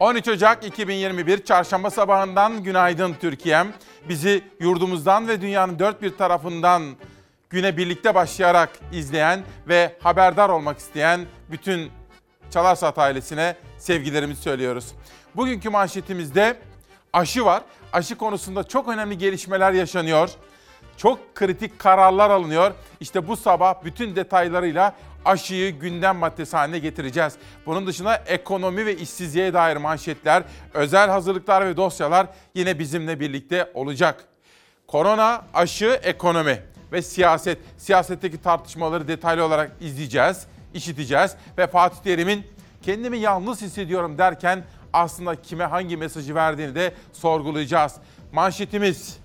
13 Ocak 2021 Çarşamba sabahından günaydın Türkiye'm. Bizi yurdumuzdan ve dünyanın dört bir tarafından güne birlikte başlayarak izleyen ve haberdar olmak isteyen bütün Çalarsat ailesine sevgilerimizi söylüyoruz. Bugünkü manşetimizde aşı var. Aşı konusunda çok önemli gelişmeler yaşanıyor. Çok kritik kararlar alınıyor. İşte bu sabah bütün detaylarıyla aşıyı gündem maddesi haline getireceğiz. Bunun dışında ekonomi ve işsizliğe dair manşetler, özel hazırlıklar ve dosyalar yine bizimle birlikte olacak. Korona, aşı, ekonomi ve siyaset. Siyasetteki tartışmaları detaylı olarak izleyeceğiz, işiteceğiz ve Fatih Terim'in kendimi yalnız hissediyorum derken aslında kime hangi mesajı verdiğini de sorgulayacağız. Manşetimiz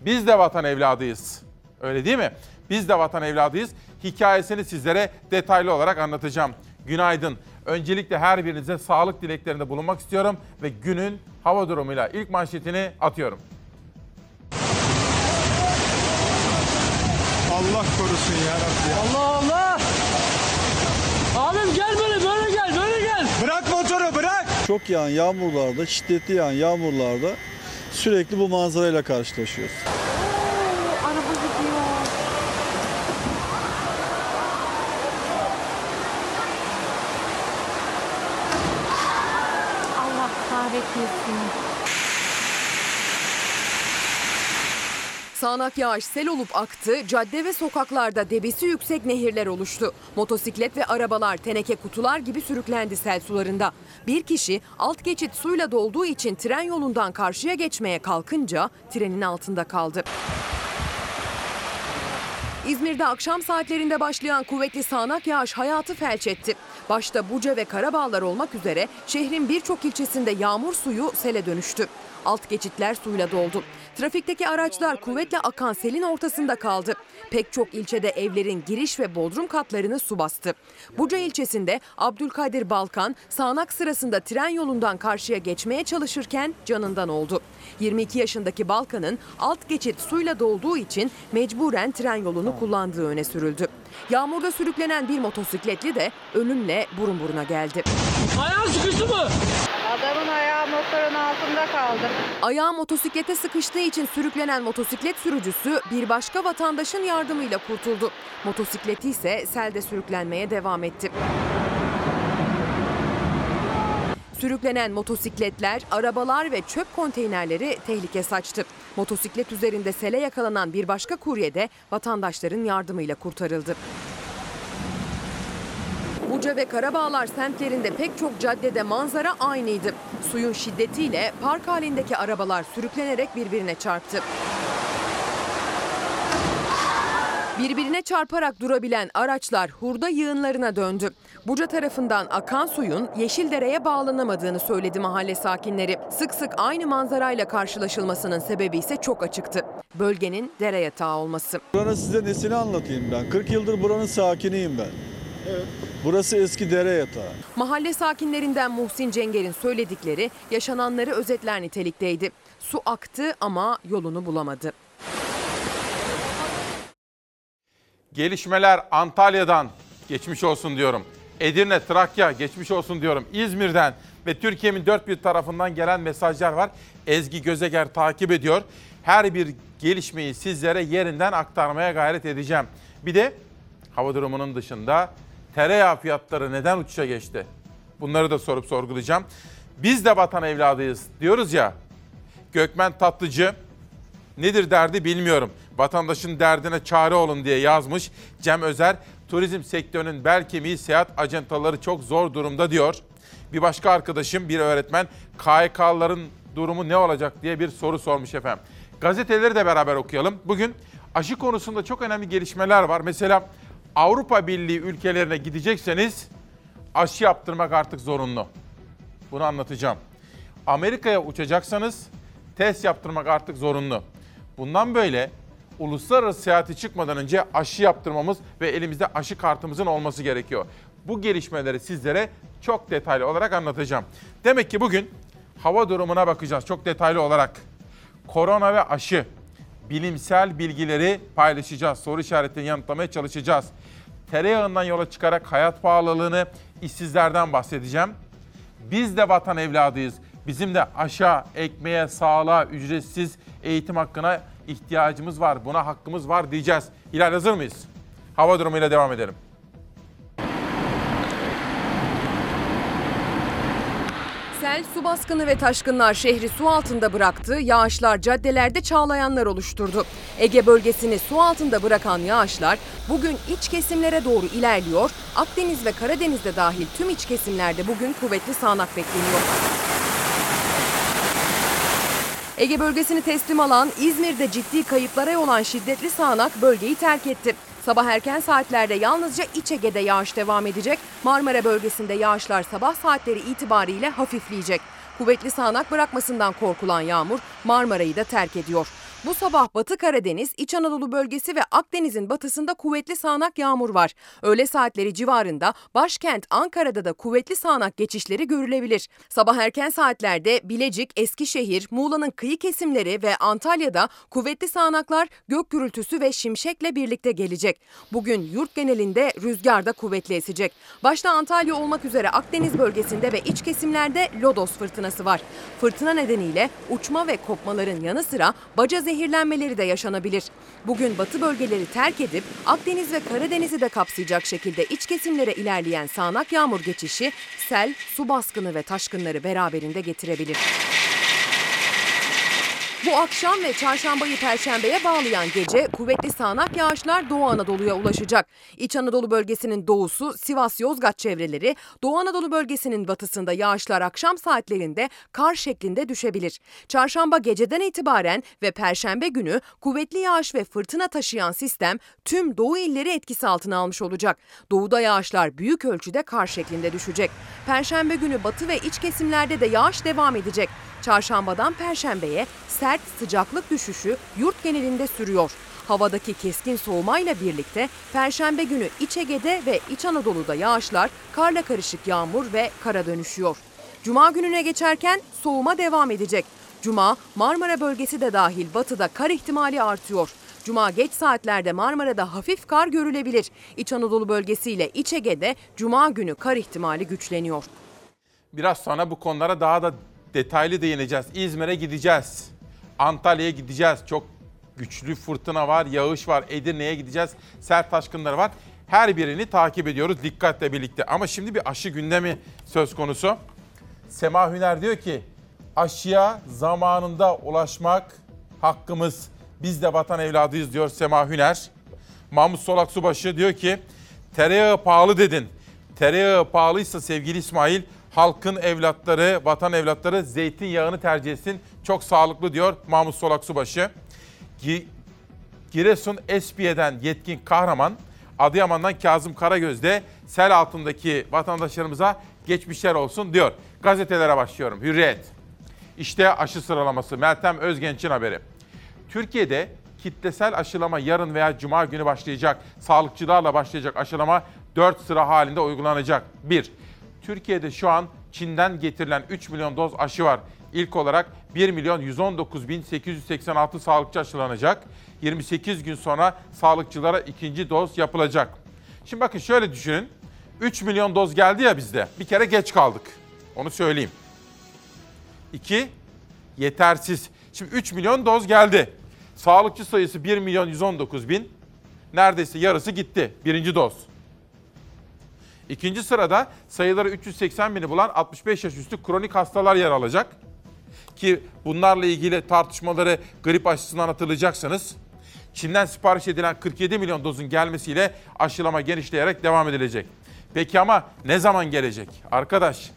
biz de vatan evladıyız. Öyle değil mi? Biz de vatan evladıyız. Hikayesini sizlere detaylı olarak anlatacağım. Günaydın. Öncelikle her birinize sağlık dileklerinde bulunmak istiyorum ve günün hava durumuyla ilk manşetini atıyorum. Allah korusun ya Rabbi. Allah Allah! Abim gel böyle böyle gel böyle gel. Bırak motoru bırak. Çok yağan yağmurlarda, şiddetli yağan yağmurlarda sürekli bu manzarayla karşılaşıyoruz. Araba gidiyor. Allah kahretmesin. Sağanak yağış sel olup aktı, cadde ve sokaklarda debisi yüksek nehirler oluştu. Motosiklet ve arabalar teneke kutular gibi sürüklendi sel sularında. Bir kişi alt geçit suyla dolduğu için tren yolundan karşıya geçmeye kalkınca trenin altında kaldı. İzmir'de akşam saatlerinde başlayan kuvvetli sağanak yağış hayatı felç etti. Başta Buca ve Karabağlar olmak üzere şehrin birçok ilçesinde yağmur suyu sele dönüştü. Alt geçitler suyla doldu. Trafikteki araçlar kuvvetle akan selin ortasında kaldı. Pek çok ilçede evlerin giriş ve bodrum katlarını su bastı. Buca ilçesinde Abdülkadir Balkan sağanak sırasında tren yolundan karşıya geçmeye çalışırken canından oldu. 22 yaşındaki Balkan'ın alt geçit suyla dolduğu için mecburen tren yolunu kullandığı öne sürüldü. Yağmurda sürüklenen bir motosikletli de ölümle burun buruna geldi. Ayağın sıkıştı mı? Adamın ayağı motorun altında kaldı. Ayağı motosiklete sıkıştığı için sürüklenen motosiklet sürücüsü bir başka vatandaşın yardımıyla kurtuldu. Motosikleti ise selde sürüklenmeye devam etti. Sürüklenen motosikletler, arabalar ve çöp konteynerleri tehlike saçtı. Motosiklet üzerinde sele yakalanan bir başka kurye de vatandaşların yardımıyla kurtarıldı. Buca ve Karabağlar semtlerinde pek çok caddede manzara aynıydı. Suyun şiddetiyle park halindeki arabalar sürüklenerek birbirine çarptı. Birbirine çarparak durabilen araçlar hurda yığınlarına döndü. Buca tarafından akan suyun Yeşildere'ye bağlanamadığını söyledi mahalle sakinleri. Sık sık aynı manzarayla karşılaşılmasının sebebi ise çok açıktı. Bölgenin dere yatağı olması. Buranın size nesini anlatayım ben? 40 yıldır buranın sakiniyim ben. Burası eski dere yatağı. Mahalle sakinlerinden Muhsin Cenger'in söyledikleri yaşananları özetler nitelikteydi. Su aktı ama yolunu bulamadı. Gelişmeler Antalya'dan geçmiş olsun diyorum. Edirne, Trakya geçmiş olsun diyorum. İzmir'den ve Türkiye'nin dört bir tarafından gelen mesajlar var. Ezgi Gözeger takip ediyor. Her bir gelişmeyi sizlere yerinden aktarmaya gayret edeceğim. Bir de hava durumunun dışında tereyağı fiyatları neden uçuşa geçti? Bunları da sorup sorgulayacağım. Biz de vatan evladıyız diyoruz ya. Gökmen Tatlıcı nedir derdi bilmiyorum. Vatandaşın derdine çare olun diye yazmış. Cem Özer, turizm sektörünün bel kemiği seyahat acentaları çok zor durumda diyor. Bir başka arkadaşım, bir öğretmen, KYK'ların durumu ne olacak diye bir soru sormuş efendim. Gazeteleri de beraber okuyalım. Bugün aşı konusunda çok önemli gelişmeler var. Mesela Avrupa Birliği ülkelerine gidecekseniz aşı yaptırmak artık zorunlu. Bunu anlatacağım. Amerika'ya uçacaksanız test yaptırmak artık zorunlu. Bundan böyle uluslararası seyahati çıkmadan önce aşı yaptırmamız ve elimizde aşı kartımızın olması gerekiyor. Bu gelişmeleri sizlere çok detaylı olarak anlatacağım. Demek ki bugün hava durumuna bakacağız çok detaylı olarak. Korona ve aşı bilimsel bilgileri paylaşacağız. Soru işaretlerini yanıtlamaya çalışacağız. Tereyağından yola çıkarak hayat pahalılığını, işsizlerden bahsedeceğim. Biz de vatan evladıyız. Bizim de aşağı, ekmeğe, sağlığa, ücretsiz eğitim hakkına ihtiyacımız var. Buna hakkımız var diyeceğiz. Hilal hazır mıyız? Hava durumuyla devam edelim. Sel, su baskını ve taşkınlar şehri su altında bıraktı. Yağışlar caddelerde çağlayanlar oluşturdu. Ege bölgesini su altında bırakan yağışlar bugün iç kesimlere doğru ilerliyor. Akdeniz ve Karadeniz'de dahil tüm iç kesimlerde bugün kuvvetli sağanak bekleniyor. Ege bölgesini teslim alan İzmir'de ciddi kayıplara yol olan şiddetli sağanak bölgeyi terk etti. Sabah erken saatlerde yalnızca İç Ege'de yağış devam edecek. Marmara bölgesinde yağışlar sabah saatleri itibariyle hafifleyecek. Kuvvetli sağanak bırakmasından korkulan yağmur Marmara'yı da terk ediyor. Bu sabah Batı Karadeniz, İç Anadolu bölgesi ve Akdeniz'in batısında kuvvetli sağanak yağmur var. Öğle saatleri civarında başkent Ankara'da da kuvvetli sağanak geçişleri görülebilir. Sabah erken saatlerde Bilecik, Eskişehir, Muğla'nın kıyı kesimleri ve Antalya'da kuvvetli sağanaklar gök gürültüsü ve şimşekle birlikte gelecek. Bugün yurt genelinde rüzgar da kuvvetli esecek. Başta Antalya olmak üzere Akdeniz bölgesinde ve iç kesimlerde lodos fırtınası var. Fırtına nedeniyle uçma ve kopmaların yanı sıra baca zehirlenmeleri de yaşanabilir. Bugün batı bölgeleri terk edip Akdeniz ve Karadeniz'i de kapsayacak şekilde iç kesimlere ilerleyen sağanak yağmur geçişi sel, su baskını ve taşkınları beraberinde getirebilir. Bu akşam ve çarşambayı perşembeye bağlayan gece kuvvetli sağanak yağışlar Doğu Anadolu'ya ulaşacak. İç Anadolu bölgesinin doğusu, Sivas Yozgat çevreleri, Doğu Anadolu bölgesinin batısında yağışlar akşam saatlerinde kar şeklinde düşebilir. Çarşamba geceden itibaren ve perşembe günü kuvvetli yağış ve fırtına taşıyan sistem tüm doğu illeri etkisi altına almış olacak. Doğuda yağışlar büyük ölçüde kar şeklinde düşecek. Perşembe günü batı ve iç kesimlerde de yağış devam edecek. Çarşambadan perşembeye sert sıcaklık düşüşü yurt genelinde sürüyor. Havadaki keskin soğumayla birlikte perşembe günü İç Ege'de ve İç Anadolu'da yağışlar karla karışık yağmur ve kara dönüşüyor. Cuma gününe geçerken soğuma devam edecek. Cuma Marmara bölgesi de dahil batıda kar ihtimali artıyor. Cuma geç saatlerde Marmara'da hafif kar görülebilir. İç Anadolu bölgesiyle İç Ege'de Cuma günü kar ihtimali güçleniyor. Biraz sonra bu konulara daha da detaylı değineceğiz. İzmir'e gideceğiz. Antalya'ya gideceğiz. Çok güçlü fırtına var, yağış var. Edirne'ye gideceğiz. Sert taşkınları var. Her birini takip ediyoruz dikkatle birlikte. Ama şimdi bir aşı gündemi söz konusu. Sema Hüner diyor ki aşıya zamanında ulaşmak hakkımız. Biz de vatan evladıyız diyor Sema Hüner. Mahmut Solak Subaşı diyor ki tereyağı pahalı dedin. Tereyağı pahalıysa sevgili İsmail halkın evlatları, vatan evlatları zeytinyağını tercih etsin. Çok sağlıklı diyor Mahmut Solak Subaşı. Gi- Giresun Espiye'den yetkin kahraman, Adıyaman'dan Kazım Karagöz de sel altındaki vatandaşlarımıza geçmişler olsun diyor. Gazetelere başlıyorum. Hürriyet. İşte aşı sıralaması. Meltem Özgenç'in haberi. Türkiye'de kitlesel aşılama yarın veya cuma günü başlayacak. Sağlıkçılarla başlayacak aşılama 4 sıra halinde uygulanacak. 1. Türkiye'de şu an Çin'den getirilen 3 milyon doz aşı var. İlk olarak 1 milyon 119 bin 886 sağlıkçı aşılanacak. 28 gün sonra sağlıkçılara ikinci doz yapılacak. Şimdi bakın şöyle düşünün. 3 milyon doz geldi ya bizde. Bir kere geç kaldık. Onu söyleyeyim. 2. Yetersiz. Şimdi 3 milyon doz geldi. Sağlıkçı sayısı 1 milyon 119 bin. Neredeyse yarısı gitti. Birinci doz. İkinci sırada sayıları 380 bini bulan 65 yaş üstü kronik hastalar yer alacak. Ki bunlarla ilgili tartışmaları grip aşısından hatırlayacaksınız. Çin'den sipariş edilen 47 milyon dozun gelmesiyle aşılama genişleyerek devam edilecek. Peki ama ne zaman gelecek? Arkadaş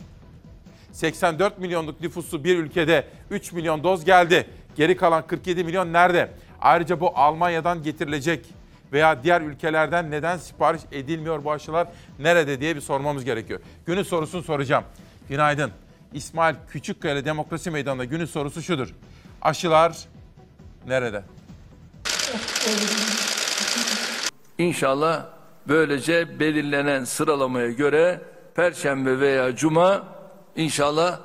84 milyonluk nüfusu bir ülkede 3 milyon doz geldi. Geri kalan 47 milyon nerede? Ayrıca bu Almanya'dan getirilecek veya diğer ülkelerden neden sipariş edilmiyor bu aşılar nerede diye bir sormamız gerekiyor. Günün sorusunu soracağım. Günaydın. İsmail Küçükkaya Demokrasi Meydanı'nda günün sorusu şudur. Aşılar nerede? İnşallah böylece belirlenen sıralamaya göre Perşembe veya Cuma inşallah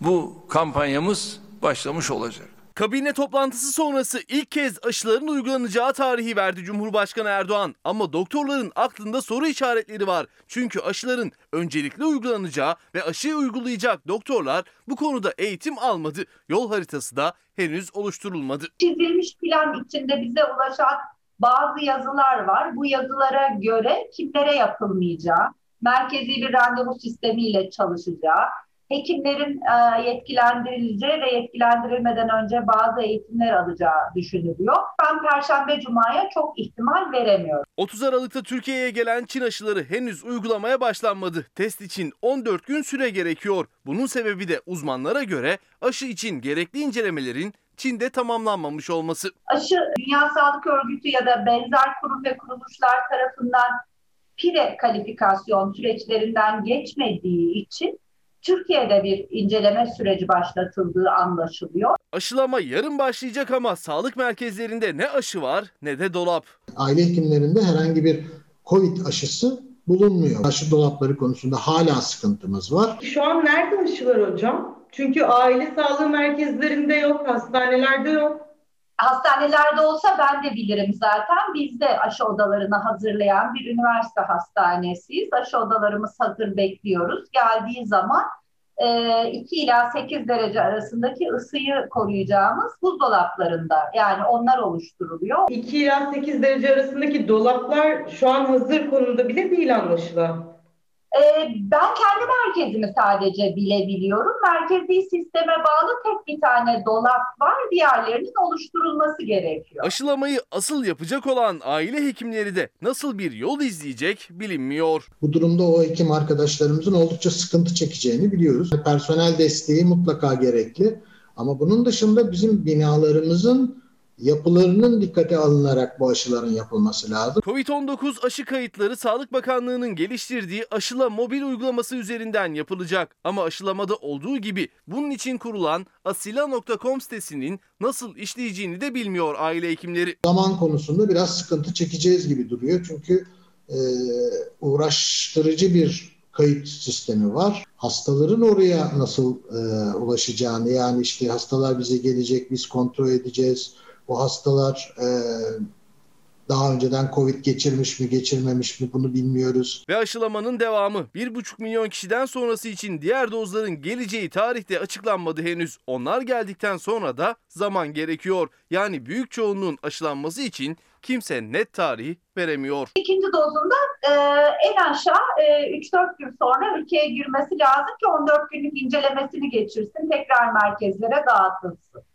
bu kampanyamız başlamış olacak. Kabine toplantısı sonrası ilk kez aşıların uygulanacağı tarihi verdi Cumhurbaşkanı Erdoğan. Ama doktorların aklında soru işaretleri var. Çünkü aşıların öncelikle uygulanacağı ve aşıyı uygulayacak doktorlar bu konuda eğitim almadı. Yol haritası da henüz oluşturulmadı. çizilmiş plan içinde bize ulaşan bazı yazılar var. Bu yazılara göre kimlere yapılmayacağı, merkezi bir randevu sistemiyle çalışacağı, hekimlerin e, yetkilendirileceği ve yetkilendirilmeden önce bazı eğitimler alacağı düşünülüyor. Ben Perşembe Cuma'ya çok ihtimal veremiyorum. 30 Aralık'ta Türkiye'ye gelen Çin aşıları henüz uygulamaya başlanmadı. Test için 14 gün süre gerekiyor. Bunun sebebi de uzmanlara göre aşı için gerekli incelemelerin Çin'de tamamlanmamış olması. Aşı Dünya Sağlık Örgütü ya da benzer kurum ve kuruluşlar tarafından PIRE kalifikasyon süreçlerinden geçmediği için Türkiye'de bir inceleme süreci başlatıldığı anlaşılıyor. Aşılama yarın başlayacak ama sağlık merkezlerinde ne aşı var ne de dolap. aile hekimlerinde herhangi bir COVID aşısı bulunmuyor. Aşı dolapları konusunda hala sıkıntımız var. Şu an nerede aşılar hocam? Çünkü aile sağlığı merkezlerinde yok, hastanelerde yok. Hastanelerde olsa ben de bilirim zaten. Biz de aşı odalarını hazırlayan bir üniversite hastanesiyiz. Aşı odalarımız hazır bekliyoruz. Geldiği zaman 2 ila 8 derece arasındaki ısıyı koruyacağımız buzdolaplarında yani onlar oluşturuluyor. 2 ila 8 derece arasındaki dolaplar şu an hazır konumda bile değil anlaşılan. Ee, ben kendi merkezimi sadece bilebiliyorum. Merkezi sisteme bağlı tek bir tane dolap var. Diğerlerinin oluşturulması gerekiyor. Aşılamayı asıl yapacak olan aile hekimleri de nasıl bir yol izleyecek bilinmiyor. Bu durumda o hekim arkadaşlarımızın oldukça sıkıntı çekeceğini biliyoruz. Personel desteği mutlaka gerekli. Ama bunun dışında bizim binalarımızın yapılarının dikkate alınarak bu aşıların yapılması lazım. Covid-19 aşı kayıtları Sağlık Bakanlığı'nın geliştirdiği aşıla mobil uygulaması üzerinden yapılacak. Ama aşılamada olduğu gibi bunun için kurulan asila.com sitesinin nasıl işleyeceğini de bilmiyor aile hekimleri. Zaman konusunda biraz sıkıntı çekeceğiz gibi duruyor. Çünkü e, uğraştırıcı bir kayıt sistemi var. Hastaların oraya nasıl e, ulaşacağını yani işte hastalar bize gelecek, biz kontrol edeceğiz. Bu hastalar e, daha önceden Covid geçirmiş mi, geçirmemiş mi bunu bilmiyoruz. Ve aşılamanın devamı 1,5 milyon kişiden sonrası için diğer dozların geleceği tarihte açıklanmadı henüz. Onlar geldikten sonra da zaman gerekiyor. Yani büyük çoğunluğun aşılanması için kimse net tarih veremiyor. İkinci dozunda e, en aşağı e, 3-4 gün sonra ülkeye girmesi lazım ki 14 günlük incelemesini geçirsin, tekrar merkezlere dağıtılsın.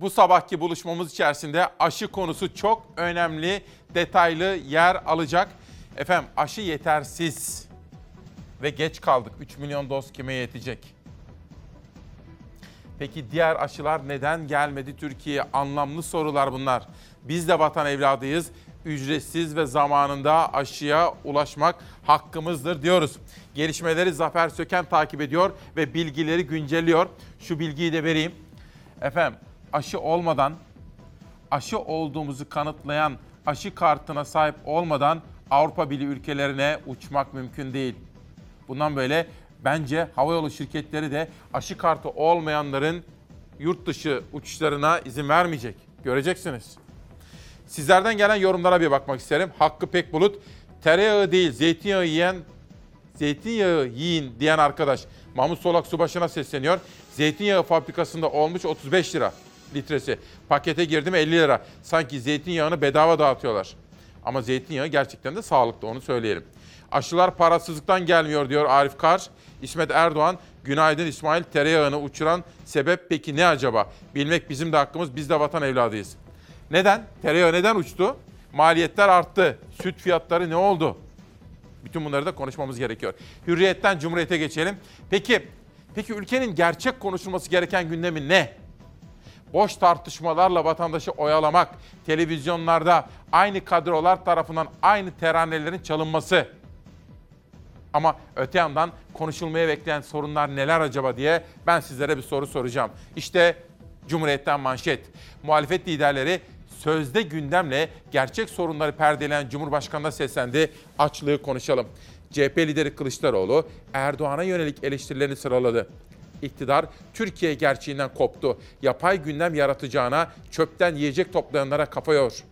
Bu sabahki buluşmamız içerisinde aşı konusu çok önemli, detaylı yer alacak. Efendim aşı yetersiz ve geç kaldık. 3 milyon doz kime yetecek? Peki diğer aşılar neden gelmedi Türkiye'ye? Anlamlı sorular bunlar. Biz de vatan evladıyız. Ücretsiz ve zamanında aşıya ulaşmak hakkımızdır diyoruz. Gelişmeleri Zafer Söken takip ediyor ve bilgileri güncelliyor. Şu bilgiyi de vereyim. Efendim aşı olmadan, aşı olduğumuzu kanıtlayan aşı kartına sahip olmadan Avrupa Birliği ülkelerine uçmak mümkün değil. Bundan böyle bence havayolu şirketleri de aşı kartı olmayanların yurt dışı uçuşlarına izin vermeyecek. Göreceksiniz. Sizlerden gelen yorumlara bir bakmak isterim. Hakkı Pekbulut, tereyağı değil zeytinyağı yiyen, zeytinyağı yiyin diyen arkadaş. Mahmut Solak Subaşı'na sesleniyor. Zeytinyağı fabrikasında olmuş 35 lira litresi. Pakete girdim 50 lira. Sanki zeytinyağını bedava dağıtıyorlar. Ama zeytinyağı gerçekten de sağlıklı onu söyleyelim. Aşılar parasızlıktan gelmiyor diyor Arif Kar. İsmet Erdoğan, günaydın İsmail tereyağını uçuran sebep peki ne acaba? Bilmek bizim de hakkımız, biz de vatan evladıyız. Neden? Tereyağı neden uçtu? Maliyetler arttı. Süt fiyatları ne oldu? Bütün bunları da konuşmamız gerekiyor. Hürriyetten Cumhuriyet'e geçelim. Peki, peki ülkenin gerçek konuşulması gereken gündemi ne? Boş tartışmalarla vatandaşı oyalamak, televizyonlarda aynı kadrolar tarafından aynı teranelerin çalınması. Ama öte yandan konuşulmaya bekleyen sorunlar neler acaba diye ben sizlere bir soru soracağım. İşte Cumhuriyet'ten manşet. Muhalefet liderleri sözde gündemle gerçek sorunları perdeleyen Cumhurbaşkanı'na seslendi. Açlığı konuşalım. CHP lideri Kılıçdaroğlu Erdoğan'a yönelik eleştirilerini sıraladı. İktidar Türkiye gerçeğinden koptu. Yapay gündem yaratacağına çöpten yiyecek toplayanlara kafa yor.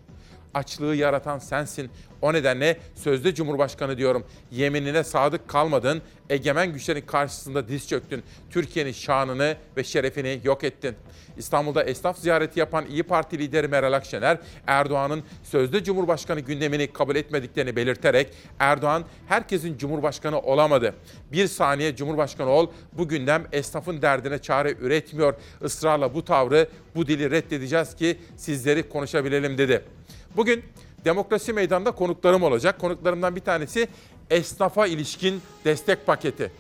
Açlığı yaratan sensin. O nedenle sözde Cumhurbaşkanı diyorum. Yeminine sadık kalmadın. Egemen güçlerin karşısında diz çöktün. Türkiye'nin şanını ve şerefini yok ettin. İstanbul'da esnaf ziyareti yapan İyi Parti lideri Meral Akşener, Erdoğan'ın sözde Cumhurbaşkanı gündemini kabul etmediklerini belirterek Erdoğan herkesin Cumhurbaşkanı olamadı. Bir saniye Cumhurbaşkanı ol, bu gündem esnafın derdine çare üretmiyor. Israrla bu tavrı, bu dili reddedeceğiz ki sizleri konuşabilelim dedi. Bugün Demokrasi Meydanı'nda konuklarım olacak. Konuklarımdan bir tanesi esnafa ilişkin destek paketi.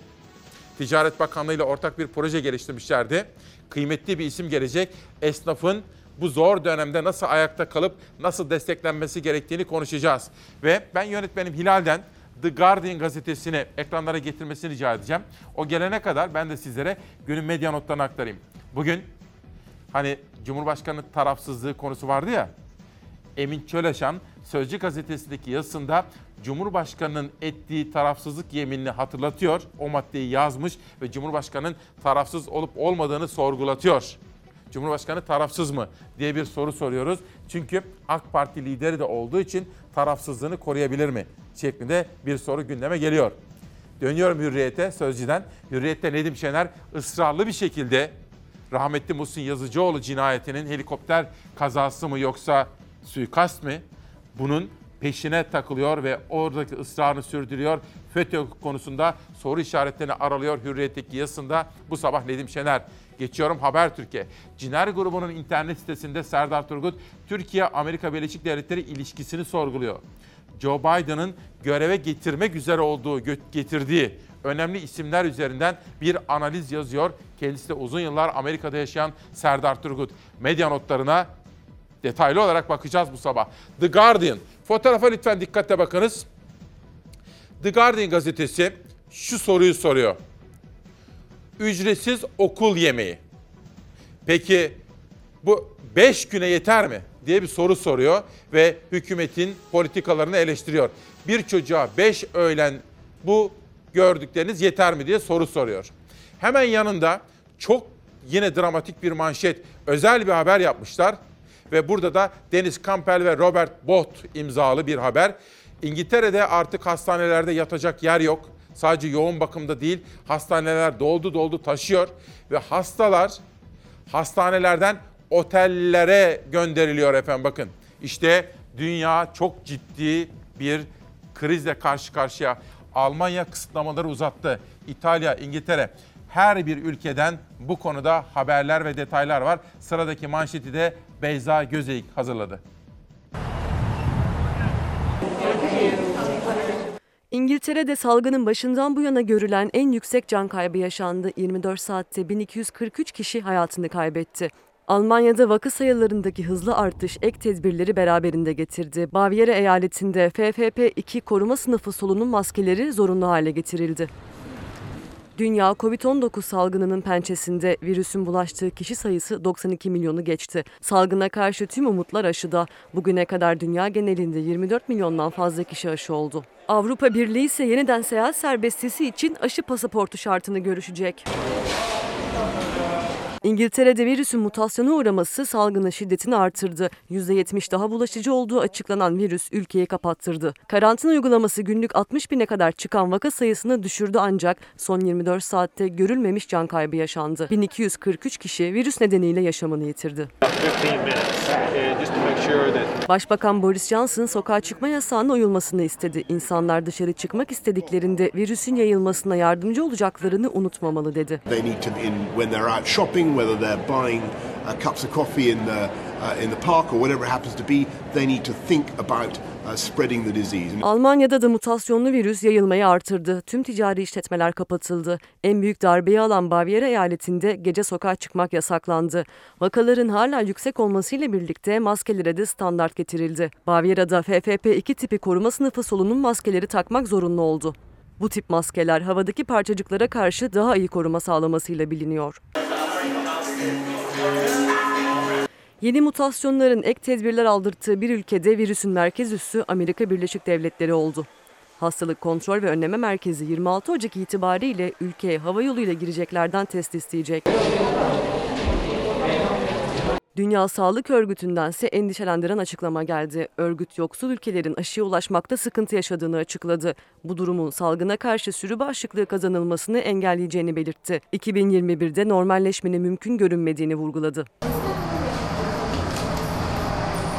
Ticaret Bakanlığı ile ortak bir proje geliştirmişlerdi. Kıymetli bir isim gelecek. Esnafın bu zor dönemde nasıl ayakta kalıp nasıl desteklenmesi gerektiğini konuşacağız. Ve ben yönetmenim Hilal'den The Guardian gazetesini ekranlara getirmesini rica edeceğim. O gelene kadar ben de sizlere günün medya notlarını aktarayım. Bugün hani Cumhurbaşkanı tarafsızlığı konusu vardı ya. Emin Çöleşan Sözcü gazetesindeki yazısında Cumhurbaşkanının ettiği tarafsızlık yeminini hatırlatıyor. O maddeyi yazmış ve Cumhurbaşkanının tarafsız olup olmadığını sorgulatıyor. Cumhurbaşkanı tarafsız mı diye bir soru soruyoruz. Çünkü AK Parti lideri de olduğu için tarafsızlığını koruyabilir mi şeklinde bir soru gündeme geliyor. Dönüyorum Hürriyet'e Sözcü'den. Hürriyet'te Nedim Şener ısrarlı bir şekilde rahmetli Muhsin Yazıcıoğlu cinayetinin helikopter kazası mı yoksa suikast mı? Bunun peşine takılıyor ve oradaki ısrarını sürdürüyor. FETÖ konusunda soru işaretlerini aralıyor Hürriyet'teki yazısında bu sabah Nedim Şener. Geçiyorum Habertürk'e. Ciner grubunun internet sitesinde Serdar Turgut, Türkiye-Amerika Birleşik Devletleri ilişkisini sorguluyor. Joe Biden'ın göreve getirmek üzere olduğu, getirdiği önemli isimler üzerinden bir analiz yazıyor. Kendisi de uzun yıllar Amerika'da yaşayan Serdar Turgut. Medya notlarına detaylı olarak bakacağız bu sabah. The Guardian. Fotoğrafa lütfen dikkatle bakınız. The Guardian gazetesi şu soruyu soruyor. Ücretsiz okul yemeği. Peki bu 5 güne yeter mi diye bir soru soruyor ve hükümetin politikalarını eleştiriyor. Bir çocuğa 5 öğlen bu gördükleriniz yeter mi diye soru soruyor. Hemen yanında çok yine dramatik bir manşet, özel bir haber yapmışlar. Ve burada da Deniz Kampel ve Robert Bot imzalı bir haber. İngiltere'de artık hastanelerde yatacak yer yok. Sadece yoğun bakımda değil, hastaneler doldu doldu taşıyor ve hastalar hastanelerden otellere gönderiliyor efendim bakın. İşte dünya çok ciddi bir krizle karşı karşıya. Almanya kısıtlamaları uzattı. İtalya, İngiltere her bir ülkeden bu konuda haberler ve detaylar var. Sıradaki manşeti de Beyza Gözeyik hazırladı. İngiltere'de salgının başından bu yana görülen en yüksek can kaybı yaşandı. 24 saatte 1243 kişi hayatını kaybetti. Almanya'da vaka sayılarındaki hızlı artış ek tedbirleri beraberinde getirdi. Bavyera eyaletinde FFP2 koruma sınıfı solunum maskeleri zorunlu hale getirildi. Dünya Covid-19 salgınının pençesinde virüsün bulaştığı kişi sayısı 92 milyonu geçti. Salgına karşı tüm umutlar aşıda. Bugüne kadar dünya genelinde 24 milyondan fazla kişi aşı oldu. Avrupa Birliği ise yeniden seyahat serbestisi için aşı pasaportu şartını görüşecek. İngiltere'de virüsün mutasyona uğraması salgının şiddetini artırdı. %70 daha bulaşıcı olduğu açıklanan virüs ülkeyi kapattırdı. Karantina uygulaması günlük 60 bine kadar çıkan vaka sayısını düşürdü ancak son 24 saatte görülmemiş can kaybı yaşandı. 1243 kişi virüs nedeniyle yaşamını yitirdi. Başbakan Boris Johnson sokağa çıkma yasağına uyulmasını istedi. İnsanlar dışarı çıkmak istediklerinde virüsün yayılmasına yardımcı olacaklarını unutmamalı dedi. They need to, in, when they're out shopping, whether they're buying uh, cups of coffee in the uh, in the park or whatever it happens to be, they need to think about uh, spreading the disease. Almanya'da da mutasyonlu virüs yayılmayı artırdı. Tüm ticari işletmeler kapatıldı. En büyük darbeyi alan Bavyera eyaletinde gece sokağa çıkmak yasaklandı. Vakaların hala yüksek olmasıyla birlikte maskelere de standart getirildi. Bavyera'da FFP2 tipi koruma sınıfı solunum maskeleri takmak zorunlu oldu. Bu tip maskeler havadaki parçacıklara karşı daha iyi koruma sağlamasıyla biliniyor. Yeni mutasyonların ek tedbirler aldırttığı bir ülkede virüsün merkez üssü Amerika Birleşik Devletleri oldu. Hastalık Kontrol ve Önleme Merkezi 26 Ocak itibariyle ülkeye hava yoluyla gireceklerden test isteyecek. Dünya Sağlık Örgütü'ndense endişelendiren açıklama geldi. Örgüt yoksul ülkelerin aşıya ulaşmakta sıkıntı yaşadığını açıkladı. Bu durumun salgına karşı sürü bağışıklığı kazanılmasını engelleyeceğini belirtti. 2021'de normalleşmenin mümkün görünmediğini vurguladı.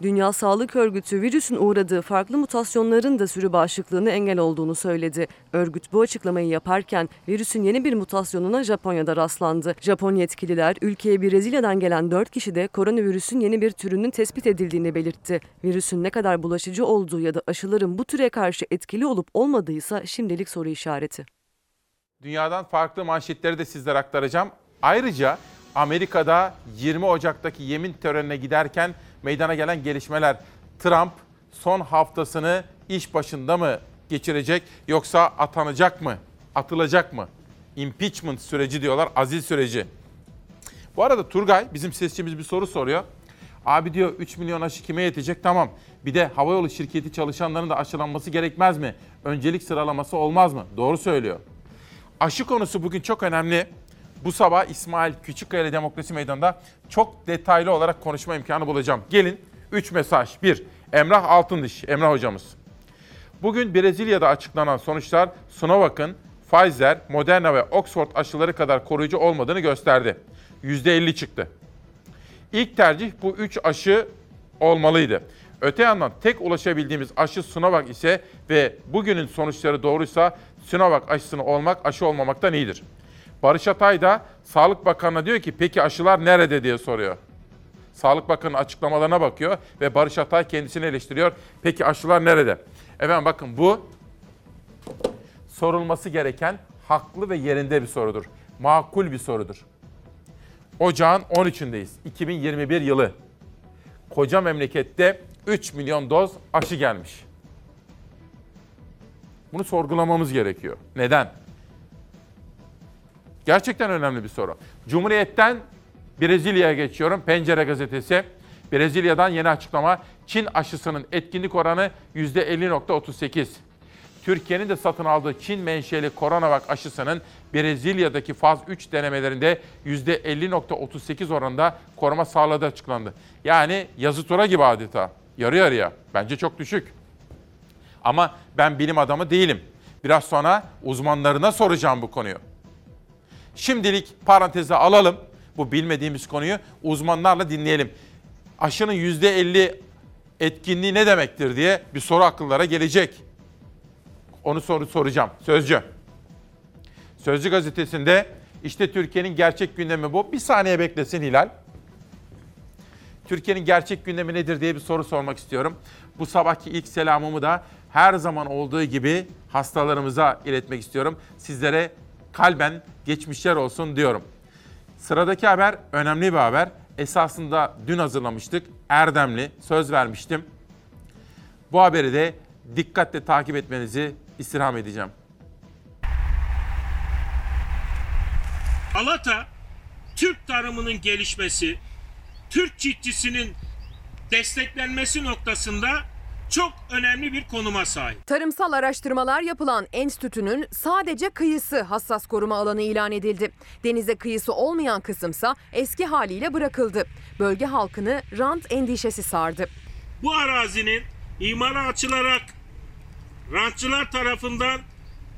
Dünya Sağlık Örgütü virüsün uğradığı farklı mutasyonların da sürü bağışıklığına engel olduğunu söyledi. Örgüt bu açıklamayı yaparken virüsün yeni bir mutasyonuna Japonya'da rastlandı. Japon yetkililer ülkeye Brezilya'dan gelen 4 kişide koronavirüsün yeni bir türünün tespit edildiğini belirtti. Virüsün ne kadar bulaşıcı olduğu ya da aşıların bu türe karşı etkili olup olmadığıysa şimdilik soru işareti. Dünyadan farklı manşetleri de sizlere aktaracağım. Ayrıca Amerika'da 20 Ocak'taki yemin törenine giderken meydana gelen gelişmeler. Trump son haftasını iş başında mı geçirecek yoksa atanacak mı? Atılacak mı? Impeachment süreci diyorlar, azil süreci. Bu arada Turgay bizim sesçimiz bir soru soruyor. Abi diyor 3 milyon aşı kime yetecek? Tamam. Bir de havayolu şirketi çalışanların da aşılanması gerekmez mi? Öncelik sıralaması olmaz mı? Doğru söylüyor. Aşı konusu bugün çok önemli. Bu sabah İsmail Küçükkaya Demokrasi Meydanı'nda çok detaylı olarak konuşma imkanı bulacağım. Gelin 3 mesaj. 1. Emrah Altındiş, Emrah hocamız. Bugün Brezilya'da açıklanan sonuçlar Sinovac'ın Pfizer, Moderna ve Oxford aşıları kadar koruyucu olmadığını gösterdi. %50 çıktı. İlk tercih bu 3 aşı olmalıydı. Öte yandan tek ulaşabildiğimiz aşı Sinovac ise ve bugünün sonuçları doğruysa Sinovac aşısını olmak aşı olmamaktan iyidir. Barış Atay da Sağlık Bakanı'na diyor ki peki aşılar nerede diye soruyor. Sağlık Bakanı açıklamalarına bakıyor ve Barış Atay kendisini eleştiriyor. Peki aşılar nerede? Efendim bakın bu sorulması gereken haklı ve yerinde bir sorudur. Makul bir sorudur. Ocağın 13'ündeyiz. 2021 yılı. Koca memlekette 3 milyon doz aşı gelmiş. Bunu sorgulamamız gerekiyor. Neden? Gerçekten önemli bir soru. Cumhuriyet'ten Brezilya'ya geçiyorum. Pencere gazetesi. Brezilya'dan yeni açıklama. Çin aşısının etkinlik oranı %50.38. Türkiye'nin de satın aldığı Çin menşeli koronavak aşısının Brezilya'daki faz 3 denemelerinde %50.38 oranında koruma sağladığı açıklandı. Yani yazı tura gibi adeta. Yarı yarıya. Bence çok düşük. Ama ben bilim adamı değilim. Biraz sonra uzmanlarına soracağım bu konuyu. Şimdilik paranteze alalım bu bilmediğimiz konuyu uzmanlarla dinleyelim. Aşının %50 etkinliği ne demektir diye bir soru akıllara gelecek. Onu soru soracağım. Sözcü. Sözcü gazetesinde işte Türkiye'nin gerçek gündemi bu. Bir saniye beklesin Hilal. Türkiye'nin gerçek gündemi nedir diye bir soru sormak istiyorum. Bu sabahki ilk selamımı da her zaman olduğu gibi hastalarımıza iletmek istiyorum. Sizlere kalben geçmişler olsun diyorum. Sıradaki haber önemli bir haber. Esasında dün hazırlamıştık. Erdemli söz vermiştim. Bu haberi de dikkatle takip etmenizi istirham edeceğim. Alata, Türk tarımının gelişmesi, Türk çiftçisinin desteklenmesi noktasında çok önemli bir konuma sahip. Tarımsal araştırmalar yapılan enstitünün sadece kıyısı hassas koruma alanı ilan edildi. Denize kıyısı olmayan kısımsa eski haliyle bırakıldı. Bölge halkını rant endişesi sardı. Bu arazinin imara açılarak rantçılar tarafından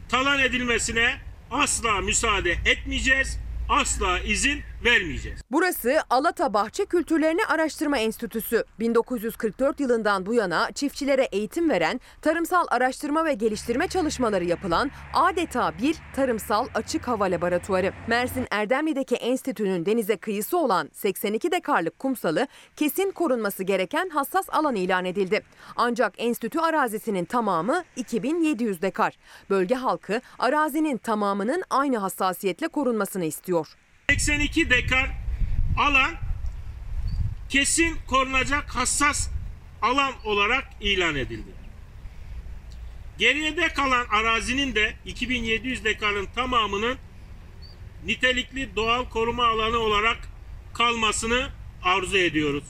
talan edilmesine asla müsaade etmeyeceğiz, asla izin vermeyeceğiz. Burası Alata Bahçe Kültürlerini Araştırma Enstitüsü. 1944 yılından bu yana çiftçilere eğitim veren, tarımsal araştırma ve geliştirme çalışmaları yapılan adeta bir tarımsal açık hava laboratuvarı. Mersin Erdemli'deki enstitünün denize kıyısı olan 82 dekarlık kumsalı kesin korunması gereken hassas alan ilan edildi. Ancak enstitü arazisinin tamamı 2700 dekar. Bölge halkı arazinin tamamının aynı hassasiyetle korunmasını istiyor. 82 dekar alan kesin korunacak hassas alan olarak ilan edildi. Geride kalan arazinin de 2700 dekarın tamamının nitelikli doğal koruma alanı olarak kalmasını arzu ediyoruz.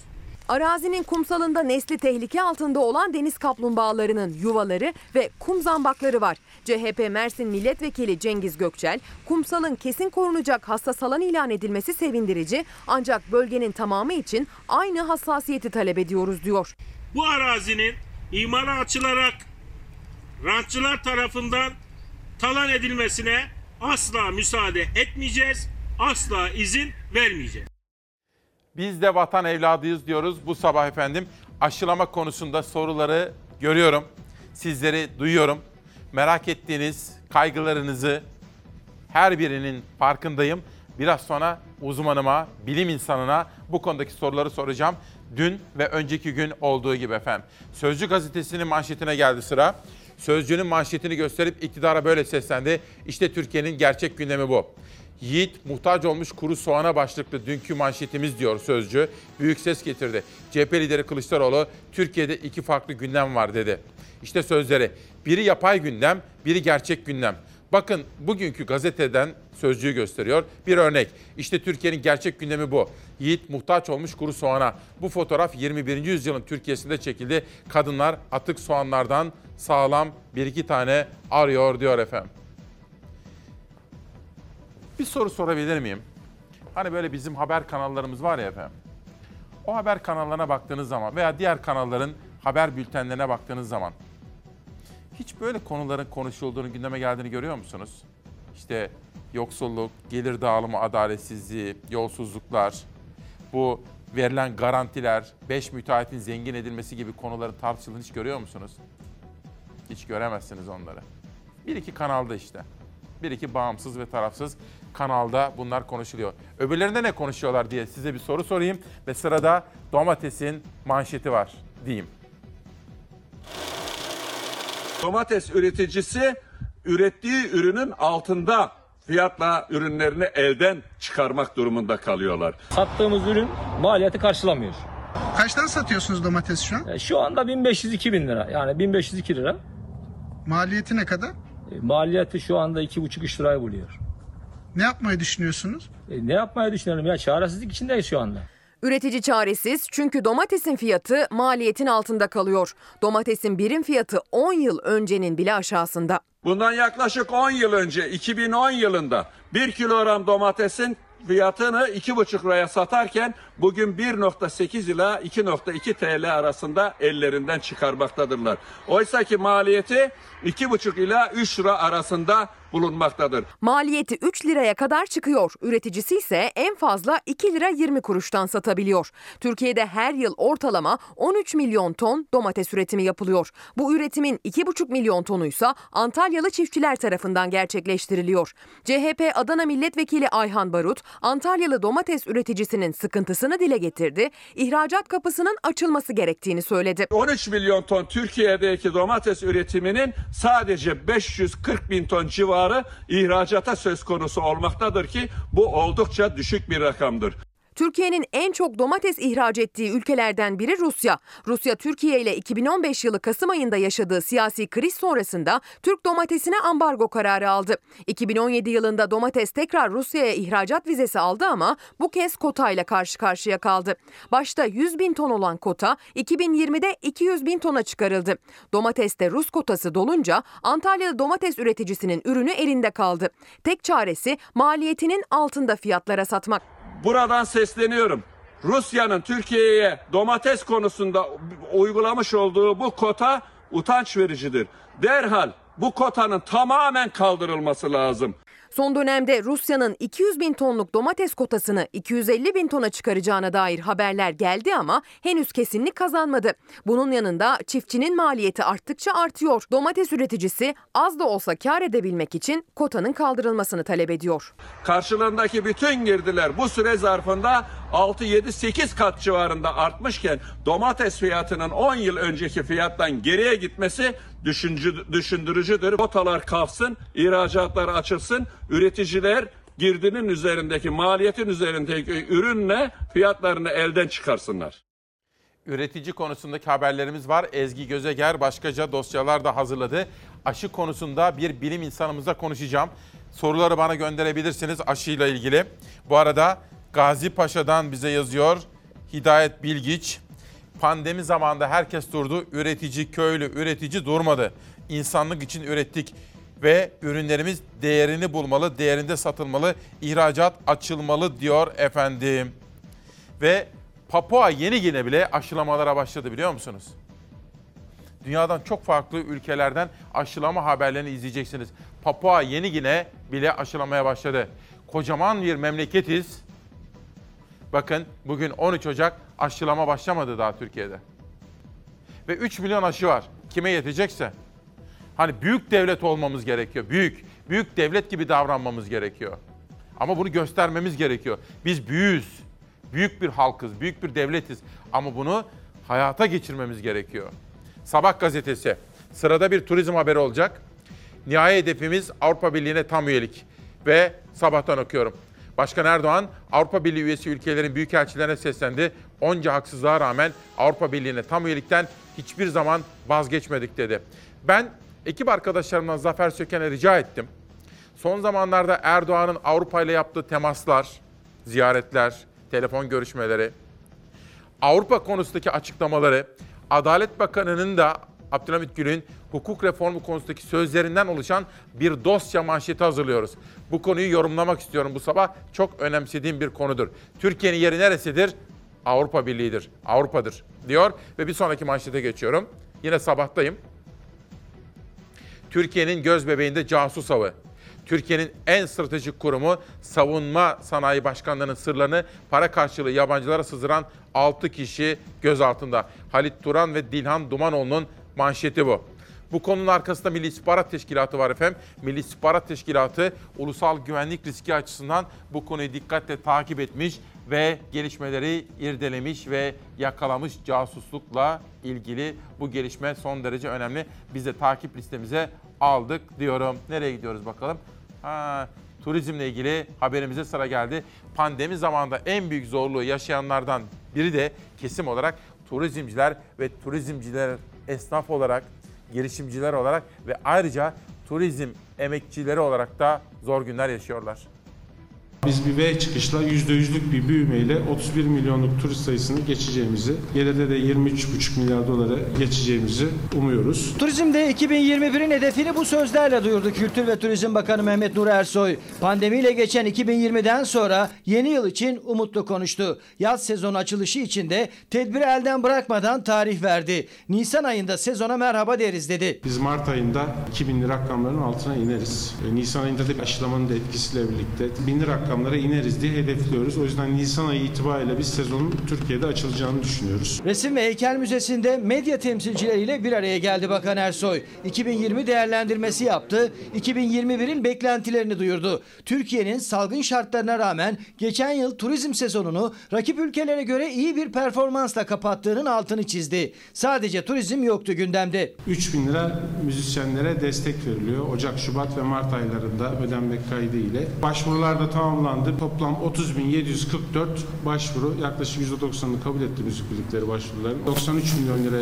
Arazinin kumsalında nesli tehlike altında olan deniz kaplumbağalarının yuvaları ve kum zambakları var. CHP Mersin Milletvekili Cengiz Gökçel, kumsalın kesin korunacak hassas alan ilan edilmesi sevindirici ancak bölgenin tamamı için aynı hassasiyeti talep ediyoruz diyor. Bu arazinin imara açılarak rantçılar tarafından talan edilmesine asla müsaade etmeyeceğiz. Asla izin vermeyeceğiz. Biz de vatan evladıyız diyoruz bu sabah efendim. Aşılama konusunda soruları görüyorum. Sizleri duyuyorum. Merak ettiğiniz kaygılarınızı her birinin farkındayım. Biraz sonra uzmanıma, bilim insanına bu konudaki soruları soracağım. Dün ve önceki gün olduğu gibi efendim. Sözcü gazetesinin manşetine geldi sıra. Sözcünün manşetini gösterip iktidara böyle seslendi. İşte Türkiye'nin gerçek gündemi bu. Yiğit muhtaç olmuş kuru soğana başlıklı dünkü manşetimiz diyor Sözcü. Büyük ses getirdi. CHP lideri Kılıçdaroğlu Türkiye'de iki farklı gündem var dedi. İşte sözleri. Biri yapay gündem, biri gerçek gündem. Bakın bugünkü gazeteden sözcüğü gösteriyor. Bir örnek. İşte Türkiye'nin gerçek gündemi bu. Yiğit muhtaç olmuş kuru soğana. Bu fotoğraf 21. yüzyılın Türkiye'sinde çekildi. Kadınlar atık soğanlardan sağlam bir iki tane arıyor diyor efendim. Bir soru sorabilir miyim? Hani böyle bizim haber kanallarımız var ya efendim. O haber kanallarına baktığınız zaman veya diğer kanalların haber bültenlerine baktığınız zaman hiç böyle konuların konuşulduğunu, gündeme geldiğini görüyor musunuz? İşte yoksulluk, gelir dağılımı adaletsizliği, yolsuzluklar, bu verilen garantiler, 5 müteahhitin zengin edilmesi gibi konuların tartışıldığını hiç görüyor musunuz? Hiç göremezsiniz onları. Bir iki kanalda işte. Bir iki bağımsız ve tarafsız kanalda bunlar konuşuluyor. Öbürlerinde ne konuşuyorlar diye size bir soru sorayım ve sırada domatesin manşeti var diyeyim. Domates üreticisi ürettiği ürünün altında fiyatla ürünlerini elden çıkarmak durumunda kalıyorlar. Sattığımız ürün maliyeti karşılamıyor. Kaçtan satıyorsunuz domates şu an? E, Şu anda 1500-2000 lira. Yani 1502 lira. Maliyeti ne kadar? E, Maliyeti şu anda 2,5-3 lirayı buluyor. Ne yapmayı düşünüyorsunuz? E, ne yapmayı düşünüyorum ya? Çaresizlik içindeyiz şu anda. Üretici çaresiz çünkü domatesin fiyatı maliyetin altında kalıyor. Domatesin birim fiyatı 10 yıl öncenin bile aşağısında. Bundan yaklaşık 10 yıl önce 2010 yılında 1 kilogram domatesin fiyatını 2,5 liraya satarken bugün 1.8 ila 2.2 TL arasında ellerinden çıkarmaktadırlar. Oysa ki maliyeti 2,5 ila 3 lira arasında bulunmaktadır. Maliyeti 3 liraya kadar çıkıyor. Üreticisi ise en fazla 2 lira 20 kuruştan satabiliyor. Türkiye'de her yıl ortalama 13 milyon ton domates üretimi yapılıyor. Bu üretimin 2,5 milyon tonuysa Antalyalı çiftçiler tarafından gerçekleştiriliyor. CHP Adana Milletvekili Ayhan Barut, Antalyalı domates üreticisinin sıkıntısını dile getirdi. İhracat kapısının açılması gerektiğini söyledi. 13 milyon ton Türkiye'deki domates üretiminin sadece 540 bin ton civarı ihracata söz konusu olmaktadır ki bu oldukça düşük bir rakamdır. Türkiye'nin en çok domates ihraç ettiği ülkelerden biri Rusya. Rusya Türkiye ile 2015 yılı Kasım ayında yaşadığı siyasi kriz sonrasında Türk domatesine ambargo kararı aldı. 2017 yılında domates tekrar Rusya'ya ihracat vizesi aldı ama bu kez kotayla karşı karşıya kaldı. Başta 100 bin ton olan kota 2020'de 200 bin tona çıkarıldı. Domateste Rus kotası dolunca Antalya'da domates üreticisinin ürünü elinde kaldı. Tek çaresi maliyetinin altında fiyatlara satmak. Buradan sesleniyorum. Rusya'nın Türkiye'ye domates konusunda uygulamış olduğu bu kota utanç vericidir. Derhal bu kotanın tamamen kaldırılması lazım. Son dönemde Rusya'nın 200 bin tonluk domates kotasını 250 bin tona çıkaracağına dair haberler geldi ama henüz kesinlik kazanmadı. Bunun yanında çiftçinin maliyeti arttıkça artıyor. Domates üreticisi az da olsa kar edebilmek için kotanın kaldırılmasını talep ediyor. Karşılığındaki bütün girdiler bu süre zarfında 6, 7, 8 kat civarında artmışken domates fiyatının 10 yıl önceki fiyattan geriye gitmesi düşüncü, düşündürücüdür. Kotalar kalksın, ihracatlar açılsın, üreticiler girdinin üzerindeki maliyetin üzerindeki ürünle fiyatlarını elden çıkarsınlar. Üretici konusundaki haberlerimiz var. Ezgi Gözeger başkaca dosyalar da hazırladı. Aşı konusunda bir bilim insanımızla konuşacağım. Soruları bana gönderebilirsiniz aşıyla ilgili. Bu arada Gazi Paşa'dan bize yazıyor Hidayet Bilgiç. Pandemi zamanında herkes durdu. Üretici, köylü, üretici durmadı. İnsanlık için ürettik ve ürünlerimiz değerini bulmalı, değerinde satılmalı, ihracat açılmalı diyor efendim. Ve Papua Yeni Gine bile aşılamalara başladı biliyor musunuz? Dünyadan çok farklı ülkelerden aşılama haberlerini izleyeceksiniz. Papua Yeni Gine bile aşılamaya başladı. Kocaman bir memleketiz. Bakın bugün 13 Ocak aşılama başlamadı daha Türkiye'de. Ve 3 milyon aşı var. Kime yetecekse. Hani büyük devlet olmamız gerekiyor. Büyük. Büyük devlet gibi davranmamız gerekiyor. Ama bunu göstermemiz gerekiyor. Biz büyüğüz. Büyük bir halkız, büyük bir devletiz. Ama bunu hayata geçirmemiz gerekiyor. Sabah gazetesi. Sırada bir turizm haberi olacak. Nihai hedefimiz Avrupa Birliği'ne tam üyelik. Ve sabahtan okuyorum. Başkan Erdoğan Avrupa Birliği üyesi ülkelerin büyükelçilerine seslendi. Onca haksızlığa rağmen Avrupa Birliği'ne tam üyelikten hiçbir zaman vazgeçmedik dedi. Ben ekip arkadaşlarımdan Zafer Söken'e rica ettim. Son zamanlarda Erdoğan'ın Avrupa ile yaptığı temaslar, ziyaretler, telefon görüşmeleri, Avrupa konusundaki açıklamaları, Adalet Bakanı'nın da Abdülhamit Gül'ün hukuk reformu konusundaki sözlerinden oluşan bir dosya manşeti hazırlıyoruz. Bu konuyu yorumlamak istiyorum bu sabah. Çok önemsediğim bir konudur. Türkiye'nin yeri neresidir? Avrupa Birliği'dir, Avrupa'dır diyor ve bir sonraki manşete geçiyorum. Yine sabahtayım. Türkiye'nin göz bebeğinde casus avı. Türkiye'nin en stratejik kurumu Savunma Sanayi Başkanlığı'nın sırlarını para karşılığı yabancılara sızdıran 6 kişi gözaltında. Halit Turan ve Dilhan Dumanoğlu'nun manşeti bu. Bu konunun arkasında Milli İstihbarat Teşkilatı var efendim. Milli İstihbarat Teşkilatı ulusal güvenlik riski açısından bu konuyu dikkatle takip etmiş ve gelişmeleri irdelemiş ve yakalamış casuslukla ilgili bu gelişme son derece önemli. Biz de takip listemize aldık diyorum. Nereye gidiyoruz bakalım? Ha, turizmle ilgili haberimize sıra geldi. Pandemi zamanında en büyük zorluğu yaşayanlardan biri de kesim olarak turizmciler ve turizmciler esnaf olarak, girişimciler olarak ve ayrıca turizm emekçileri olarak da zor günler yaşıyorlar. Biz bir V çıkışla %100'lük bir büyümeyle 31 milyonluk turist sayısını geçeceğimizi, gelirde de 23,5 milyar dolara geçeceğimizi umuyoruz. Turizmde 2021'in hedefini bu sözlerle duyurdu Kültür ve Turizm Bakanı Mehmet Nur Ersoy. Pandemiyle geçen 2020'den sonra yeni yıl için umutlu konuştu. Yaz sezonu açılışı için de tedbiri elden bırakmadan tarih verdi. Nisan ayında sezona merhaba deriz dedi. Biz Mart ayında 2000'li rakamların altına ineriz. E, Nisan ayında da aşılamanın da etkisiyle birlikte 1000'li rakamlara ineriz diye hedefliyoruz. O yüzden Nisan ayı itibariyle biz sezonun Türkiye'de açılacağını düşünüyoruz. Resim ve Heykel Müzesi'nde medya temsilcileriyle bir araya geldi Bakan Ersoy. 2020 değerlendirmesi yaptı, 2021'in beklentilerini duyurdu. Türkiye'nin salgın şartlarına rağmen geçen yıl turizm sezonunu rakip ülkelere göre iyi bir performansla kapattığının altını çizdi. Sadece turizm yoktu gündemde. 3000 lira müzisyenlere destek veriliyor. Ocak, Şubat ve Mart aylarında ödenmek kaydı ile. Başvurular da tamamlandı. Toplam 30.744 başvuru yaklaşık %90'ını kabul etti müzik birlikleri başvuruların. 93 milyon lira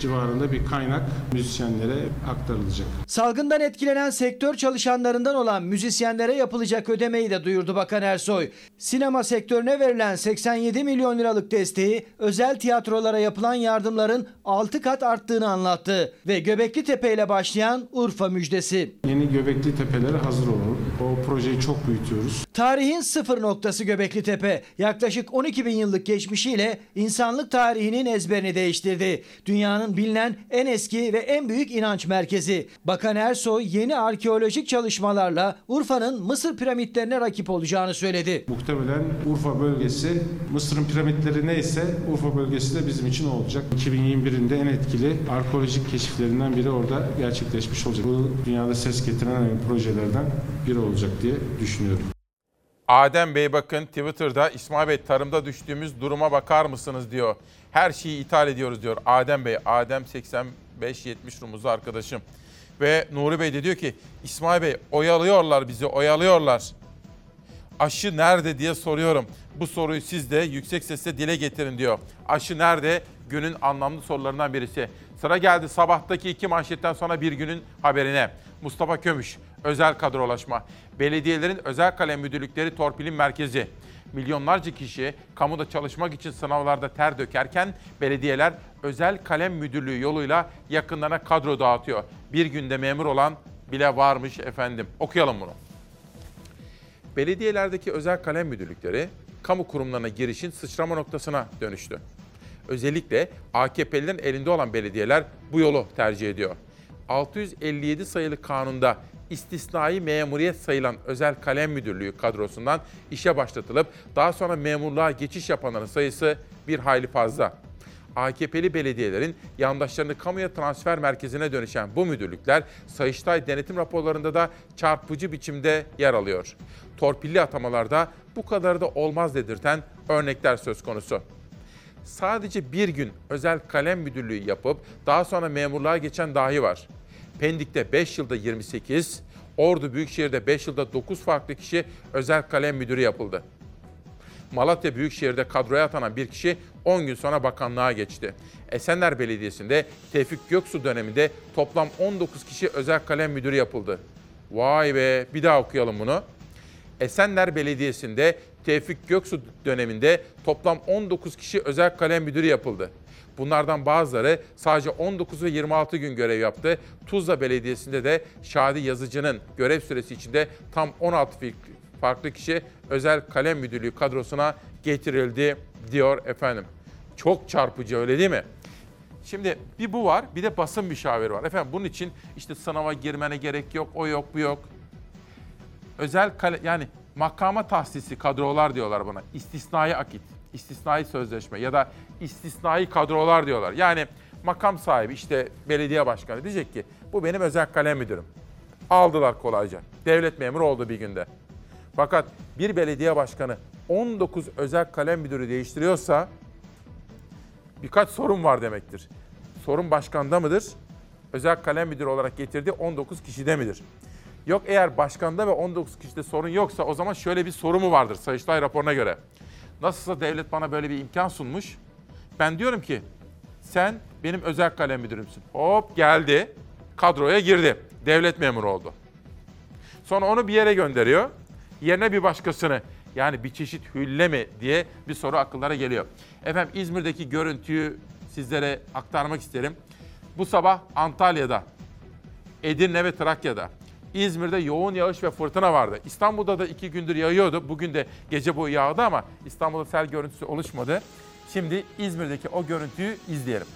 civarında bir kaynak müzisyenlere aktarılacak. Salgından etkilenen sektör çalışanlarından olan müzisyenlere yapılacak ödemeyi de duyurdu Bakan Ersoy. Sinema sektörüne verilen 87 milyon liralık desteği özel tiyatrolara yapılan yardımların 6 kat arttığını anlattı ve Göbekli Tepe ile başlayan Urfa müjdesi. Yeni Göbekli Tepe'lere hazır olalım. O projeyi çok büyütüyoruz. Tarihin sıfır noktası Göbekli Tepe yaklaşık 12 bin yıllık geçmişiyle insanlık tarihinin ezberini değiştirdi. Dünyanın bilinen en eski ve en büyük inanç merkezi. Bakan Ersoy yeni arkeolojik çalışmalarla Urfa'nın Mısır piramitlerine rakip olacağını söyledi. Muhtemelen Urfa bölgesi Mısır'ın piramitleri neyse Urfa bölgesi de bizim için olacak. 2021'in de en etkili arkeolojik keşiflerinden biri orada gerçekleşmiş olacak. Bu dünyada ses getiren projelerden biri olacak diye düşünüyorum. Adem Bey bakın Twitter'da İsmail Bey tarımda düştüğümüz duruma bakar mısınız diyor. Her şeyi ithal ediyoruz diyor Adem Bey. Adem 85-70 rumuzlu arkadaşım. Ve Nuri Bey de diyor ki İsmail Bey oyalıyorlar bizi oyalıyorlar. Aşı nerede diye soruyorum. Bu soruyu siz de yüksek sesle dile getirin diyor. Aşı nerede? Günün anlamlı sorularından birisi. Sıra geldi sabahtaki iki manşetten sonra bir günün haberine. Mustafa Kömüş, özel kadrolaşma. Belediyelerin özel kalem müdürlükleri torpilin merkezi. Milyonlarca kişi kamuda çalışmak için sınavlarda ter dökerken belediyeler özel kalem müdürlüğü yoluyla yakınlarına kadro dağıtıyor. Bir günde memur olan bile varmış efendim. Okuyalım bunu. Belediyelerdeki özel kalem müdürlükleri kamu kurumlarına girişin sıçrama noktasına dönüştü. Özellikle AKP'lilerin elinde olan belediyeler bu yolu tercih ediyor. 657 sayılı kanunda istisnai memuriyet sayılan özel kalem müdürlüğü kadrosundan işe başlatılıp daha sonra memurluğa geçiş yapanların sayısı bir hayli fazla. AKP'li belediyelerin yandaşlarını kamuya transfer merkezine dönüşen bu müdürlükler Sayıştay denetim raporlarında da çarpıcı biçimde yer alıyor. Torpilli atamalarda bu kadar da olmaz dedirten örnekler söz konusu sadece bir gün özel kalem müdürlüğü yapıp daha sonra memurluğa geçen dahi var. Pendik'te 5 yılda 28, Ordu Büyükşehir'de 5 yılda 9 farklı kişi özel kalem müdürü yapıldı. Malatya Büyükşehir'de kadroya atanan bir kişi 10 gün sonra bakanlığa geçti. Esenler Belediyesi'nde Tevfik Göksu döneminde toplam 19 kişi özel kalem müdürü yapıldı. Vay be bir daha okuyalım bunu. Esenler Belediyesi'nde Tevfik Göksu döneminde toplam 19 kişi özel kalem müdürü yapıldı. Bunlardan bazıları sadece 19 ve 26 gün görev yaptı. Tuzla Belediyesi'nde de Şadi Yazıcı'nın görev süresi içinde tam 16 fi- farklı kişi özel kalem müdürlüğü kadrosuna getirildi diyor efendim. Çok çarpıcı öyle değil mi? Şimdi bir bu var, bir de basın müşaviri var. Efendim bunun için işte sınava girmene gerek yok, o yok, bu yok özel kale, yani makama tahsisi kadrolar diyorlar buna. İstisnai akit, istisnai sözleşme ya da istisnai kadrolar diyorlar. Yani makam sahibi işte belediye başkanı diyecek ki bu benim özel kalem müdürüm. Aldılar kolayca. Devlet memuru oldu bir günde. Fakat bir belediye başkanı 19 özel kalem müdürü değiştiriyorsa birkaç sorun var demektir. Sorun başkanda mıdır? Özel kalem müdürü olarak getirdiği 19 kişide midir? Yok eğer başkanda ve 19 kişide sorun yoksa o zaman şöyle bir soru mu vardır Sayıştay raporuna göre. Nasılsa devlet bana böyle bir imkan sunmuş. Ben diyorum ki sen benim özel kalem müdürümsün. Hop geldi. Kadroya girdi. Devlet memuru oldu. Sonra onu bir yere gönderiyor. Yerine bir başkasını. Yani bir çeşit hülle mi diye bir soru akıllara geliyor. Efendim İzmir'deki görüntüyü sizlere aktarmak isterim. Bu sabah Antalya'da, Edirne ve Trakya'da, İzmir'de yoğun yağış ve fırtına vardı. İstanbul'da da iki gündür yağıyordu. Bugün de gece boyu yağdı ama İstanbul'da sel görüntüsü oluşmadı. Şimdi İzmir'deki o görüntüyü izleyelim.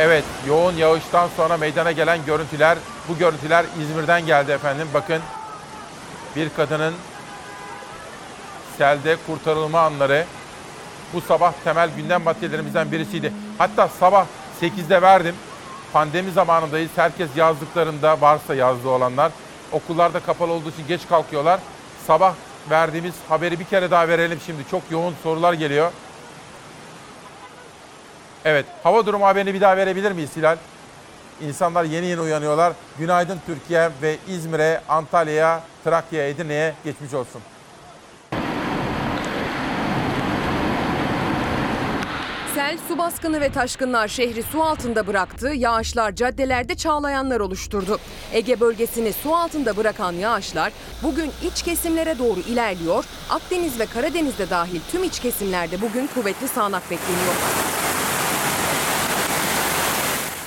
Evet, yoğun yağıştan sonra meydana gelen görüntüler, bu görüntüler İzmir'den geldi efendim. Bakın bir kadının selde kurtarılma anları bu sabah temel gündem maddelerimizden birisiydi. Hatta sabah 8'de verdim. Pandemi zamanındayız. Herkes yazdıklarında varsa yazdığı olanlar. Okullarda kapalı olduğu için geç kalkıyorlar. Sabah verdiğimiz haberi bir kere daha verelim şimdi. Çok yoğun sorular geliyor. Evet, hava durumu haberini bir daha verebilir miyiz Hilal? İnsanlar yeni yeni uyanıyorlar. Günaydın Türkiye ve İzmir'e, Antalya'ya, Trakya'ya, Edirne'ye geçmiş olsun. Sel, su baskını ve taşkınlar şehri su altında bıraktı. Yağışlar caddelerde çağlayanlar oluşturdu. Ege bölgesini su altında bırakan yağışlar bugün iç kesimlere doğru ilerliyor. Akdeniz ve Karadeniz'de dahil tüm iç kesimlerde bugün kuvvetli sağanak bekleniyor.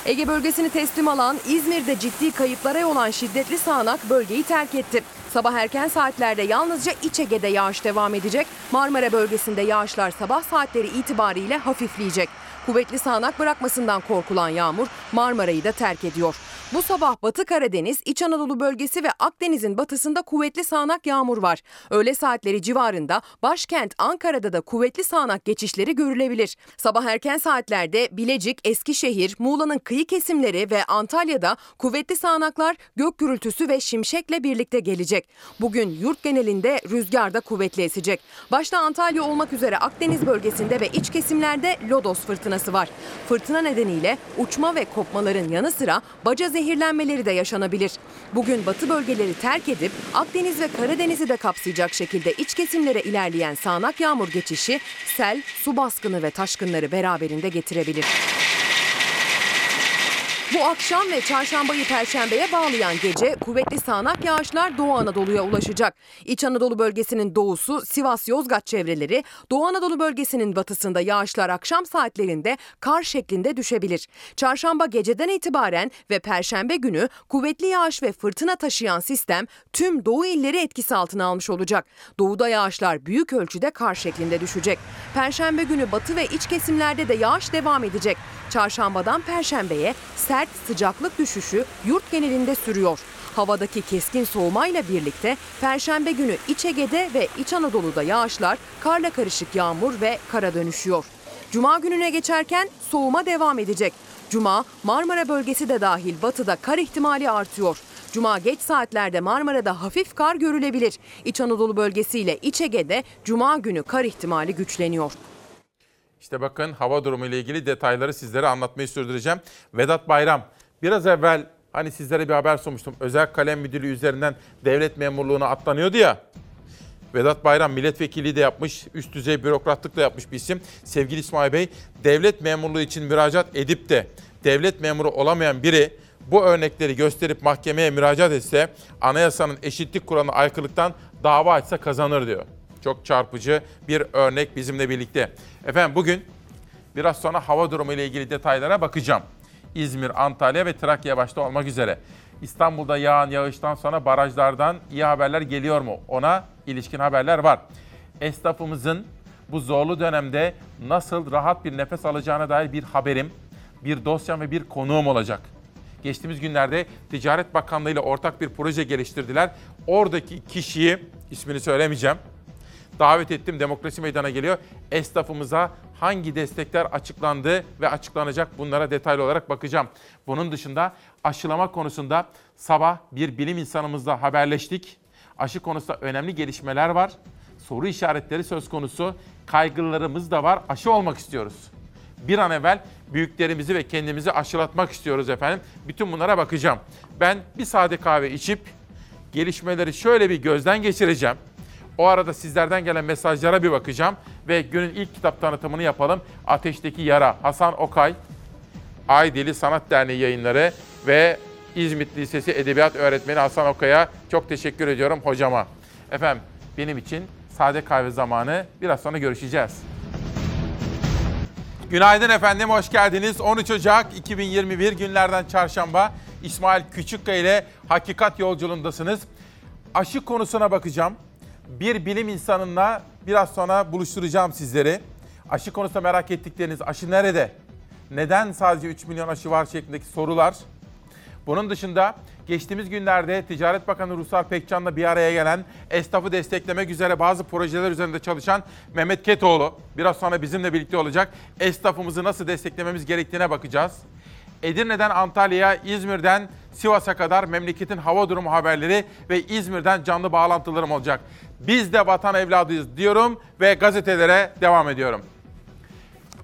Ege bölgesini teslim alan İzmir'de ciddi kayıplara yol olan şiddetli sağanak bölgeyi terk etti. Sabah erken saatlerde yalnızca İç Ege'de yağış devam edecek. Marmara bölgesinde yağışlar sabah saatleri itibariyle hafifleyecek. Kuvvetli sağanak bırakmasından korkulan yağmur Marmara'yı da terk ediyor. Bu sabah Batı Karadeniz, İç Anadolu bölgesi ve Akdeniz'in batısında kuvvetli sağanak yağmur var. Öğle saatleri civarında başkent Ankara'da da kuvvetli sağanak geçişleri görülebilir. Sabah erken saatlerde Bilecik, Eskişehir, Muğla'nın kıyı kesimleri ve Antalya'da kuvvetli sağanaklar gök gürültüsü ve şimşekle birlikte gelecek. Bugün yurt genelinde rüzgar da kuvvetli esecek. Başta Antalya olmak üzere Akdeniz bölgesinde ve iç kesimlerde lodos fırtınası var. Fırtına nedeniyle uçma ve kopmaların yanı sıra baca zehirlenmeleri de yaşanabilir. Bugün batı bölgeleri terk edip Akdeniz ve Karadeniz'i de kapsayacak şekilde iç kesimlere ilerleyen sağanak yağmur geçişi sel, su baskını ve taşkınları beraberinde getirebilir. Bu akşam ve çarşambayı perşembeye bağlayan gece kuvvetli sağanak yağışlar Doğu Anadolu'ya ulaşacak. İç Anadolu bölgesinin doğusu Sivas-Yozgat çevreleri, Doğu Anadolu bölgesinin batısında yağışlar akşam saatlerinde kar şeklinde düşebilir. Çarşamba geceden itibaren ve perşembe günü kuvvetli yağış ve fırtına taşıyan sistem tüm doğu illeri etkisi altına almış olacak. Doğuda yağışlar büyük ölçüde kar şeklinde düşecek. Perşembe günü batı ve iç kesimlerde de yağış devam edecek. Çarşambadan perşembeye sert sıcaklık düşüşü yurt genelinde sürüyor. Havadaki keskin soğumayla birlikte perşembe günü İç Ege'de ve İç Anadolu'da yağışlar karla karışık yağmur ve kara dönüşüyor. Cuma gününe geçerken soğuma devam edecek. Cuma Marmara bölgesi de dahil batıda kar ihtimali artıyor. Cuma geç saatlerde Marmara'da hafif kar görülebilir. İç Anadolu bölgesiyle İç Ege'de Cuma günü kar ihtimali güçleniyor. İşte bakın hava durumu ile ilgili detayları sizlere anlatmayı sürdüreceğim. Vedat Bayram biraz evvel hani sizlere bir haber sunmuştum. Özel kalem müdürlüğü üzerinden devlet memurluğuna atlanıyordu ya. Vedat Bayram milletvekili de yapmış, üst düzey bürokratlık da yapmış bir isim. Sevgili İsmail Bey, devlet memurluğu için müracaat edip de devlet memuru olamayan biri bu örnekleri gösterip mahkemeye müracaat etse anayasanın eşitlik kuralına aykırılıktan dava açsa kazanır diyor. Çok çarpıcı bir örnek bizimle birlikte. Efendim bugün biraz sonra hava durumu ile ilgili detaylara bakacağım. İzmir, Antalya ve Trakya başta olmak üzere. İstanbul'da yağan yağıştan sonra barajlardan iyi haberler geliyor mu? Ona ilişkin haberler var. Esnafımızın bu zorlu dönemde nasıl rahat bir nefes alacağına dair bir haberim, bir dosyam ve bir konuğum olacak. Geçtiğimiz günlerde Ticaret Bakanlığı ile ortak bir proje geliştirdiler. Oradaki kişiyi, ismini söylemeyeceğim, davet ettim. Demokrasi meydana geliyor. Esnafımıza hangi destekler açıklandı ve açıklanacak bunlara detaylı olarak bakacağım. Bunun dışında aşılama konusunda sabah bir bilim insanımızla haberleştik. Aşı konusunda önemli gelişmeler var. Soru işaretleri söz konusu. Kaygılarımız da var. Aşı olmak istiyoruz. Bir an evvel büyüklerimizi ve kendimizi aşılatmak istiyoruz efendim. Bütün bunlara bakacağım. Ben bir sade kahve içip gelişmeleri şöyle bir gözden geçireceğim. O arada sizlerden gelen mesajlara bir bakacağım ve günün ilk kitap tanıtımını yapalım. Ateşteki Yara, Hasan Okay, Aydeli Sanat Derneği yayınları ve İzmit Lisesi Edebiyat Öğretmeni Hasan Okay'a çok teşekkür ediyorum hocama. Efendim benim için sade kahve zamanı biraz sonra görüşeceğiz. Günaydın efendim, hoş geldiniz. 13 Ocak 2021 günlerden çarşamba İsmail Küçükkaya ile Hakikat Yolculuğundasınız. Aşı konusuna bakacağım bir bilim insanıyla biraz sonra buluşturacağım sizleri. Aşı konusunda merak ettikleriniz aşı nerede? Neden sadece 3 milyon aşı var şeklindeki sorular. Bunun dışında geçtiğimiz günlerde Ticaret Bakanı Ruslar Pekcan'la bir araya gelen esnafı desteklemek üzere bazı projeler üzerinde çalışan Mehmet Ketoğlu biraz sonra bizimle birlikte olacak. Esnafımızı nasıl desteklememiz gerektiğine bakacağız. Edirne'den Antalya'ya, İzmir'den Sivas'a kadar memleketin hava durumu haberleri ve İzmir'den canlı bağlantılarım olacak. Biz de vatan evladıyız diyorum ve gazetelere devam ediyorum.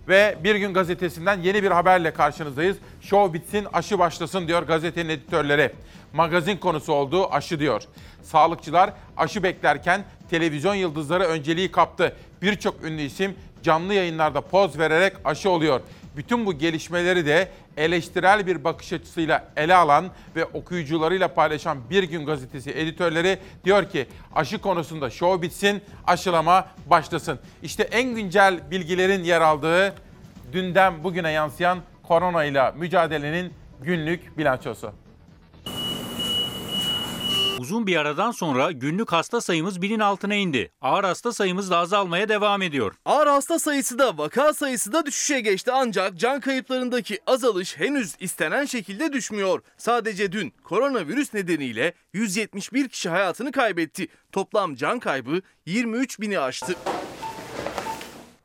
Ve Bir Gün Gazetesi'nden yeni bir haberle karşınızdayız. Show bitsin, aşı başlasın diyor gazetenin editörleri. Magazin konusu olduğu aşı diyor. Sağlıkçılar aşı beklerken televizyon yıldızları önceliği kaptı. Birçok ünlü isim canlı yayınlarda poz vererek aşı oluyor. Bütün bu gelişmeleri de eleştirel bir bakış açısıyla ele alan ve okuyucularıyla paylaşan Bir Gün Gazetesi editörleri diyor ki aşı konusunda şov bitsin, aşılama başlasın. İşte en güncel bilgilerin yer aldığı dünden bugüne yansıyan korona ile mücadelenin günlük bilançosu. Uzun bir aradan sonra günlük hasta sayımız binin altına indi. Ağır hasta sayımız da azalmaya devam ediyor. Ağır hasta sayısı da vaka sayısı da düşüşe geçti ancak can kayıplarındaki azalış henüz istenen şekilde düşmüyor. Sadece dün koronavirüs nedeniyle 171 kişi hayatını kaybetti. Toplam can kaybı 23 bini aştı.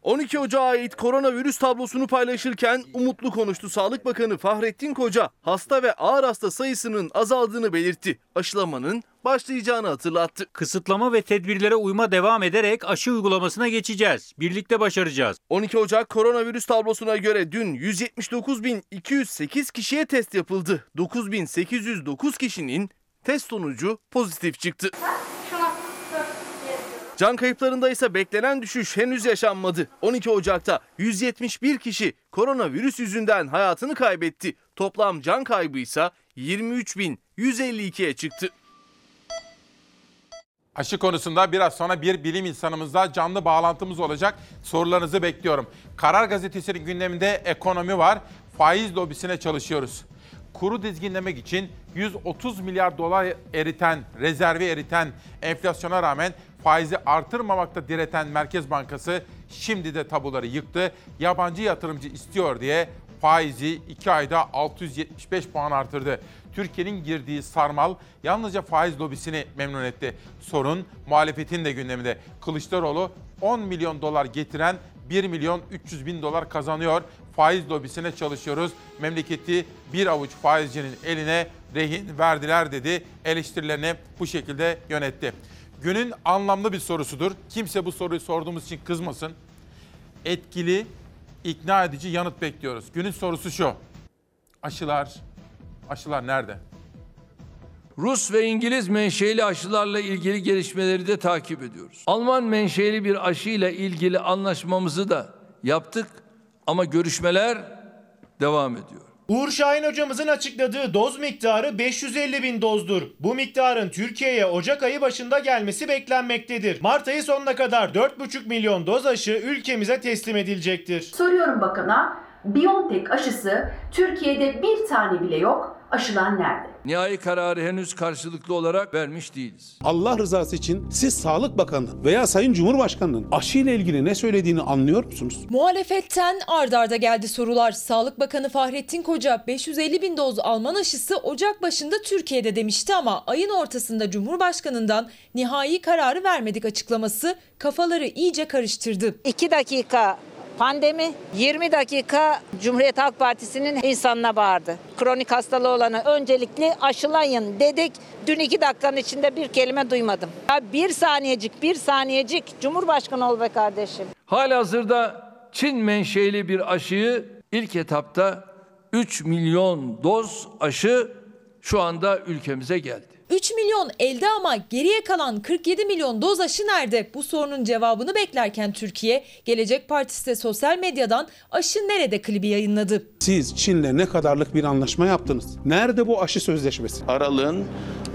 12 Ocağı ait koronavirüs tablosunu paylaşırken umutlu konuştu Sağlık Bakanı Fahrettin Koca. Hasta ve ağır hasta sayısının azaldığını belirtti. Aşılamanın başlayacağını hatırlattı. Kısıtlama ve tedbirlere uyma devam ederek aşı uygulamasına geçeceğiz. Birlikte başaracağız. 12 Ocak koronavirüs tablosuna göre dün 179.208 kişiye test yapıldı. 9.809 kişinin test sonucu pozitif çıktı. Can kayıplarında ise beklenen düşüş henüz yaşanmadı. 12 Ocak'ta 171 kişi koronavirüs yüzünden hayatını kaybetti. Toplam can kaybı ise 23.152'ye çıktı. Aşı konusunda biraz sonra bir bilim insanımızla canlı bağlantımız olacak. Sorularınızı bekliyorum. Karar Gazetesi'nin gündeminde ekonomi var. Faiz lobisine çalışıyoruz. Kuru dizginlemek için 130 milyar dolar eriten, rezervi eriten, enflasyona rağmen faizi artırmamakta direten Merkez Bankası şimdi de tabuları yıktı. Yabancı yatırımcı istiyor diye faizi 2 ayda 675 puan artırdı. Türkiye'nin girdiği sarmal yalnızca faiz lobisini memnun etti. Sorun muhalefetin de gündeminde. Kılıçdaroğlu 10 milyon dolar getiren 1 milyon 300 bin dolar kazanıyor. Faiz lobisine çalışıyoruz. Memleketi bir avuç faizcinin eline rehin verdiler dedi. Eleştirilerini bu şekilde yönetti. Günün anlamlı bir sorusudur. Kimse bu soruyu sorduğumuz için kızmasın. Etkili, ikna edici yanıt bekliyoruz. Günün sorusu şu. Aşılar, aşılar nerede? Rus ve İngiliz menşeli aşılarla ilgili gelişmeleri de takip ediyoruz. Alman menşeli bir aşıyla ilgili anlaşmamızı da yaptık ama görüşmeler devam ediyor. Uğur Şahin hocamızın açıkladığı doz miktarı 550 bin dozdur. Bu miktarın Türkiye'ye Ocak ayı başında gelmesi beklenmektedir. Mart ayı sonuna kadar 4,5 milyon doz aşı ülkemize teslim edilecektir. Soruyorum bakana, BioNTech aşısı Türkiye'de bir tane bile yok. Aşılar nerede? Nihai kararı henüz karşılıklı olarak vermiş değiliz. Allah rızası için siz Sağlık Bakanı veya Sayın Cumhurbaşkanı'nın aşı ile ilgili ne söylediğini anlıyor musunuz? Muhalefetten ard arda geldi sorular. Sağlık Bakanı Fahrettin Koca 550 bin doz Alman aşısı Ocak başında Türkiye'de demişti ama ayın ortasında Cumhurbaşkanı'ndan nihai kararı vermedik açıklaması kafaları iyice karıştırdı. 2 dakika pandemi, 20 dakika Cumhuriyet Halk Partisi'nin insanına bağırdı. Kronik hastalığı olanı öncelikli aşılayın dedik. Dün 2 dakikanın içinde bir kelime duymadım. Ya bir saniyecik, bir saniyecik Cumhurbaşkanı ol be kardeşim. Halihazırda Çin menşeli bir aşıyı ilk etapta 3 milyon doz aşı şu anda ülkemize geldi. 3 milyon elde ama geriye kalan 47 milyon doz aşı nerede? Bu sorunun cevabını beklerken Türkiye, Gelecek Partisi de sosyal medyadan aşı nerede klibi yayınladı. Siz Çin'le ne kadarlık bir anlaşma yaptınız? Nerede bu aşı sözleşmesi? Aralığın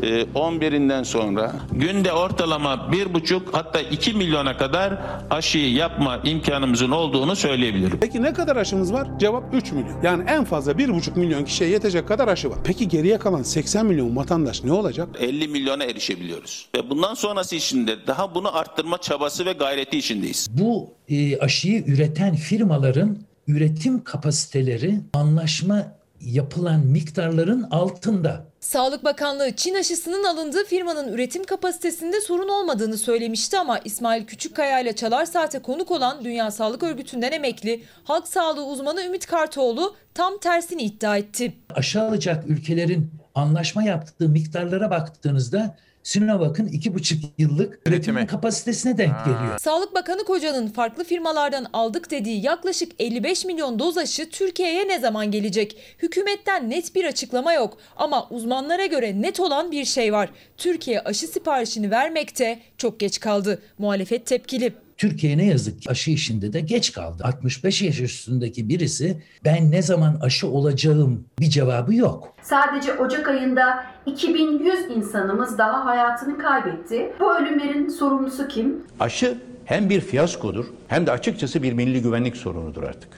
e, 11'inden sonra günde ortalama 1,5 hatta 2 milyona kadar aşıyı yapma imkanımızın olduğunu söyleyebilirim. Peki ne kadar aşımız var? Cevap 3 milyon. Yani en fazla 1,5 milyon kişiye yetecek kadar aşı var. Peki geriye kalan 80 milyon vatandaş ne olacak? 50 milyona erişebiliyoruz. Ve bundan sonrası içinde daha bunu arttırma çabası ve gayreti içindeyiz. Bu e, aşıyı üreten firmaların üretim kapasiteleri anlaşma yapılan miktarların altında. Sağlık Bakanlığı Çin aşısının alındığı firmanın üretim kapasitesinde sorun olmadığını söylemişti ama İsmail Küçükkaya ile Çalar Saat'e konuk olan Dünya Sağlık Örgütü'nden emekli halk sağlığı uzmanı Ümit Kartoğlu tam tersini iddia etti. Aşı alacak ülkelerin anlaşma yaptığı miktarlara baktığınızda Sinovac'ın iki buçuk yıllık üretim kapasitesine denk geliyor. Sağlık Bakanı Koca'nın farklı firmalardan aldık dediği yaklaşık 55 milyon doz aşı Türkiye'ye ne zaman gelecek? Hükümetten net bir açıklama yok ama uzmanlara göre net olan bir şey var. Türkiye aşı siparişini vermekte çok geç kaldı. Muhalefet tepkili. Türkiye ne yazık ki aşı işinde de geç kaldı. 65 yaş üstündeki birisi ben ne zaman aşı olacağım bir cevabı yok. Sadece Ocak ayında 2100 insanımız daha hayatını kaybetti. Bu ölümlerin sorumlusu kim? Aşı hem bir fiyaskodur hem de açıkçası bir milli güvenlik sorunudur artık.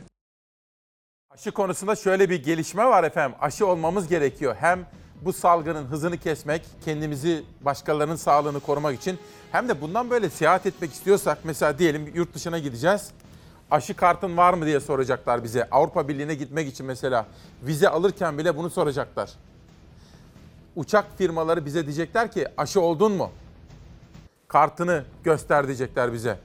Aşı konusunda şöyle bir gelişme var efendim. Aşı olmamız gerekiyor. Hem bu salgının hızını kesmek, kendimizi başkalarının sağlığını korumak için hem de bundan böyle seyahat etmek istiyorsak mesela diyelim yurt dışına gideceğiz. Aşı kartın var mı diye soracaklar bize. Avrupa Birliği'ne gitmek için mesela vize alırken bile bunu soracaklar. Uçak firmaları bize diyecekler ki aşı oldun mu? Kartını göster diyecekler bize.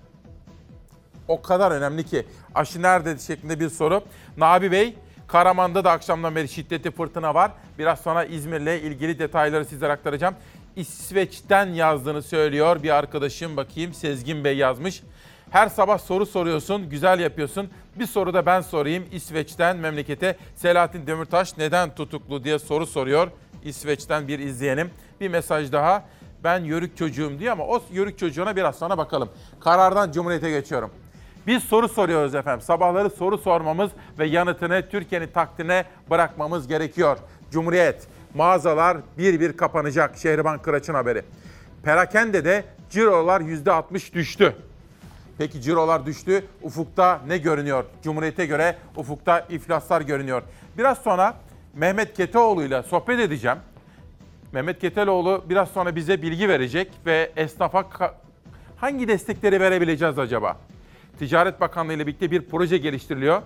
O kadar önemli ki aşı nerede şeklinde bir soru. Nabi Bey, Karaman'da da akşamdan beri şiddetli fırtına var. Biraz sonra İzmir'le ilgili detayları sizlere aktaracağım. İsveç'ten yazdığını söylüyor bir arkadaşım. Bakayım Sezgin Bey yazmış. Her sabah soru soruyorsun, güzel yapıyorsun. Bir soru da ben sorayım. İsveç'ten memlekete Selahattin Demirtaş neden tutuklu diye soru soruyor. İsveç'ten bir izleyenim. Bir mesaj daha. Ben yörük çocuğum diyor ama o yörük çocuğuna biraz sonra bakalım. Karardan Cumhuriyet'e geçiyorum. Biz soru soruyoruz efendim. Sabahları soru sormamız ve yanıtını Türkiye'nin takdirine bırakmamız gerekiyor. Cumhuriyet, mağazalar bir bir kapanacak. Şehriban Kıraç'ın haberi. Perakende cirolar %60 düştü. Peki cirolar düştü. Ufukta ne görünüyor? Cumhuriyete göre ufukta iflaslar görünüyor. Biraz sonra Mehmet Keteoğlu ile sohbet edeceğim. Mehmet Keteoğlu biraz sonra bize bilgi verecek ve esnafa hangi destekleri verebileceğiz acaba? Ticaret Bakanlığı ile birlikte bir proje geliştiriliyor.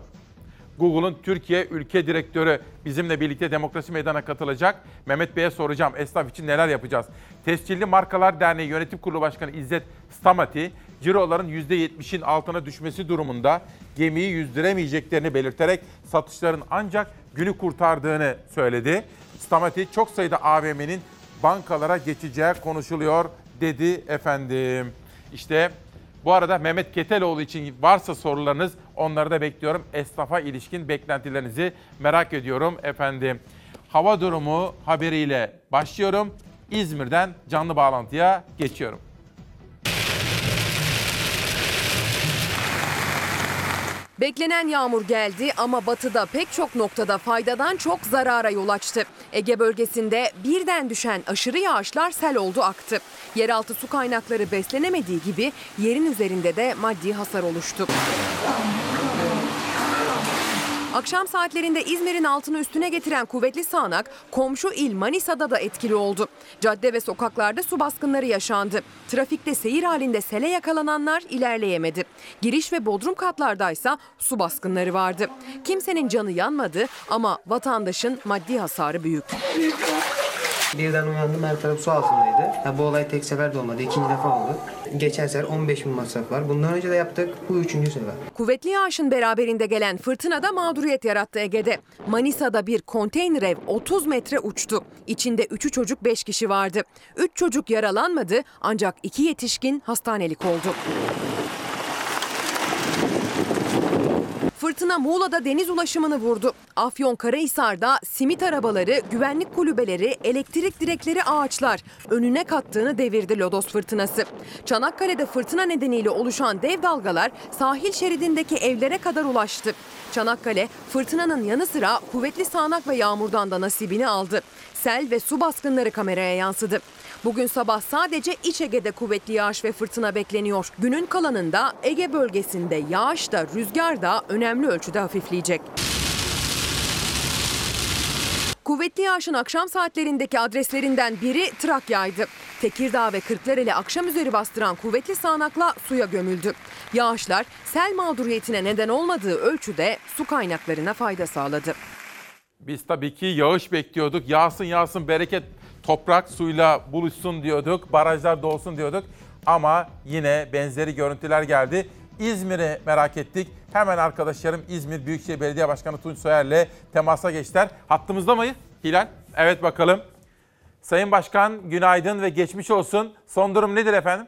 Google'un Türkiye ülke direktörü bizimle birlikte Demokrasi Meydanı'na katılacak. Mehmet Bey'e soracağım esnaf için neler yapacağız? Tescilli Markalar Derneği Yönetim Kurulu Başkanı İzzet Stamati, ciroların %70'in altına düşmesi durumunda gemiyi yüzdüremeyeceklerini belirterek satışların ancak günü kurtardığını söyledi. Stamati çok sayıda AVM'nin bankalara geçeceği konuşuluyor dedi efendim. İşte bu arada Mehmet Keteloğlu için varsa sorularınız onları da bekliyorum. Esnafa ilişkin beklentilerinizi merak ediyorum efendim. Hava durumu haberiyle başlıyorum. İzmir'den canlı bağlantıya geçiyorum. Beklenen yağmur geldi ama batıda pek çok noktada faydadan çok zarara yol açtı. Ege bölgesinde birden düşen aşırı yağışlar sel oldu aktı. Yeraltı su kaynakları beslenemediği gibi yerin üzerinde de maddi hasar oluştu. Akşam saatlerinde İzmir'in altını üstüne getiren kuvvetli sağanak komşu il Manisa'da da etkili oldu. Cadde ve sokaklarda su baskınları yaşandı. Trafikte seyir halinde sele yakalananlar ilerleyemedi. Giriş ve bodrum katlardaysa su baskınları vardı. Kimsenin canı yanmadı ama vatandaşın maddi hasarı büyük. Birden uyandım her taraf su altındaydı. Ya bu olay tek sefer de olmadı. ikinci defa oldu. Geçen sefer 15 bin masraf var. Bundan önce de yaptık. Bu üçüncü sefer. Kuvvetli yağışın beraberinde gelen fırtına da mağduriyet yarattı Ege'de. Manisa'da bir konteyner ev 30 metre uçtu. İçinde 3'ü çocuk 5 kişi vardı. 3 çocuk yaralanmadı ancak 2 yetişkin hastanelik oldu. Fırtına Muğla'da deniz ulaşımını vurdu. Afyon Karahisar'da simit arabaları, güvenlik kulübeleri, elektrik direkleri ağaçlar önüne kattığını devirdi lodos fırtınası. Çanakkale'de fırtına nedeniyle oluşan dev dalgalar sahil şeridindeki evlere kadar ulaştı. Çanakkale fırtınanın yanı sıra kuvvetli sağanak ve yağmurdan da nasibini aldı. Sel ve su baskınları kameraya yansıdı. Bugün sabah sadece İç Ege'de kuvvetli yağış ve fırtına bekleniyor. Günün kalanında Ege bölgesinde yağış da rüzgar da önemli ölçüde hafifleyecek. Kuvvetli yağışın akşam saatlerindeki adreslerinden biri Trakya'ydı. Tekirdağ ve Kırklareli akşam üzeri bastıran kuvvetli sağanakla suya gömüldü. Yağışlar sel mağduriyetine neden olmadığı ölçüde su kaynaklarına fayda sağladı. Biz tabii ki yağış bekliyorduk. Yağsın yağsın bereket toprak suyla buluşsun diyorduk. Barajlar dolsun diyorduk. Ama yine benzeri görüntüler geldi. İzmir'i merak ettik. Hemen arkadaşlarım İzmir Büyükşehir Belediye Başkanı Tunç Soyer'le temasa geçtiler. Hattımızda mıyız Hilal? Evet bakalım. Sayın Başkan günaydın ve geçmiş olsun. Son durum nedir efendim?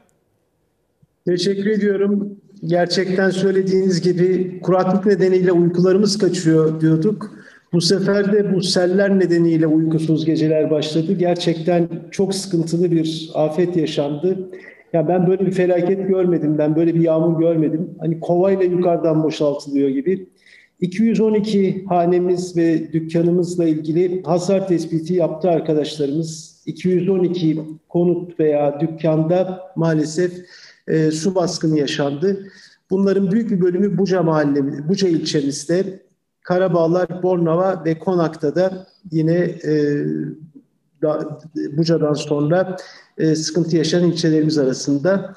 Teşekkür ediyorum. Gerçekten söylediğiniz gibi kuraklık nedeniyle uykularımız kaçıyor diyorduk. Bu sefer de bu seller nedeniyle uykusuz geceler başladı. Gerçekten çok sıkıntılı bir afet yaşandı. Ya ben böyle bir felaket görmedim. Ben böyle bir yağmur görmedim. Hani kovayla yukarıdan boşaltılıyor gibi. 212 hanemiz ve dükkanımızla ilgili hasar tespiti yaptı arkadaşlarımız. 212 konut veya dükkanda maalesef e, su baskını yaşandı. Bunların büyük bir bölümü Buca mahalle, Buca ilçemizde. Karabağlar, Bornova ve Konak'ta da yine e, da, Buca'dan sonra e, sıkıntı yaşayan ilçelerimiz arasında.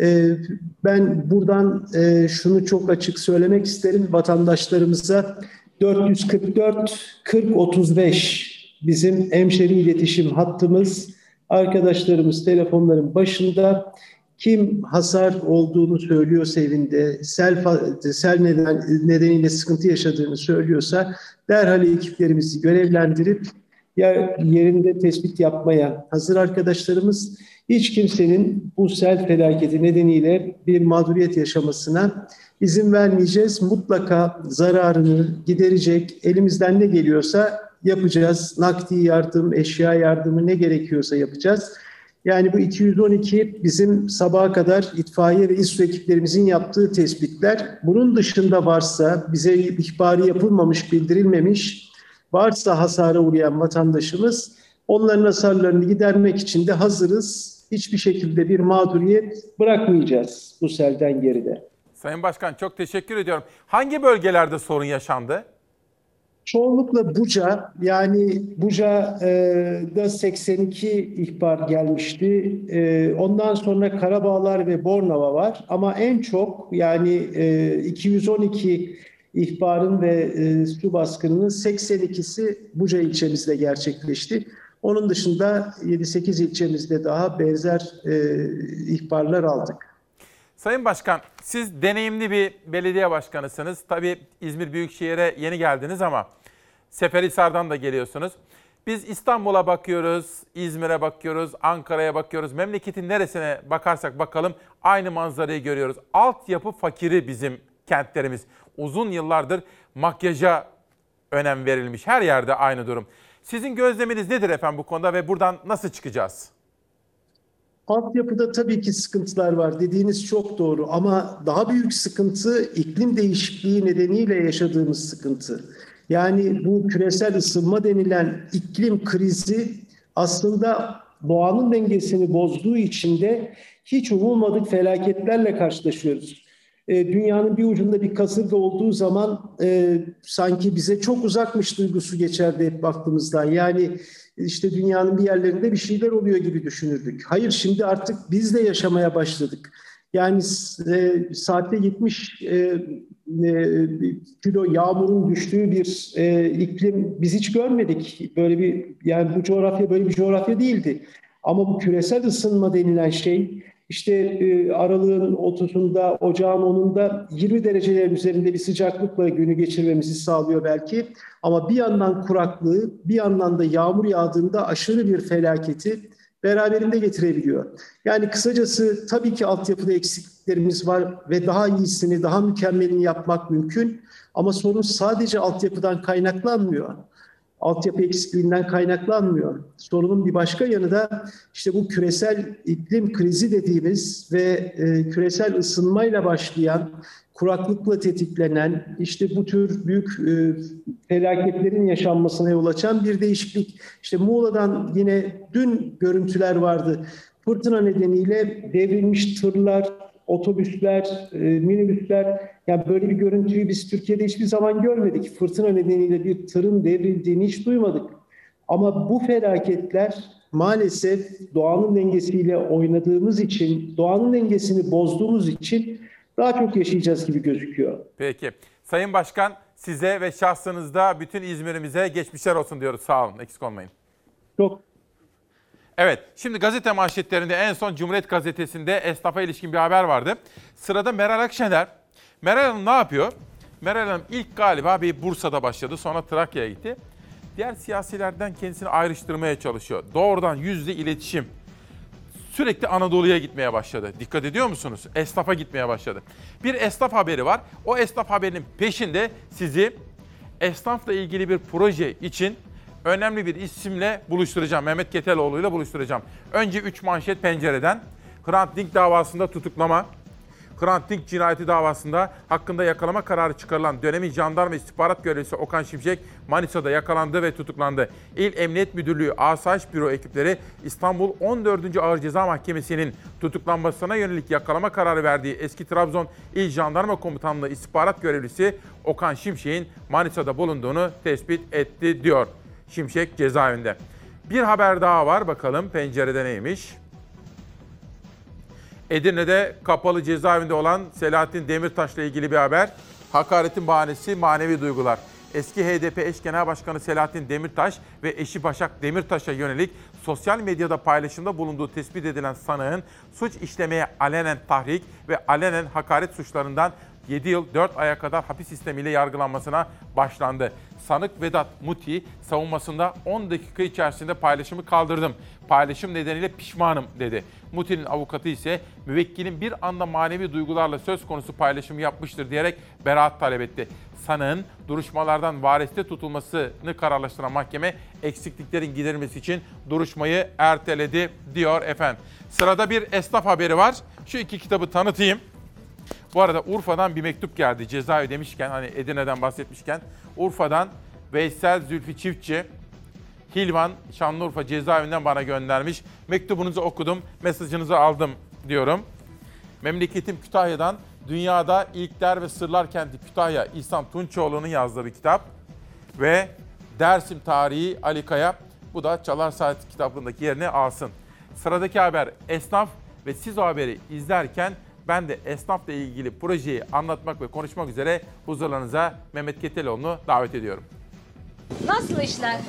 E, ben buradan e, şunu çok açık söylemek isterim. Vatandaşlarımıza 444 40 35 bizim hemşeri iletişim hattımız. Arkadaşlarımız telefonların başında kim hasar olduğunu söylüyorsa evinde, sel, sel neden, nedeniyle sıkıntı yaşadığını söylüyorsa derhal ekiplerimizi görevlendirip ya yerinde tespit yapmaya hazır arkadaşlarımız hiç kimsenin bu sel felaketi nedeniyle bir mağduriyet yaşamasına izin vermeyeceğiz. Mutlaka zararını giderecek elimizden ne geliyorsa yapacağız. Nakdi yardım, eşya yardımı ne gerekiyorsa yapacağız. Yani bu 212 bizim sabaha kadar itfaiye ve İSU ekiplerimizin yaptığı tespitler. Bunun dışında varsa bize ihbarı yapılmamış, bildirilmemiş, varsa hasara uğrayan vatandaşımız onların hasarlarını gidermek için de hazırız. Hiçbir şekilde bir mağduriyet bırakmayacağız bu selden geride. Sayın Başkan çok teşekkür ediyorum. Hangi bölgelerde sorun yaşandı? Çoğunlukla Buca yani Buca'da 82 ihbar gelmişti. E, Ondan sonra Karabağlar ve Bornova var. Ama en çok yani e, 212 ihbarın ve e, su baskınının 82'si Buca ilçemizde gerçekleşti. Onun dışında 7-8 ilçemizde daha benzer e, ihbarlar aldık. Sayın Başkan, siz deneyimli bir belediye başkanısınız. Tabii İzmir Büyükşehir'e yeni geldiniz ama Seferihisar'dan da geliyorsunuz. Biz İstanbul'a bakıyoruz, İzmir'e bakıyoruz, Ankara'ya bakıyoruz. Memleketin neresine bakarsak bakalım aynı manzarayı görüyoruz. Altyapı fakiri bizim kentlerimiz. Uzun yıllardır makyaja önem verilmiş. Her yerde aynı durum. Sizin gözleminiz nedir efendim bu konuda ve buradan nasıl çıkacağız? Altyapıda tabii ki sıkıntılar var. Dediğiniz çok doğru ama daha büyük sıkıntı iklim değişikliği nedeniyle yaşadığımız sıkıntı. Yani bu küresel ısınma denilen iklim krizi aslında doğanın dengesini bozduğu için de hiç umulmadık felaketlerle karşılaşıyoruz. E, dünyanın bir ucunda bir kasırga olduğu zaman e, sanki bize çok uzakmış duygusu geçerdi hep baktığımızdan. Yani işte dünyanın bir yerlerinde bir şeyler oluyor gibi düşünürdük. Hayır şimdi artık biz de yaşamaya başladık. Yani e, saatte 70 e, e, kilo yağmurun düştüğü bir e, iklim biz hiç görmedik. Böyle bir yani bu coğrafya böyle bir coğrafya değildi. Ama bu küresel ısınma denilen şey işte e, aralığın 30'unda, ocağın 10'unda 20 derecelerin üzerinde bir sıcaklıkla günü geçirmemizi sağlıyor belki. Ama bir yandan kuraklığı, bir yandan da yağmur yağdığında aşırı bir felaketi beraberinde getirebiliyor. Yani kısacası tabii ki altyapıda eksikliklerimiz var ve daha iyisini, daha mükemmelini yapmak mümkün. Ama sorun sadece altyapıdan kaynaklanmıyor altyapı eksikliğinden kaynaklanmıyor. Sorunun bir başka yanı da işte bu küresel iklim krizi dediğimiz ve e, küresel ısınmayla başlayan, kuraklıkla tetiklenen, işte bu tür büyük e, felaketlerin yaşanmasına yol açan bir değişiklik. İşte Muğla'dan yine dün görüntüler vardı. Fırtına nedeniyle devrilmiş tırlar, otobüsler, e, minibüsler yani böyle bir görüntüyü biz Türkiye'de hiçbir zaman görmedik. Fırtına nedeniyle bir tırın devrildiğini hiç duymadık. Ama bu felaketler maalesef doğanın dengesiyle oynadığımız için, doğanın dengesini bozduğumuz için daha çok yaşayacağız gibi gözüküyor. Peki. Sayın Başkan size ve şahsınızda bütün İzmir'imize geçmişler olsun diyoruz. Sağ olun, eksik olmayın. Çok Evet, şimdi gazete manşetlerinde en son Cumhuriyet Gazetesi'nde esnafa ilişkin bir haber vardı. Sırada Meral Akşener. Meral Hanım ne yapıyor? Meral Hanım ilk galiba bir Bursa'da başladı, sonra Trakya'ya gitti. Diğer siyasilerden kendisini ayrıştırmaya çalışıyor. Doğrudan yüzde iletişim. Sürekli Anadolu'ya gitmeye başladı. Dikkat ediyor musunuz? Esnafa gitmeye başladı. Bir esnaf haberi var. O esnaf haberinin peşinde sizi esnafla ilgili bir proje için önemli bir isimle buluşturacağım. Mehmet Keteloğlu ile buluşturacağım. Önce 3 manşet pencereden. Hrant Dink davasında tutuklama. Hrant Dink cinayeti davasında hakkında yakalama kararı çıkarılan dönemin jandarma istihbarat görevlisi Okan Şimşek Manisa'da yakalandı ve tutuklandı. İl Emniyet Müdürlüğü Asayiş Büro ekipleri İstanbul 14. Ağır Ceza Mahkemesi'nin tutuklanmasına yönelik yakalama kararı verdiği eski Trabzon İl Jandarma Komutanlığı istihbarat görevlisi Okan Şimşek'in Manisa'da bulunduğunu tespit etti diyor. Şimşek cezaevinde. Bir haber daha var bakalım pencerede neymiş? Edirne'de kapalı cezaevinde olan Selahattin Demirtaş'la ilgili bir haber. Hakaretin bahanesi manevi duygular. Eski HDP eş genel başkanı Selahattin Demirtaş ve eşi Başak Demirtaş'a yönelik sosyal medyada paylaşımda bulunduğu tespit edilen sanığın suç işlemeye alenen tahrik ve alenen hakaret suçlarından 7 yıl 4 aya kadar hapis sistemiyle yargılanmasına başlandı. Sanık Vedat Muti savunmasında 10 dakika içerisinde paylaşımı kaldırdım. Paylaşım nedeniyle pişmanım dedi. Muti'nin avukatı ise müvekkilin bir anda manevi duygularla söz konusu paylaşımı yapmıştır diyerek beraat talep etti. Sanığın duruşmalardan variste tutulmasını kararlaştıran mahkeme eksikliklerin giderilmesi için duruşmayı erteledi diyor efendim. Sırada bir esnaf haberi var. Şu iki kitabı tanıtayım. Bu arada Urfa'dan bir mektup geldi. Ceza ödemişken hani Edirne'den bahsetmişken Urfa'dan Veysel Zülfü Çiftçi Hilvan Şanlıurfa cezaevinden bana göndermiş. Mektubunuzu okudum, mesajınızı aldım diyorum. Memleketim Kütahya'dan Dünyada İlkler ve Sırlar Kenti Kütahya İhsan Tunçoğlu'nun yazdığı bir kitap. Ve Dersim Tarihi Ali Kaya. Bu da Çalar Saat kitaplığındaki yerini alsın. Sıradaki haber esnaf ve siz o haberi izlerken ben de esnafla ilgili projeyi anlatmak ve konuşmak üzere huzurlarınıza Mehmet Keteloğlu'nu davet ediyorum. Nasıl işler?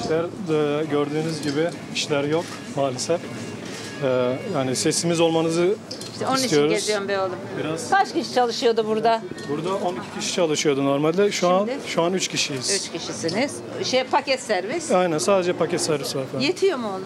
İşler de gördüğünüz gibi işler yok maalesef. Ee, yani sesimiz olmanızı Onun için istiyoruz. geziyorum be oğlum. Biraz Kaç kişi çalışıyordu burada? burada 12 kişi çalışıyordu normalde. Şu an Şimdi? şu an 3 kişiyiz. Üç kişisiniz. Şey paket servis. Aynen sadece paket servis var falan. Yetiyor mu oğlum?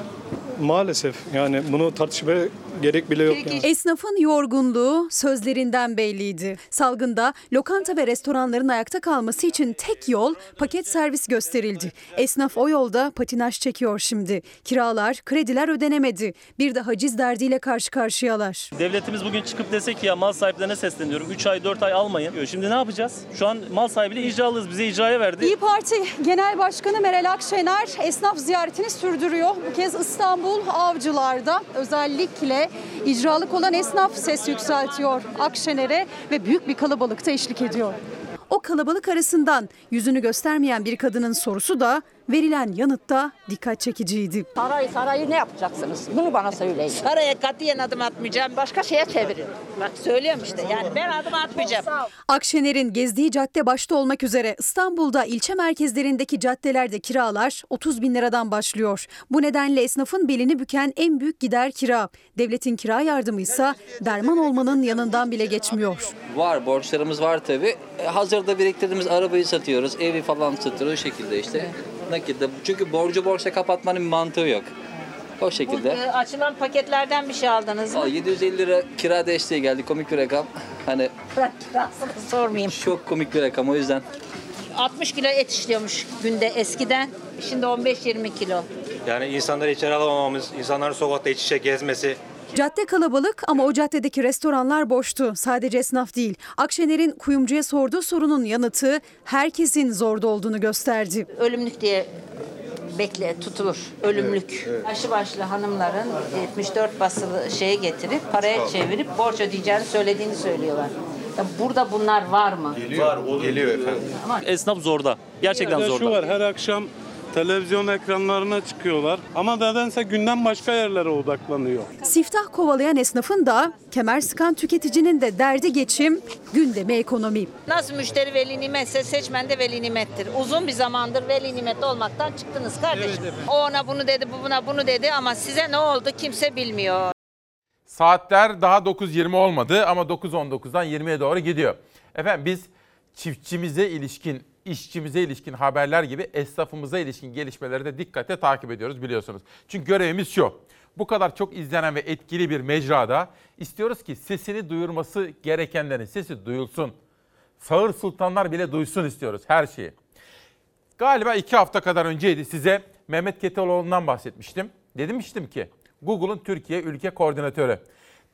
Maalesef yani bunu tartışmaya gerek bile yok yani. Esnafın yorgunluğu sözlerinden belliydi. Salgında lokanta ve restoranların ayakta kalması için tek yol paket servis gösterildi. Esnaf o yolda patinaj çekiyor şimdi. Kiralar, krediler ödenemedi. Bir de haciz derdiyle karşı karşıyalar. Devletimiz bugün çıkıp dese ki ya mal sahiplerine sesleniyorum. 3 ay 4 ay almayın. Şimdi ne yapacağız? Şu an mal sahibiyle icralıyız. Bize icraya verdi. İyi Parti Genel Başkanı Meral Akşener esnaf ziyaretini sürdürüyor. Bu kez İstanbul Avcılar'da özellikle icralık olan esnaf ses yükseltiyor Akşener'e ve büyük bir kalabalıkta eşlik ediyor. O kalabalık arasından yüzünü göstermeyen bir kadının sorusu da verilen yanıtta dikkat çekiciydi. Sarayı sarayı ne yapacaksınız? Bunu bana söyleyin. Saraya katiyen adım atmayacağım. Başka şeye çevirin. Bak söylüyorum işte. Yani ben adım atmayacağım. Akşener'in gezdiği cadde başta olmak üzere İstanbul'da ilçe merkezlerindeki caddelerde kiralar 30 bin liradan başlıyor. Bu nedenle esnafın belini büken en büyük gider kira. Devletin kira yardımı ise derman olmanın yanından bile geçmiyor. Var borçlarımız var tabi. Hazırda biriktirdiğimiz arabayı satıyoruz, evi falan satıyoruz o şekilde işte. Nakitte. Çünkü borcu borçla kapatmanın bir mantığı yok. O Bu şekilde. e, açılan paketlerden bir şey aldınız mı? Aa, 750 lira kira desteği geldi komik bir rakam. Hani kirasını sormayayım. çok komik bir rakam o yüzden. 60 kilo et işliyormuş günde eskiden. Şimdi 15-20 kilo. Yani insanları içeri alamamamız, insanların sokakta iç içe gezmesi, Cadde kalabalık ama o caddedeki restoranlar boştu. Sadece esnaf değil. Akşener'in kuyumcuya sorduğu sorunun yanıtı herkesin zorda olduğunu gösterdi. Ölümlük diye bekle tutulur. Ölümlük. Aşı başlı hanımların 74 basılı şeye getirip paraya çevirip borç ödeyeceğini söylediğini söylüyorlar. Ya burada bunlar var mı? Var, geliyor efendim. Esnaf zorda. Gerçekten zorda. Şu var her akşam televizyon ekranlarına çıkıyorlar ama nedense gündem başka yerlere odaklanıyor. Siftah kovalayan esnafın da kemer sıkan tüketicinin de derdi geçim, gündemi ekonomi. Nasıl müşteri veli nimetse seçmen de veli nimettir. Uzun bir zamandır veli nimet olmaktan çıktınız kardeşim. o ona bunu dedi, bu buna bunu dedi ama size ne oldu kimse bilmiyor. Saatler daha 9.20 olmadı ama 9.19'dan 20'ye doğru gidiyor. Efendim biz çiftçimize ilişkin, işçimize ilişkin haberler gibi esnafımıza ilişkin gelişmeleri de dikkate takip ediyoruz biliyorsunuz. Çünkü görevimiz şu. Bu kadar çok izlenen ve etkili bir mecrada istiyoruz ki sesini duyurması gerekenlerin sesi duyulsun. Sağır sultanlar bile duysun istiyoruz her şeyi. Galiba iki hafta kadar önceydi size Mehmet Keteloğlu'ndan bahsetmiştim. Demiştim ki Google'un Türkiye Ülke Koordinatörü.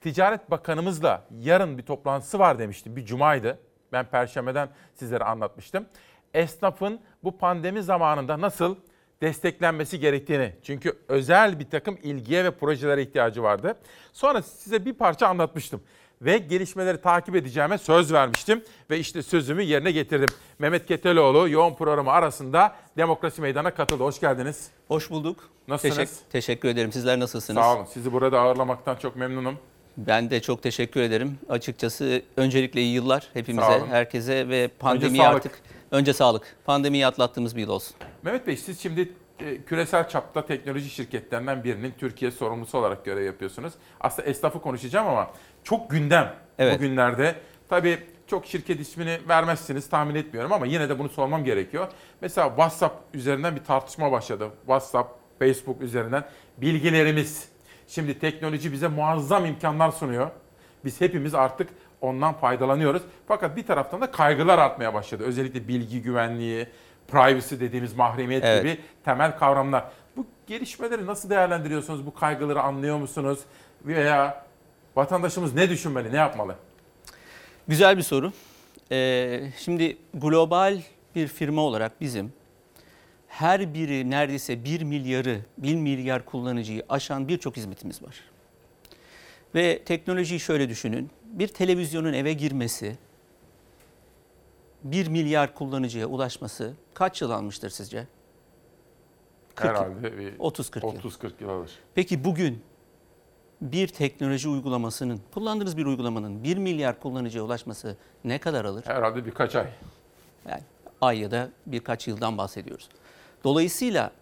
Ticaret Bakanımızla yarın bir toplantısı var demiştim. Bir cumaydı. Ben perşembeden sizlere anlatmıştım. Esnafın bu pandemi zamanında nasıl desteklenmesi gerektiğini. Çünkü özel bir takım ilgiye ve projelere ihtiyacı vardı. Sonra size bir parça anlatmıştım. ve gelişmeleri takip edeceğime söz vermiştim ve işte sözümü yerine getirdim. Mehmet Keteloğlu yoğun programı arasında Demokrasi Meydanı'na katıldı. Hoş geldiniz. Hoş bulduk. Nasılsınız? Teşekkür, teşekkür ederim. Sizler nasılsınız? Sağ olun. Sizi burada ağırlamaktan çok memnunum. Ben de çok teşekkür ederim. Açıkçası öncelikle iyi yıllar hepimize, herkese ve sağlık. artık önce sağlık. Pandemiyi atlattığımız bir yıl olsun. Mehmet Bey siz şimdi e, küresel çapta teknoloji şirketlerinden birinin Türkiye sorumlusu olarak görev yapıyorsunuz. Aslında esnafı konuşacağım ama çok gündem Evet. bugünlerde. Tabii çok şirket ismini vermezsiniz tahmin etmiyorum ama yine de bunu sormam gerekiyor. Mesela WhatsApp üzerinden bir tartışma başladı. WhatsApp, Facebook üzerinden bilgilerimiz. Şimdi teknoloji bize muazzam imkanlar sunuyor. Biz hepimiz artık ondan faydalanıyoruz. Fakat bir taraftan da kaygılar artmaya başladı. Özellikle bilgi güvenliği, privacy dediğimiz mahremiyet Evet. gibi temel kavramlar. Bu gelişmeleri nasıl değerlendiriyorsunuz? Bu kaygıları anlıyor musunuz? Veya vatandaşımız ne düşünmeli, ne yapmalı? Güzel bir soru. Ee, şimdi global bir firma olarak bizim her biri neredeyse 1 milyarı, 1 milyar kullanıcıyı aşan birçok hizmetimiz var. Ve teknolojiyi şöyle düşünün. Bir televizyonun eve girmesi, 1 milyar kullanıcıya ulaşması kaç yıl almıştır sizce? 40 yıl. Herhalde bir 30-40 yıl. 30-40 yıl alır. Peki bugün bir teknoloji uygulamasının, kullandığınız bir uygulamanın 1 milyar kullanıcıya ulaşması ne kadar alır? Herhalde birkaç ay. Yani ay ya da birkaç yıldan bahsediyoruz. Dolayısıyla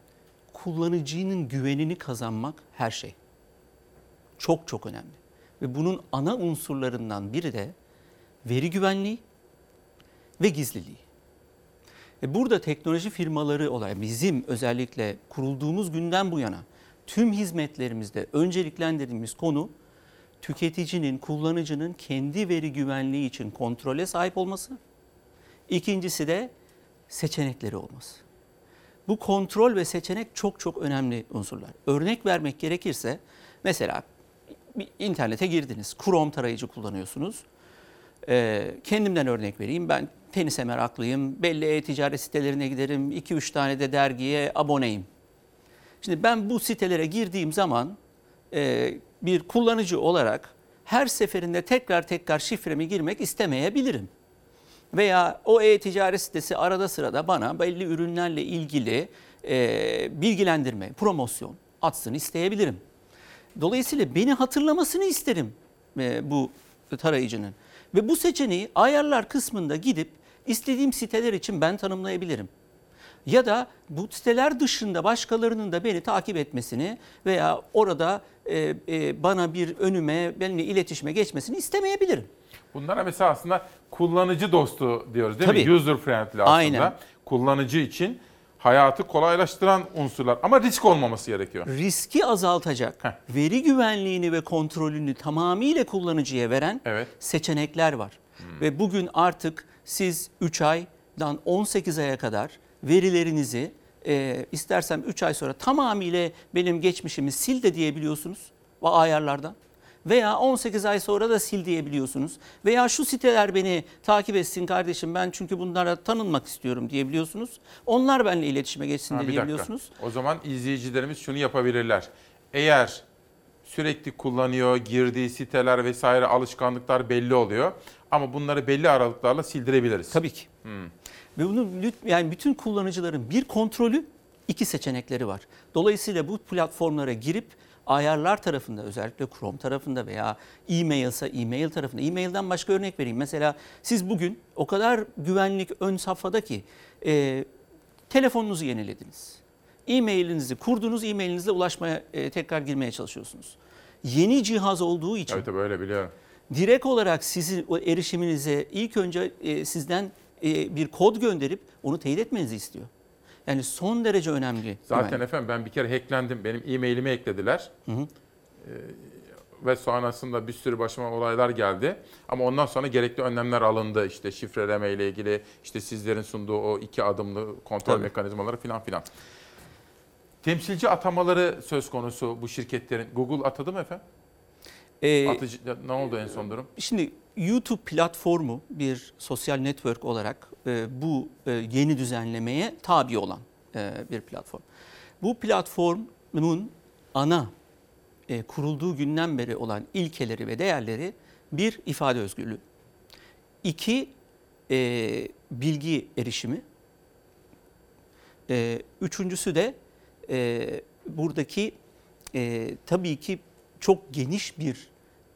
kullanıcının güvenini kazanmak her şey. Çok çok önemli. Ve bunun ana unsurlarından biri de veri güvenliği ve gizliliği. E burada teknoloji firmaları olarak bizim özellikle kurulduğumuz günden bu yana tüm hizmetlerimizde önceliklendirdiğimiz konu tüketicinin, kullanıcının kendi veri güvenliği için kontrole sahip olması. İkincisi de seçenekleri olması. Bu kontrol ve seçenek çok çok önemli unsurlar. Örnek vermek gerekirse mesela bir internete girdiniz, Chrome tarayıcı kullanıyorsunuz. Ee, kendimden örnek vereyim. Ben tenise meraklıyım. Belli e-ticaret sitelerine giderim. 2-3 tane de dergiye aboneyim. Şimdi ben bu sitelere girdiğim zaman e, bir kullanıcı olarak her seferinde tekrar tekrar şifremi girmek istemeyebilirim. Veya o e-ticaret sitesi arada sırada bana belli ürünlerle ilgili e, bilgilendirme, promosyon atsın isteyebilirim. Dolayısıyla beni hatırlamasını isterim e, bu tarayıcının. Ve bu seçeneği ayarlar kısmında gidip istediğim siteler için ben tanımlayabilirim. Ya da bu siteler dışında başkalarının da beni takip etmesini veya orada e, e, bana bir önüme, benimle iletişime geçmesini istemeyebilirim. Bunlara mesela aslında kullanıcı dostu diyoruz değil Tabii. mi? User friendly aslında. Aynen. Kullanıcı için hayatı kolaylaştıran unsurlar ama risk olmaması gerekiyor. riski azaltacak, veri güvenliğini ve kontrolünü tamamıyla kullanıcıya veren seçenekler var. Ve bugün artık siz 3 aydan 18 aya kadar verilerinizi e, istersem 3 ay sonra tamamıyla benim geçmişimi sil de diyebiliyorsunuz ve ayarlardan. Veya 18 ay sonra da sil diyebiliyorsunuz. Veya şu siteler beni takip etsin kardeşim ben çünkü bunlara tanınmak istiyorum diyebiliyorsunuz. Onlar benimle iletişime geçsin Ha, de bir dakika. diyebiliyorsunuz. O zaman izleyicilerimiz şunu yapabilirler. Eğer sürekli kullanıyor, girdiği siteler vesaire alışkanlıklar belli oluyor. Ama bunları belli aralıklarla sildirebiliriz. Tabii ki. Hmm. Ve bunu yani bütün kullanıcıların bir kontrolü, iki seçenekleri var. Dolayısıyla bu platformlara girip ayarlar tarafında özellikle Chrome tarafında veya e-mailsa e-mail tarafında. E-mailden başka örnek vereyim. Mesela siz bugün o kadar güvenlik ön safhada ki e, telefonunuzu yenilediniz. E-mailinizi kurdunuz, e-mailinizle ulaşmaya e, tekrar girmeye çalışıyorsunuz. Yeni cihaz olduğu için Tabii tabii öyle biliyorum. direkt olarak sizin o erişiminize ilk önce e, sizden e, bir kod gönderip onu teyit etmenizi istiyor. Yani son derece önemli. Zaten güvenlik. efendim ben bir kere hacklendim. Benim e-mailimi eklediler. Ee, ve sonrasında bir sürü başıma olaylar geldi. Ama ondan sonra gerekli önlemler alındı. İşte şifreleme ile ilgili, işte sizlerin sunduğu o iki adımlı kontrol Tabii. mekanizmaları falan filan. Temsilci atamaları söz konusu bu şirketlerin. Google atadı mı efendim? Ee, Atıcı, ne oldu en son durum? Şimdi YouTube platformu bir sosyal network olarak e, bu e, yeni düzenlemeye tabi olan e, bir platform. Bu platformun ana e, kurulduğu günden beri olan ilkeleri ve değerleri Bir, ifade özgürlüğü. İki, e, bilgi erişimi. E, üçüncüsü de e, buradaki e, tabii ki çok geniş bir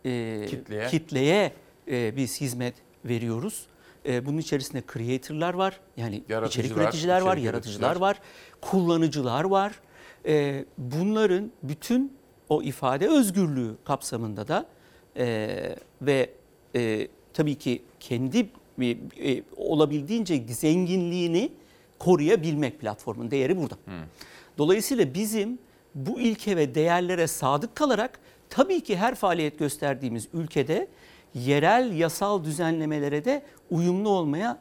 e, Kitleye. kitleye e, biz hizmet veriyoruz. E, bunun içerisinde creator'lar var. Yani içerik Yaratıcılar, üreticiler var, içerik yaratıcılar üreticiler. var, kullanıcılar var. E, bunların bütün o ifade özgürlüğü kapsamında da e, ve e, tabii ki kendi e, e, olabildiğince zenginliğini koruyabilmek platformun değeri burada. Dolayısıyla bizim bu ilke ve değerlere sadık kalarak tabii ki her faaliyet gösterdiğimiz ülkede yerel yasal düzenlemelere de uyumlu olmaya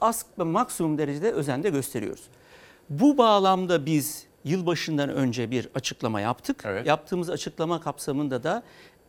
az ve maksimum derecede özen de gösteriyoruz. Bu bağlamda biz yılbaşından önce bir açıklama yaptık. Yaptığımız açıklama kapsamında da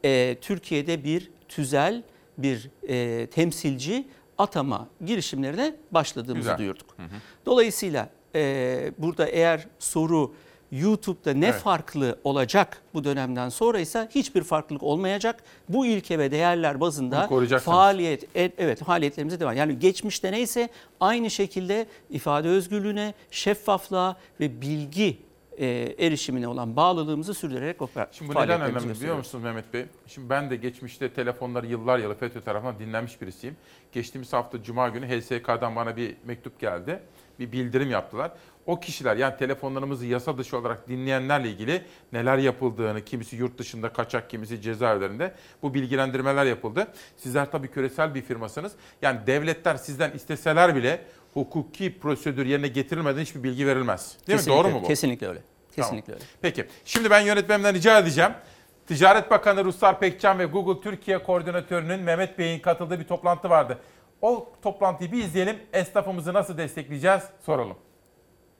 e, Türkiye'de bir tüzel bir e, temsilci atama girişimlerine başladığımızı Güzel. duyurduk. Dolayısıyla e, burada eğer soru YouTube'da ne Evet. farklı olacak bu dönemden sonra ise hiçbir farklılık olmayacak. Bu ilke ve değerler bazında faaliyet evet faaliyetlerimize devam. Yani geçmişte neyse aynı şekilde ifade özgürlüğüne, şeffaflığa ve bilgi e, erişimine olan bağlılığımızı sürdürerek oper- Şimdi bu neden önemli biliyor musunuz Mehmet Bey? Şimdi ben de geçmişte telefonları yıllar yılı FETÖ tarafından dinlenmiş birisiyim. Geçtiğimiz hafta Cuma günü HSK'dan bana bir mektup geldi. Bir bildirim yaptılar. O kişiler yani telefonlarımızı yasa dışı olarak dinleyenlerle ilgili neler yapıldığını, kimisi yurt dışında kaçak, kimisi cezaevlerinde bu bilgilendirmeler yapıldı. Sizler tabii küresel bir firmasınız. Yani devletler sizden isteseler bile hukuki prosedür yerine getirilmeden hiçbir bilgi verilmez. Değil Kesinlikle, mi? Doğru mu bu? Kesinlikle öyle. Tamam. Kesinlikle öyle. Peki. Şimdi ben yönetmenimden rica edeceğim. Ticaret Bakanı Ruslar Pekcan ve Google Türkiye Koordinatörü'nün Mehmet Bey'in katıldığı bir toplantı vardı. O toplantıyı bir izleyelim. Esnafımızı nasıl destekleyeceğiz soralım.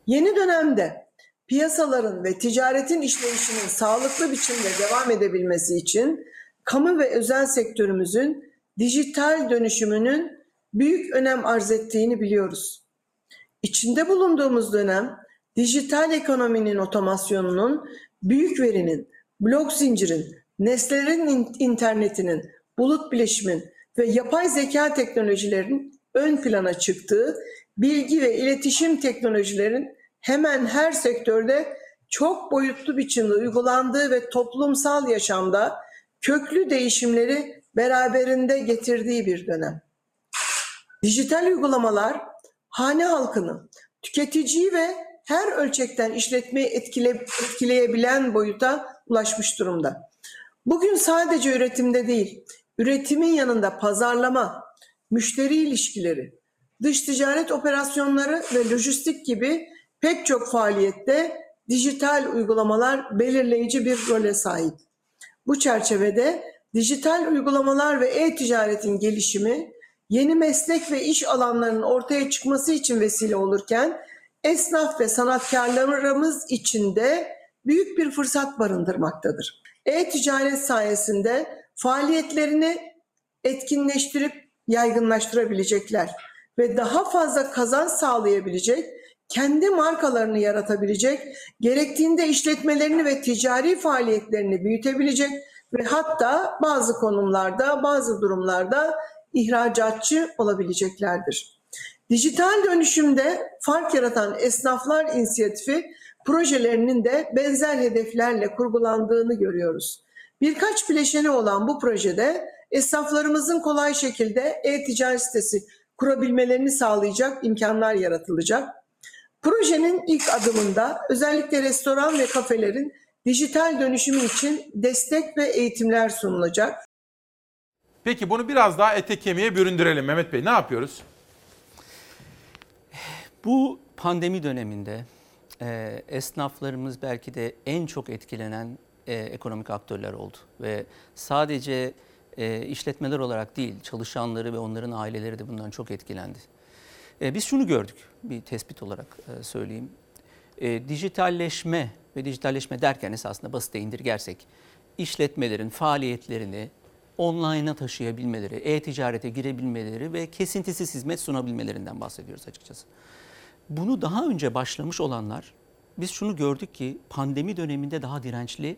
Yeni dönemde piyasaların ve ticaretin işleyişinin sağlıklı biçimde devam edebilmesi için kamu ve özel sektörümüzün dijital dönüşümünün büyük önem arz ettiğini biliyoruz. İçinde bulunduğumuz dönem dijital ekonominin otomasyonunun, büyük verinin, blok zincirin, nesnelerin in- internetinin, bulut bileşimin ve yapay zeka teknolojilerinin ön plana çıktığı, bilgi ve iletişim teknolojilerin hemen her sektörde çok boyutlu biçimde uygulandığı ve toplumsal yaşamda köklü değişimleri beraberinde getirdiği bir dönem. Dijital uygulamalar hane halkını, tüketiciyi ve her ölçekten işletmeyi etkile, etkileyebilen boyuta ulaşmış durumda. Bugün sadece üretimde değil, üretimin yanında pazarlama, müşteri ilişkileri, dış ticaret operasyonları ve lojistik gibi pek çok faaliyette dijital uygulamalar belirleyici bir role sahip. Bu çerçevede dijital uygulamalar ve e-ticaretin gelişimi yeni meslek ve iş alanlarının ortaya çıkması için vesile olurken esnaf ve sanatkarlarımız için de büyük bir fırsat barındırmaktadır. E-ticaret sayesinde faaliyetlerini etkinleştirip yaygınlaştırabilecekler ve daha fazla kazanç sağlayabilecek, kendi markalarını yaratabilecek, gerektiğinde işletmelerini ve ticari faaliyetlerini büyütebilecek ve hatta bazı konumlarda, bazı durumlarda ihracatçı olabileceklerdir. Dijital dönüşümde fark yaratan esnaflar inisiyatifi projelerinin de benzer hedeflerle kurgulandığını görüyoruz. Birkaç bileşeni olan bu projede esnaflarımızın kolay şekilde e-ticaret sitesi kurabilmelerini sağlayacak imkanlar yaratılacak. Projenin ilk adımında özellikle restoran ve kafelerin dijital dönüşümü için destek ve eğitimler sunulacak. Peki bunu biraz daha ete kemiğe büründürelim Mehmet Bey. Ne yapıyoruz? Bu pandemi döneminde e, esnaflarımız belki de en çok etkilenen e, ekonomik aktörler oldu. Ve sadece e, işletmeler olarak değil, çalışanları ve onların aileleri de bundan çok etkilendi. E, biz şunu gördük, bir tespit olarak e, söyleyeyim. E, dijitalleşme ve dijitalleşme derken esasında basite indirgersek, işletmelerin faaliyetlerini online'a taşıyabilmeleri, e-ticarete girebilmeleri ve kesintisiz hizmet sunabilmelerinden bahsediyoruz açıkçası. Bunu daha önce başlamış olanlar, biz şunu gördük ki pandemi döneminde daha dirençli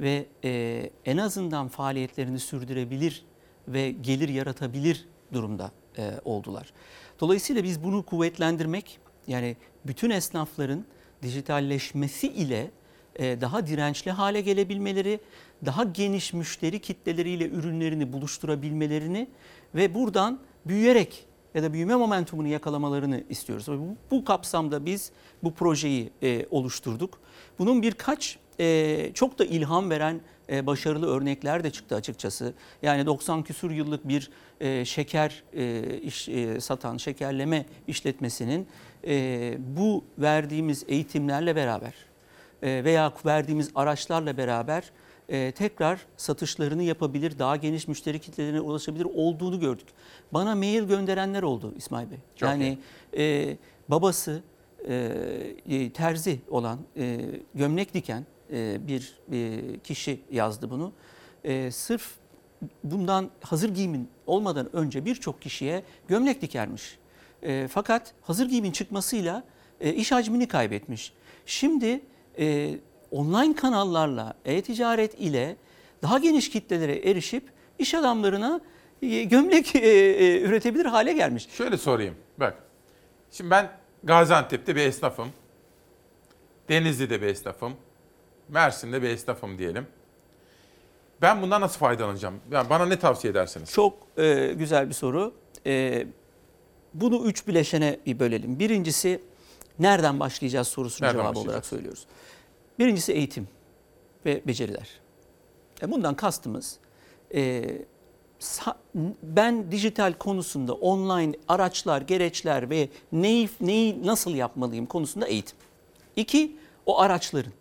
ve e, en azından faaliyetlerini sürdürebilir ve gelir yaratabilir durumda e, oldular. Dolayısıyla biz bunu kuvvetlendirmek yani bütün esnafların dijitalleşmesi ile e, daha dirençli hale gelebilmeleri, daha geniş müşteri kitleleriyle ürünlerini buluşturabilmelerini ve buradan büyüyerek ya da büyüme momentumunu yakalamalarını istiyoruz. Bu, bu kapsamda biz bu projeyi e, oluşturduk. Bunun birkaç e, çok da ilham veren e, başarılı örnekler de çıktı açıkçası. Yani 90 küsur yıllık bir e, şeker e, iş, e, satan şekerleme işletmesinin e, bu verdiğimiz eğitimlerle beraber e, veya verdiğimiz araçlarla beraber e, tekrar satışlarını yapabilir, daha geniş müşteri kitlelerine ulaşabilir olduğunu gördük. Bana mail gönderenler oldu İsmail Bey. Çok yani e, babası e, e, terzi olan, e, gömlek diken e, bir e, kişi yazdı bunu. E, sırf bundan hazır giyimin olmadan önce birçok kişiye gömlek dikermiş. E, fakat hazır giyimin çıkmasıyla e, iş hacmini kaybetmiş. Şimdi e, online kanallarla, e-ticaret ile daha geniş kitlelere erişip iş adamlarına e, gömlek e, e, üretebilir hale gelmiş. Şöyle sorayım. Bak. Şimdi ben Gaziantep'te bir esnafım. Denizli'de bir esnafım. Mersin'de bir esnafım diyelim. Ben bundan nasıl faydalanacağım? Yani bana ne tavsiye edersiniz? Çok e, güzel bir soru. E, bunu üç bileşene bir bölelim. Birincisi nereden başlayacağız sorusunun Nereden cevabı olarak söylüyoruz. Birincisi eğitim ve beceriler. E, bundan kastımız e, ben dijital konusunda online araçlar, gereçler ve neyi, neyi nasıl yapmalıyım konusunda eğitim. İki, o araçların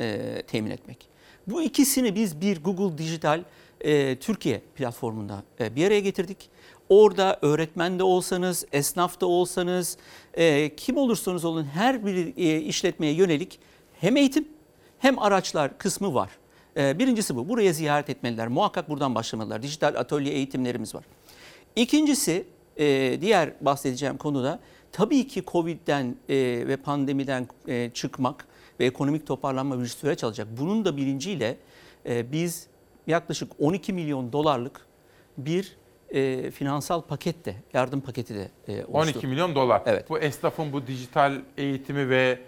e, temin etmek. Bu ikisini biz bir Google Dijital e, Türkiye platformunda e, bir araya getirdik. Orada öğretmen de olsanız, esnaf da olsanız, e, kim olursanız olun her bir e, işletmeye yönelik hem eğitim hem araçlar kısmı var. E, birincisi bu. Buraya ziyaret etmeliler. Muhakkak buradan başlamalılar. Dijital atölye eğitimlerimiz var. İkincisi e, diğer bahsedeceğim konuda tabii ki Covid'den e, ve pandemiden e, çıkmak ve ekonomik toparlanma bir süreç alacak. Bunun da bilinciyle e, biz yaklaşık 12 milyon dolarlık bir e, finansal paket de, yardım paketi de e, 12 oluşturduk. milyon dolar. Evet. Bu esnafın bu dijital eğitimi ve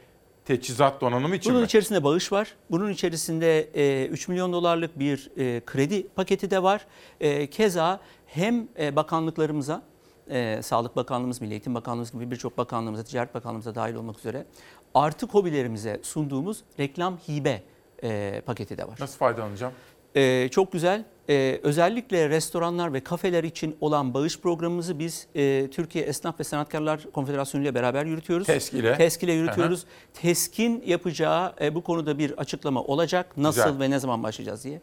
teçhizat donanımı için Bunun mi? içerisinde bağış var. Bunun içerisinde e, 3 milyon dolarlık bir e, kredi paketi de var. E, keza hem e, bakanlıklarımıza, e, Sağlık Bakanlığımız, Milli Eğitim Bakanlığımız gibi birçok bakanlığımıza, Ticaret Bakanlığımıza dahil olmak üzere artı hobilerimize sunduğumuz reklam hibe e, paketi de var. Nasıl faydalanacağım? Ee, çok güzel. Ee, özellikle restoranlar ve kafeler için olan bağış programımızı biz e, Türkiye Esnaf ve Sanatkarlar Konfederasyonu ile beraber yürütüyoruz. TESK ile. TESK ile yürütüyoruz. TESK'in yapacağı e, bu konuda bir açıklama olacak. Nasıl Güzel. ve ne zaman başlayacağız diye.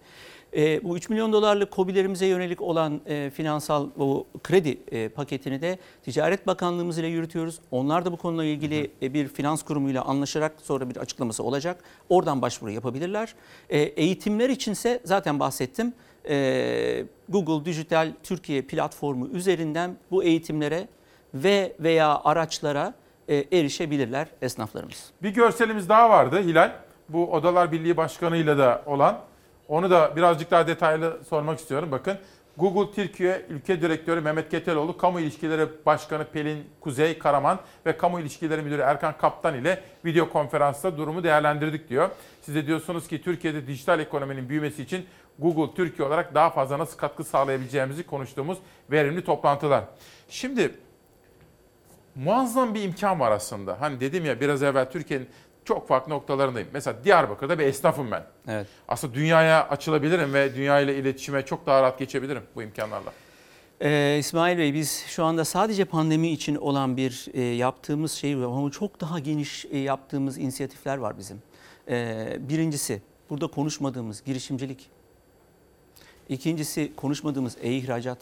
E, bu 3 milyon dolarlık KOBİ'lerimize yönelik olan e, finansal bu kredi e, paketini de Ticaret Bakanlığımız ile yürütüyoruz. Onlar da bu konuyla ilgili e, bir finans kurumuyla anlaşarak sonra bir açıklaması olacak. Oradan başvuru yapabilirler. E, eğitimler içinse zaten bahsettim. E, Google Dijital Türkiye platformu üzerinden bu eğitimlere ve veya araçlara e, erişebilirler esnaflarımız. Bir görselimiz daha vardı Hilal. Bu Odalar Birliği Başkanı'yla da olan. Onu da birazcık daha detaylı sormak istiyorum. Bakın Google Türkiye Ülke Direktörü Mehmet Keteloğlu, Kamu İlişkileri Başkanı Pelin Kuzey Karaman ve Kamu İlişkileri Müdürü Erkan Kaptan ile video konferansta durumu değerlendirdik diyor. Siz de diyorsunuz ki Türkiye'de dijital ekonominin büyümesi için Google Türkiye olarak daha fazla nasıl katkı sağlayabileceğimizi konuştuğumuz verimli toplantılar. Şimdi muazzam bir imkan var aslında. Hani dedim ya biraz evvel Türkiye'nin çok farklı noktalarındayım. Mesela Diyarbakır'da bir esnafım ben. Evet. Aslında dünyaya açılabilirim ve dünya ile iletişime çok daha rahat geçebilirim bu imkanlarla. Ee, İsmail Bey biz şu anda sadece pandemi için olan bir e, yaptığımız şey ama çok daha geniş e, yaptığımız inisiyatifler var bizim. Ee, birincisi burada konuşmadığımız girişimcilik. İkincisi konuşmadığımız e-ihracat.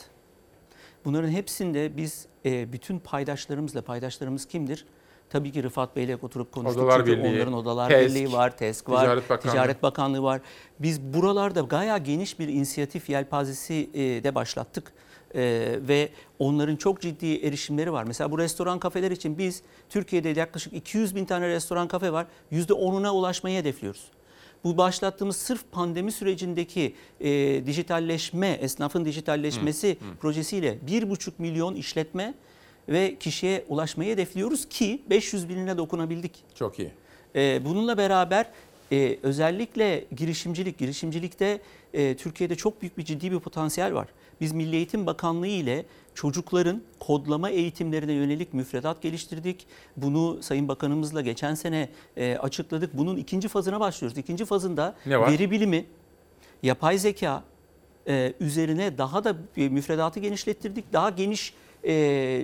Bunların hepsinde biz e, bütün paydaşlarımızla, paydaşlarımız kimdir? Tabii ki Rıfat Bey'le oturup konuştuk. Odalar Çünkü Birliği, onların Odalar TESK, Birliği var, TESK var, Ticaret Bakanlığı. Ticaret Bakanlığı var. Biz buralarda gaya geniş bir inisiyatif yelpazesi e, de başlattık. E, ve onların çok ciddi erişimleri var. Mesela bu restoran kafeler için biz Türkiye'de yaklaşık 200 bin tane restoran kafe var. %10'una ulaşmayı hedefliyoruz. bu başlattığımız sırf pandemi sürecindeki e, dijitalleşme, esnafın dijitalleşmesi projesiyle 1,5 milyon işletme ve kişiye ulaşmayı hedefliyoruz ki 500 binine dokunabildik. Çok iyi. Ee, bununla beraber e, özellikle girişimcilik, girişimcilikte e, Türkiye'de çok büyük bir ciddi bir potansiyel var. Biz Milli Eğitim Bakanlığı ile çocukların kodlama eğitimlerine yönelik müfredat geliştirdik. Bunu Sayın Bakanımızla geçen sene e, açıkladık. Bunun ikinci fazına başlıyoruz. İkinci fazında veri bilimi, yapay zeka e, üzerine daha da müfredatı genişlettirdik. Daha geniş e,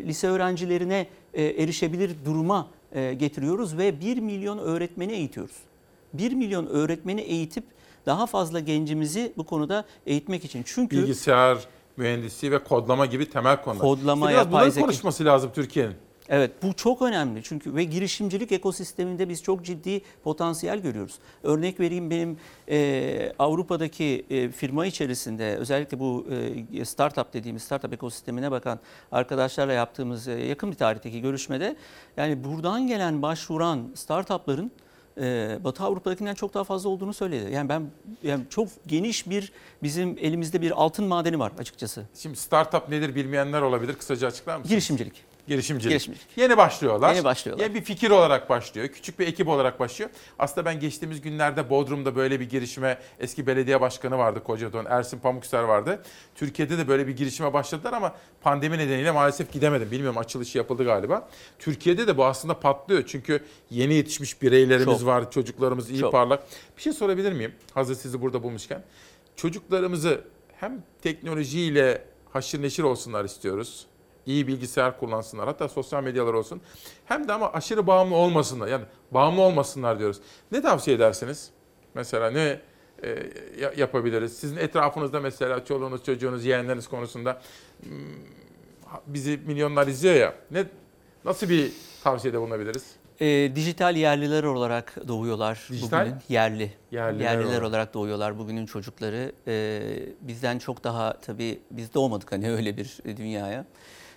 lise öğrencilerine e, erişebilir duruma e, getiriyoruz ve 1 milyon öğretmeni eğitiyoruz. 1 milyon öğretmeni eğitip daha fazla gencimizi bu konuda eğitmek için. Çünkü Bilgisayar mühendisliği ve kodlama gibi temel konular. Kodlama, İşte biraz yapay zeka. konuşması lazım Türkiye'nin. Evet bu çok önemli çünkü ve girişimcilik ekosisteminde biz çok ciddi potansiyel görüyoruz. Örnek vereyim benim e, Avrupa'daki e, firma içerisinde özellikle bu e, startup dediğimiz startup ekosistemine bakan arkadaşlarla yaptığımız e, yakın bir tarihteki görüşmede yani buradan gelen başvuran startupların e, Batı Avrupa'dakinden çok daha fazla olduğunu söyledi. Yani ben yani çok geniş bir bizim elimizde bir altın madeni var açıkçası. Şimdi startup nedir bilmeyenler olabilir. Kısaca açıklar mısınız? Girişimcilik. Girişimcilik. Girişimcilik. Yeni başlıyorlar. Yeni başlıyorlar. Ya bir fikir olarak başlıyor. Küçük bir ekip olarak başlıyor. Aslında ben geçtiğimiz günlerde Bodrum'da böyle bir girişime eski belediye başkanı vardı Kocadon. Ersin Pamukser vardı. Türkiye'de de böyle bir girişime başladılar ama pandemi nedeniyle maalesef gidemedim. Bilmiyorum açılışı yapıldı galiba. Türkiye'de de bu aslında patlıyor. Çünkü yeni yetişmiş bireylerimiz Çok. var. Çocuklarımız iyi Çok. parlak. Bir şey sorabilir miyim? Hazır sizi burada bulmuşken. Çocuklarımızı hem teknolojiyle haşır neşir olsunlar istiyoruz. İyi bilgisayar kullansınlar. Hatta sosyal medyalar olsun. Hem de ama aşırı bağımlı olmasınlar. Yani bağımlı olmasınlar diyoruz. Ne tavsiye edersiniz? Mesela ne e, ya- yapabiliriz? Sizin etrafınızda mesela çoluğunuz, çocuğunuz, yeğenleriniz konusunda hmm, bizi milyonlar izliyor ya. Ne nasıl bir tavsiyede bulunabiliriz? E, dijital yerliler olarak doğuyorlar Dijital? bugünün. Yerli. Yerliler Yerliler, olarak. olarak. doğuyorlar bugünün çocukları. E, bizden çok daha tabii biz doğmadık hani öyle bir dünyaya.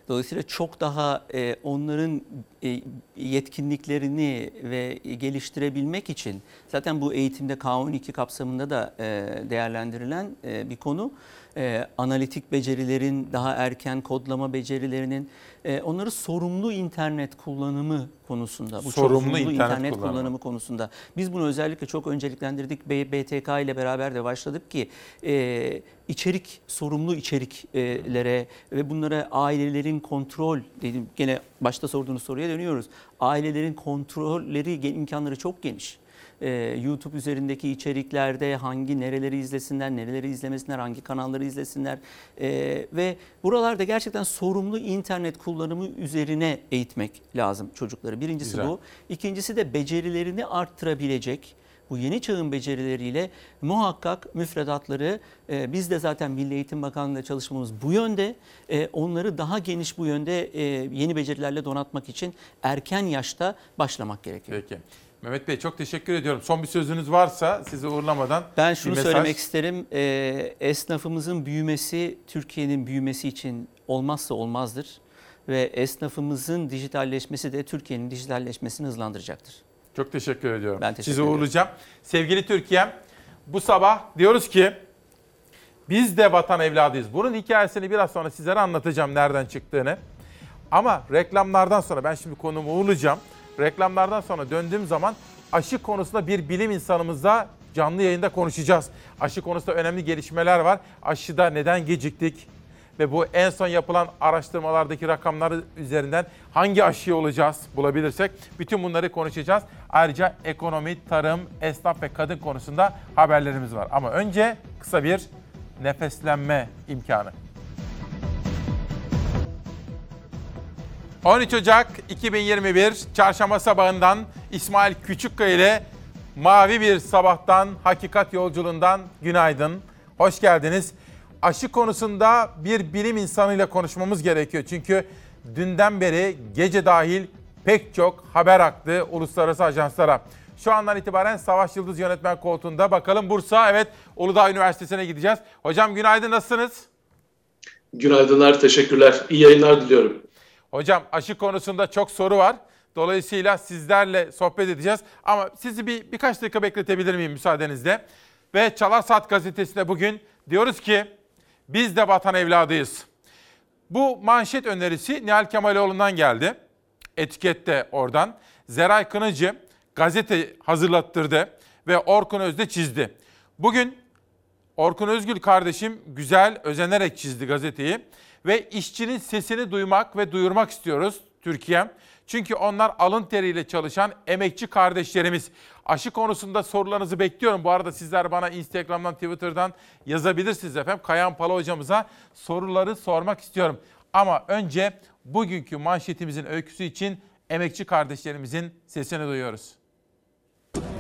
Dolayısıyla çok daha e, onların e, yetkinliklerini ve geliştirebilmek için zaten bu eğitimde K12 kapsamında da e, değerlendirilen bir konu. E, analitik becerilerin, daha erken kodlama becerilerinin, e, onları sorumlu internet kullanımı konusunda. Bu Sorumlu internet kullanımı. kullanımı konusunda. Biz bunu özellikle çok önceliklendirdik. BTK ile beraber de başladık ki e, içerik, sorumlu içeriklere ve bunlara ailelerin kontrol, dedim gene başta sorduğunuz soruya dönüyoruz. Ailelerin kontrolleri, imkanları çok geniş. Ee, YouTube üzerindeki içeriklerde hangi nereleri izlesinler, nereleri izlemesinler, hangi kanalları izlesinler Ee, ve buralarda gerçekten sorumlu internet kullanımı üzerine eğitmek lazım çocukları. Birincisi Güzel. bu. İkincisi de becerilerini arttırabilecek bu yeni çağın becerileriyle muhakkak müfredatları e, biz de zaten Milli Eğitim Bakanlığı'nda çalışmamız bu yönde. E, onları daha geniş bu yönde e, yeni becerilerle donatmak için erken yaşta başlamak gerekiyor. Peki. Mehmet Bey çok teşekkür ediyorum. Son bir sözünüz varsa sizi uğurlamadan Ben bir şunu mesaj- söylemek isterim. E, esnafımızın büyümesi Türkiye'nin büyümesi için olmazsa olmazdır. Ve esnafımızın dijitalleşmesi de Türkiye'nin dijitalleşmesini hızlandıracaktır. Çok teşekkür ediyorum. Ben teşekkür Sizi uğurlayacağım. Sevgili Türkiye'm bu sabah diyoruz ki biz de vatan evladıyız. Bunun hikayesini biraz sonra sizlere anlatacağım nereden çıktığını. Ama reklamlardan sonra ben şimdi konumu uğurlayacağım. Reklamlardan sonra döndüğüm zaman aşı konusunda bir bilim insanımızla canlı yayında konuşacağız. Aşı konusunda önemli gelişmeler var. Aşıda neden geciktik? Ve bu en son yapılan araştırmalardaki rakamlar üzerinden hangi aşıyı olacağız bulabilirsek bütün bunları konuşacağız. Ayrıca ekonomi, tarım, esnaf ve kadın konusunda haberlerimiz var. Ama önce kısa bir nefeslenme imkanı. 13 Ocak 2021 Çarşamba sabahından İsmail Küçükkaya ile Mavi bir sabahtan hakikat yolculuğundan günaydın. Hoş geldiniz. Aşı konusunda bir bilim insanıyla konuşmamız gerekiyor. Çünkü dünden beri gece dahil pek çok haber aktı uluslararası ajanslara. Şu andan itibaren Savaş Yıldız yönetmen koltuğunda. Bakalım Bursa, evet Uludağ Üniversitesi'ne gideceğiz. Hocam günaydın, nasılsınız? Günaydınlar, teşekkürler. İyi yayınlar diliyorum. Hocam aşı konusunda çok soru var. Dolayısıyla sizlerle sohbet edeceğiz. Ama sizi bir birkaç dakika bekletebilir miyim müsaadenizle? Ve Çalar Saat gazetesinde bugün diyoruz ki biz de vatan evladıyız. Bu manşet önerisi Nihal Kemaloğlu'ndan geldi. Etikette oradan. Zeray Kınıcı gazete hazırlattırdı ve Orkun Özde çizdi. Bugün Orkun Özgül kardeşim güzel, özenerek çizdi gazeteyi. Ve işçinin sesini duymak ve duyurmak istiyoruz Türkiye. Çünkü onlar alın teriyle çalışan emekçi kardeşlerimiz. Aşı konusunda sorularınızı bekliyorum. Bu arada sizler bana Instagram'dan, Twitter'dan yazabilirsiniz efendim. Kayan Pala hocamıza soruları sormak istiyorum. Ama önce bugünkü manşetimizin öyküsü için emekçi kardeşlerimizin sesini duyuyoruz.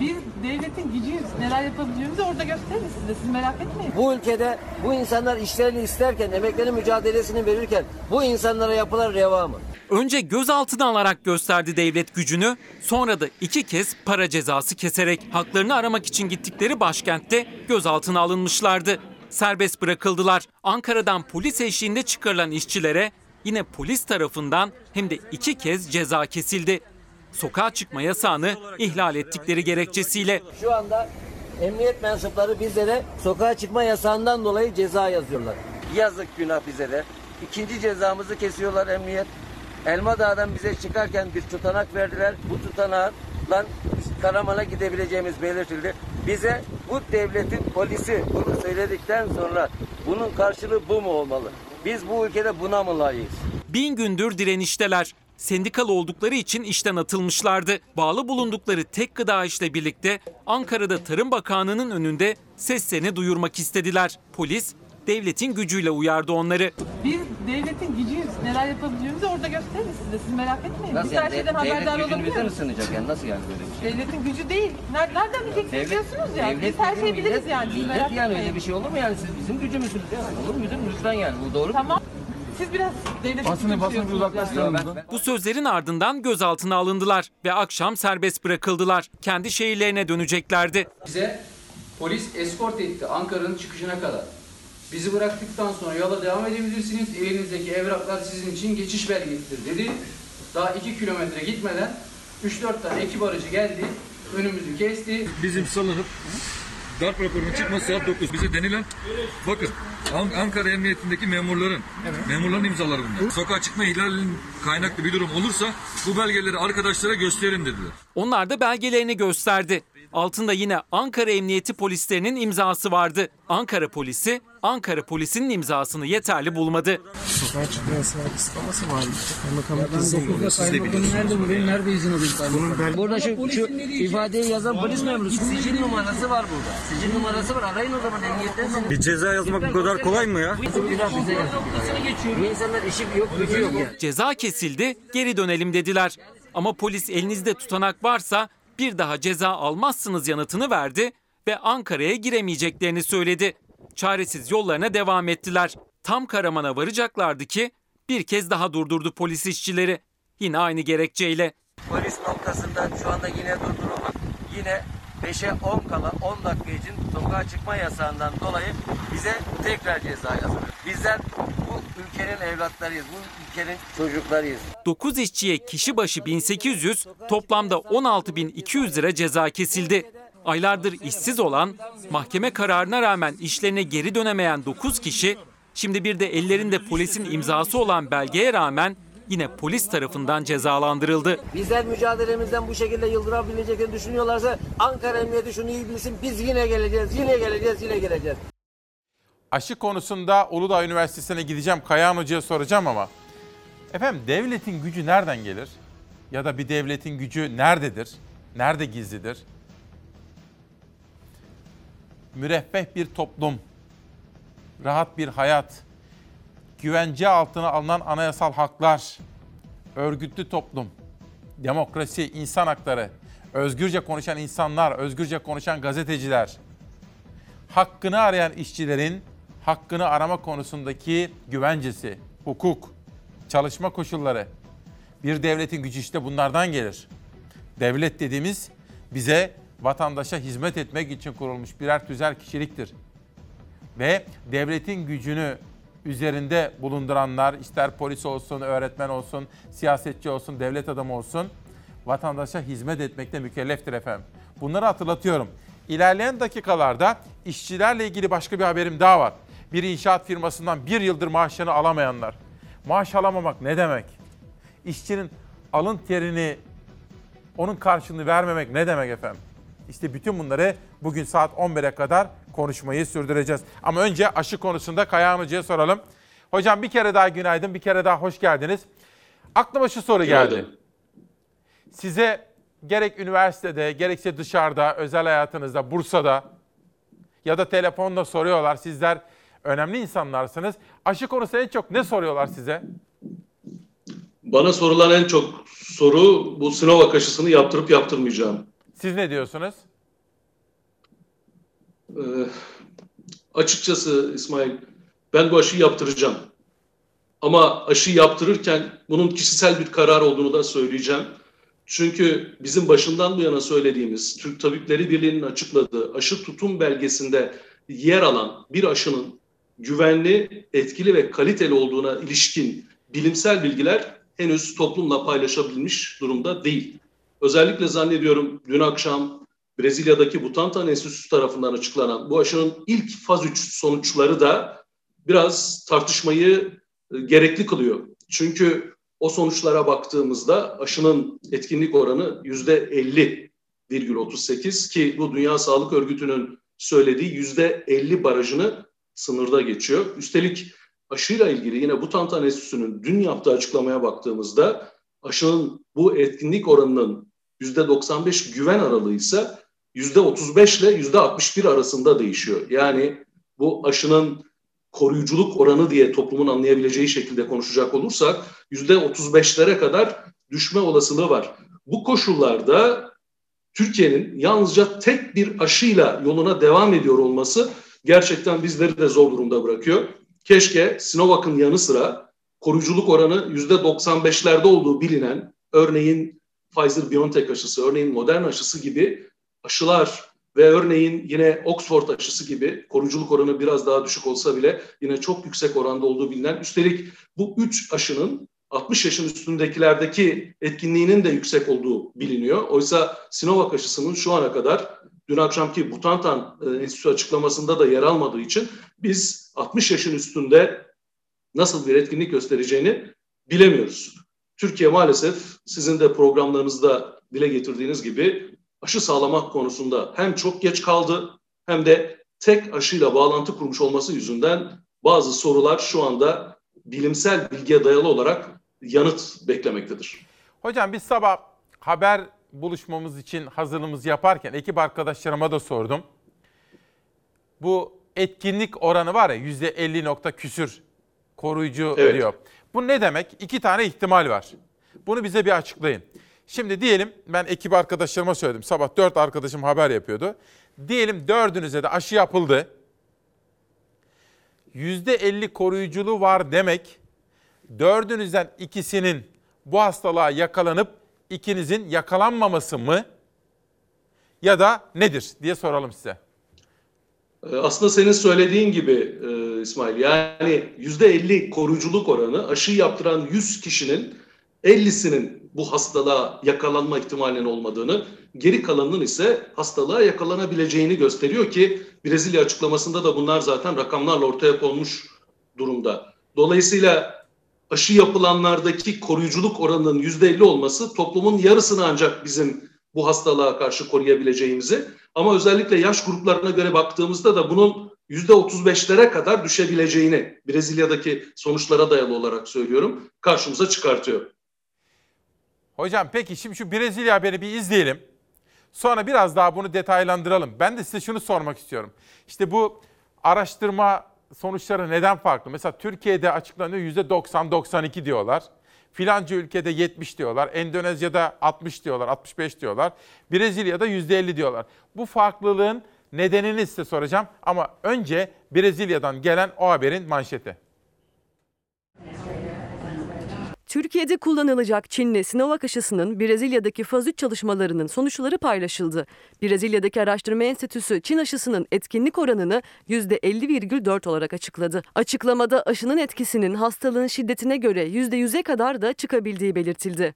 Biz devletin gücüyüz. Neler yapabileceğimizi orada gösteririz size. Siz merak etmeyin. Bu ülkede bu insanlar işlerini isterken, emeklerin mücadelesini verirken bu insanlara yapılan reva mı? Önce gözaltına alarak gösterdi devlet gücünü, sonra da iki kez para cezası keserek haklarını aramak için gittikleri başkentte gözaltına alınmışlardı. Serbest bırakıldılar. Ankara'dan polis eşliğinde çıkarılan işçilere yine polis tarafından hem de iki kez ceza kesildi. Sokağa çıkma yasağını ihlal ettikleri gerekçesiyle. Şu anda emniyet mensupları bizlere sokağa çıkma yasağından dolayı ceza yazıyorlar. Yazık günah bize de. İkinci cezamızı kesiyorlar emniyet. Elma Dağı'dan bize çıkarken bir tutanak verdiler. Bu tutanakla Karaman'a gidebileceğimiz belirtildi. Bize bu devletin polisi bunu söyledikten sonra bunun karşılığı bu mu olmalı? Biz bu ülkede buna mı layığız? Bin gündür direnişteler. Sendikalı oldukları için işten atılmışlardı. Bağlı bulundukları tek gıda işle birlikte Ankara'da Tarım Bakanlığı'nın önünde seslerini duyurmak istediler. Polis devletin gücüyle uyardı onları. Biz devletin gücüyüz. Neler yapabileceğimizi orada gösteririz size. Siz merak etmeyin. Nasıl Biz her yani? şeyden Devlet haberdar gücünü bize mi sınayacak yani? Nasıl yani böyle bir şey? Devletin gücü değil. Ner- Nereden bileceksiniz Devlet- diyorsunuz ya. devlet Biz her şeyi biliriz millet- yani. Siz millet merak yani etmeyin. öyle bir şey olur mu yani? Siz bizim gücümüzsünüz ya. Olur mu? Lütfen yani. Bu doğru Tamam. Siz biraz devletin Basını- basını bir uzaklaştıralım yani. Bu sözlerin ardından gözaltına alındılar ve akşam serbest bırakıldılar. Kendi şehirlerine döneceklerdi. Bize polis eskort etti Ankara'nın çıkışına kadar. Bizi bıraktıktan sonra yola devam edebilirsiniz. Elinizdeki evraklar sizin için geçiş belgesidir dedi. Daha 2 kilometre gitmeden 3-4 tane ekip aracı geldi. Önümüzü kesti. Bizim sanırım darp raporunun çıkması saat 9. Bize denilen bakın An- Ankara Emniyetindeki memurların memurların imzaları bunlar. Sokağa çıkma ihlalinin kaynaklı bir durum olursa bu belgeleri arkadaşlara gösterin dediler. Onlar da belgelerini gösterdi. Altında yine Ankara Emniyeti polislerinin imzası vardı. Ankara polisi, Ankara polisinin imzasını yeterli bulmadı. Sokağa çıkma yasağı kısıtlaması var. Kaymakamlık dokuzda veriyor. Siz de biliyorsunuz. nerede bu? Benim nerede izin alayım Bunun ben... Burada şu, şu ifadeyi yazan polis memurusu. Sicil numarası var burada. Sicil numarası var. Arayın o zaman emniyetten. Bir ceza yazmak bu kadar kolay mı ya? Bu insanlar işi yok, gücü yok. Ceza kesildi, geri dönelim dediler. Ama polis elinizde tutanak varsa bir daha ceza almazsınız yanıtını verdi ve Ankara'ya giremeyeceklerini söyledi. Çaresiz yollarına devam ettiler. Tam Karaman'a varacaklardı ki bir kez daha durdurdu polis işçileri. Yine aynı gerekçeyle. Polis noktasında şu anda yine durdurulmak. Yine 5'e 10 kala 10 dakika için sokağa çıkma yasağından dolayı bize tekrar ceza yazılıyor. Bizler bu ülkenin evlatlarıyız, bu ülkenin çocuklarıyız. 9 işçiye kişi başı 1800, toplamda 16.200 lira ceza kesildi. Aylardır işsiz olan, mahkeme kararına rağmen işlerine geri dönemeyen 9 kişi, şimdi bir de ellerinde polisin imzası olan belgeye rağmen yine polis tarafından cezalandırıldı. Bizler mücadelemizden bu şekilde yıldırabileceklerini düşünüyorlarsa Ankara Emniyeti şunu iyi bilsin. Biz yine geleceğiz, yine geleceğiz, yine geleceğiz. Aşı konusunda Uludağ Üniversitesi'ne gideceğim. Kayahan Hoca'ya soracağım ama. Efendim devletin gücü nereden gelir? Ya da bir devletin gücü nerededir? Nerede gizlidir? Müreffeh bir toplum, rahat bir hayat, güvence altına alınan anayasal haklar, örgütlü toplum, demokrasi, insan hakları, özgürce konuşan insanlar, özgürce konuşan gazeteciler, hakkını arayan işçilerin hakkını arama konusundaki güvencesi, hukuk, çalışma koşulları. Bir devletin gücü işte bunlardan gelir. Devlet dediğimiz bize vatandaşa hizmet etmek için kurulmuş birer tüzel kişiliktir. Ve devletin gücünü üzerinde bulunduranlar, ister polis olsun, öğretmen olsun, siyasetçi olsun, devlet adamı olsun, vatandaşa hizmet etmekte mükelleftir efendim. Bunları hatırlatıyorum. İlerleyen dakikalarda işçilerle ilgili başka bir haberim daha var. Bir inşaat firmasından bir yıldır maaşlarını alamayanlar. Maaş alamamak ne demek? İşçinin alın terini, onun karşılığını vermemek ne demek efendim? İşte bütün bunları bugün saat 11'e kadar konuşmayı sürdüreceğiz. Ama önce aşı konusunda Kayahan Hoca'ya soralım. Hocam bir kere daha günaydın, bir kere daha hoş geldiniz. Aklıma şu soru geldi. Size gerek üniversitede, gerekse dışarıda, özel hayatınızda, Bursa'da ya da telefonda soruyorlar. Sizler önemli insanlarsınız. Aşı konusunda en çok ne soruyorlar size? Bana sorulan en çok soru bu Sinovac aşısını yaptırıp yaptırmayacağım. Siz ne diyorsunuz? Ee, açıkçası İsmail, ben bu aşıyı yaptıracağım. Ama aşı yaptırırken bunun kişisel bir karar olduğunu da söyleyeceğim. Çünkü bizim başından bu yana söylediğimiz, Türk Tabipleri Birliği'nin açıkladığı aşı tutum belgesinde yer alan bir aşının güvenli, etkili ve kaliteli olduğuna ilişkin bilimsel bilgiler henüz toplumla paylaşabilmiş durumda değil. Özellikle zannediyorum dün akşam Brezilya'daki Butantan Enstitüsü tarafından açıklanan bu aşının ilk faz 3 sonuçları da biraz tartışmayı e, gerekli kılıyor. Çünkü o sonuçlara baktığımızda aşının etkinlik oranı yüzde 50,38 ki bu Dünya Sağlık Örgütü'nün söylediği yüzde 50 barajını sınırda geçiyor. Üstelik aşıyla ilgili yine Butantan Enstitüsü'nün dün yaptığı açıklamaya baktığımızda aşının bu etkinlik oranının %95 güven aralığı ise %35 ile %61 arasında değişiyor. Yani bu aşının koruyuculuk oranı diye toplumun anlayabileceği şekilde konuşacak olursak %35'lere kadar düşme olasılığı var. Bu koşullarda Türkiye'nin yalnızca tek bir aşıyla yoluna devam ediyor olması gerçekten bizleri de zor durumda bırakıyor. Keşke Sinovac'ın yanı sıra koruyuculuk oranı %95'lerde olduğu bilinen örneğin Pfizer-BioNTech aşısı, örneğin Moderna aşısı gibi aşılar ve örneğin yine Oxford aşısı gibi koruyuculuk oranı biraz daha düşük olsa bile yine çok yüksek oranda olduğu bilinen. Üstelik bu üç aşının 60 yaşın üstündekilerdeki etkinliğinin de yüksek olduğu biliniyor. Oysa Sinovac aşısının şu ana kadar dün akşamki Butantan e, Enstitüsü açıklamasında da yer almadığı için biz 60 yaşın üstünde nasıl bir etkinlik göstereceğini bilemiyoruz. Türkiye maalesef sizin de programlarınızda dile getirdiğiniz gibi aşı sağlamak konusunda hem çok geç kaldı hem de tek aşıyla bağlantı kurmuş olması yüzünden bazı sorular şu anda bilimsel bilgiye dayalı olarak yanıt beklemektedir. Hocam biz sabah haber buluşmamız için hazırlığımızı yaparken ekip arkadaşlarıma da sordum. Bu etkinlik oranı var ya yüzde 50 nokta küsür koruyucu Evet. diyor. Bu ne demek? İki tane ihtimal var. Bunu bize bir açıklayın. Şimdi diyelim ben ekip arkadaşlarıma söyledim. Sabah dört arkadaşım haber yapıyordu. Diyelim dördünüze de aşı yapıldı. Yüzde 50 koruyuculuğu var demek. Dördünüzden ikisinin bu hastalığa yakalanıp ikinizin yakalanmaması mı? Ya da nedir diye soralım size. Ee, Aslında senin söylediğin gibi e, İsmail yani yüzde 50 koruyuculuk oranı aşı yaptıran 100 kişinin 50'sinin bu hastalığa yakalanma ihtimalinin olmadığını, geri kalanının ise hastalığa yakalanabileceğini gösteriyor ki Brezilya açıklamasında da bunlar zaten rakamlarla ortaya konmuş durumda. Dolayısıyla aşı yapılanlardaki koruyuculuk oranının yüzde 50 olması toplumun yarısını ancak bizim bu hastalığa karşı koruyabileceğimizi ama özellikle yaş gruplarına göre baktığımızda da bunun yüzde 35'lere kadar düşebileceğini Brezilya'daki sonuçlara dayalı olarak söylüyorum karşımıza çıkartıyor. Hocam peki şimdi şu Brezilya haberi bir izleyelim. Sonra biraz daha bunu detaylandıralım. Ben de size şunu sormak istiyorum. İşte bu araştırma sonuçları neden farklı? Mesela Türkiye'de açıklanıyor %90-92 diyorlar. Filanca ülkede 70 diyorlar. Endonezya'da 60 diyorlar, 65 diyorlar. Brezilya'da %50 diyorlar. Bu farklılığın nedenini size soracağım. Ama önce Brezilya'dan gelen o haberin manşeti. Türkiye'de kullanılacak Çinli Sinovac aşısının Brezilya'daki faz 3 çalışmalarının sonuçları paylaşıldı. Brezilya'daki araştırma enstitüsü Çin aşısının etkinlik oranını %50,4 olarak açıkladı. Açıklamada aşının etkisinin hastalığın şiddetine göre %100'e kadar da çıkabildiği belirtildi.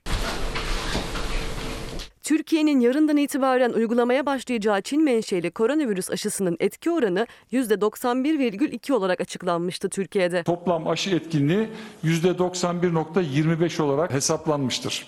Türkiye'nin yarından itibaren uygulamaya başlayacağı Çin menşeli koronavirüs aşısının etki oranı %91,2 olarak açıklanmıştı Türkiye'de. Toplam aşı etkinliği %91.25 olarak hesaplanmıştır.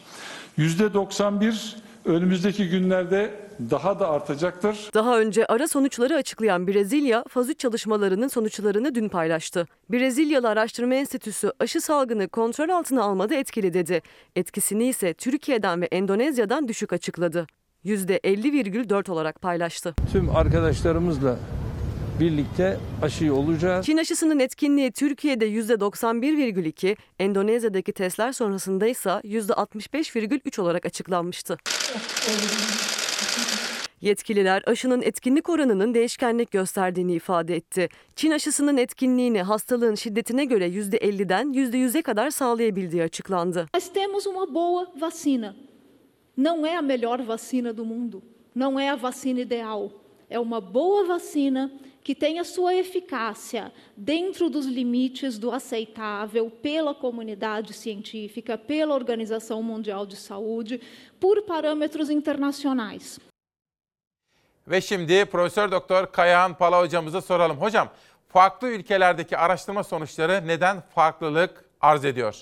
%91 önümüzdeki günlerde daha da artacaktır. Daha önce ara sonuçları açıklayan Brezilya, faz 3 çalışmalarının sonuçlarını dün paylaştı. Brezilyalı Araştırma Enstitüsü aşı salgını kontrol altına almada etkili dedi. Etkisini ise Türkiye'den ve Endonezya'dan düşük açıkladı. %50,4 olarak paylaştı. Tüm arkadaşlarımızla birlikte aşıyı olacağız. Çin aşısının etkinliği Türkiye'de %91,2, Endonezya'daki testler sonrasında ise %65,3 olarak açıklanmıştı. Yetkililer aşının etkinlik oranının değişkenlik gösterdiğini ifade etti. Çin aşısının etkinliğini hastalığın şiddetine göre %50'den %100'e kadar sağlayabildiği açıklandı. Nós temos uma boa vacina. Não é a melhor vacina do mundo, não é a vacina ideal. É uma boa vacina que tem a sua eficácia dentro dos limites do aceitável pela comunidade científica, pela Organização Mundial de Saúde, por parâmetros internacionais. Ve şimdi Profesör Doktor Kayahan Pala hocamıza soralım. Hocam, farklı ülkelerdeki araştırma sonuçları neden farklılık arz ediyor?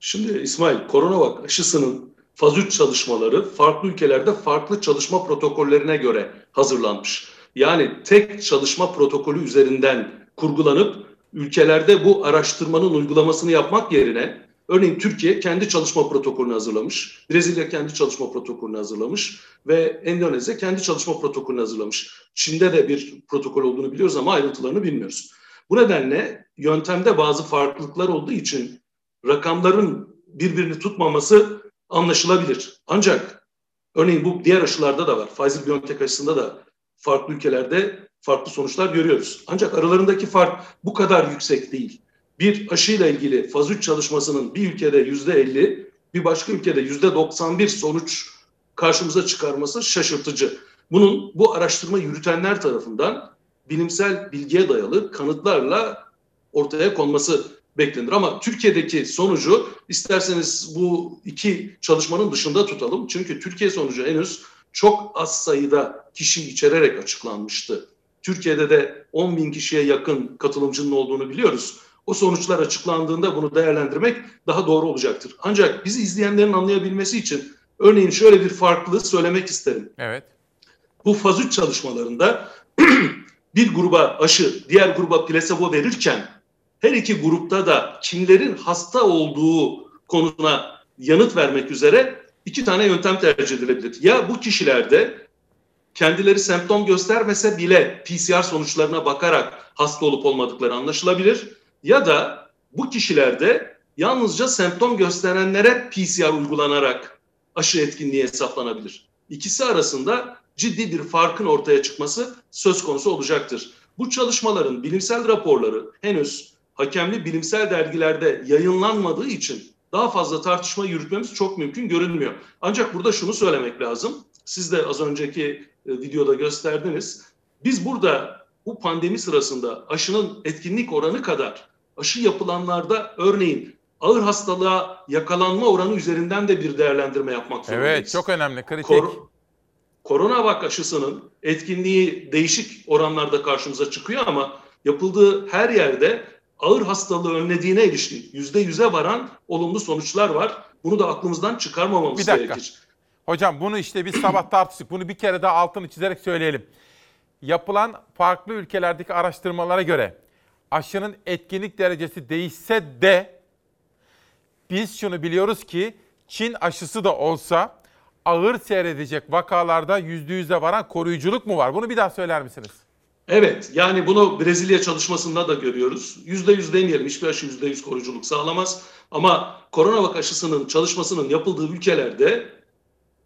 Şimdi İsmail, Coronavac aşısının faz 3 çalışmaları farklı ülkelerde farklı çalışma protokollerine göre hazırlanmış. Yani tek çalışma protokolü üzerinden kurgulanıp ülkelerde bu araştırmanın uygulamasını yapmak yerine örneğin Türkiye kendi çalışma protokolünü hazırlamış, Brezilya kendi çalışma protokolünü hazırlamış ve Endonezya kendi çalışma protokolünü hazırlamış. Çin'de de bir protokol olduğunu biliyoruz ama ayrıntılarını bilmiyoruz. Bu nedenle yöntemde bazı farklılıklar olduğu için rakamların birbirini tutmaması anlaşılabilir. Ancak örneğin bu diğer aşılarda da var. Pfizer-BioNTech aşısında da farklı ülkelerde farklı sonuçlar görüyoruz. Ancak aralarındaki fark bu kadar yüksek değil. Bir aşıyla ilgili faz 3 çalışmasının bir ülkede yüzde 50, bir başka ülkede yüzde 91 sonuç karşımıza çıkarması şaşırtıcı. Bunun bu araştırma yürütenler tarafından bilimsel bilgiye dayalı kanıtlarla ortaya konması beklenir. Ama Türkiye'deki sonucu isterseniz bu iki çalışmanın dışında tutalım. Çünkü Türkiye sonucu henüz çok az sayıda kişi içererek açıklanmıştı. Türkiye'de de 10 bin kişiye yakın katılımcının olduğunu biliyoruz. O sonuçlar açıklandığında bunu değerlendirmek daha doğru olacaktır. Ancak bizi izleyenlerin anlayabilmesi için örneğin şöyle bir farklılığı söylemek isterim. Evet. Bu faz 3 çalışmalarında bir gruba aşı, diğer gruba plasebo verirken her iki grupta da kimlerin hasta olduğu konusuna yanıt vermek üzere iki tane yöntem tercih edilebilir. Ya bu kişilerde kendileri semptom göstermese bile PCR sonuçlarına bakarak hasta olup olmadıkları anlaşılabilir. Ya da bu kişilerde yalnızca semptom gösterenlere PCR uygulanarak aşı etkinliği hesaplanabilir. İkisi arasında ciddi bir farkın ortaya çıkması söz konusu olacaktır. Bu çalışmaların bilimsel raporları henüz hakemli bilimsel dergilerde yayınlanmadığı için daha fazla tartışma yürütmemiz çok mümkün görünmüyor. Ancak burada şunu söylemek lazım. Siz de az önceki e, videoda gösterdiniz. Biz burada bu pandemi sırasında aşının etkinlik oranı kadar aşı yapılanlarda örneğin ağır hastalığa yakalanma oranı üzerinden de bir değerlendirme yapmak zorundayız. Evet, çok önemli, kritik. Kor Koronavak aşısının etkinliği değişik oranlarda karşımıza çıkıyor ama yapıldığı her yerde ağır hastalığı önlediğine ilişkin yüzde yüze varan olumlu sonuçlar var. Bunu da aklımızdan çıkarmamamız Bir dakika. gerekir. Hocam bunu işte biz sabah tartıştık. Bunu bir kere daha altını çizerek söyleyelim. Yapılan farklı ülkelerdeki araştırmalara göre aşının etkinlik derecesi değişse de biz şunu biliyoruz ki Çin aşısı da olsa ağır seyredecek vakalarda %100'e varan koruyuculuk mu var? Bunu bir daha söyler misiniz? Evet yani bunu Brezilya çalışmasında da görüyoruz. Yüzde yüz demeyelim hiçbir aşı yüzde yüz koruyuculuk sağlamaz. Ama koronavak aşısının çalışmasının yapıldığı ülkelerde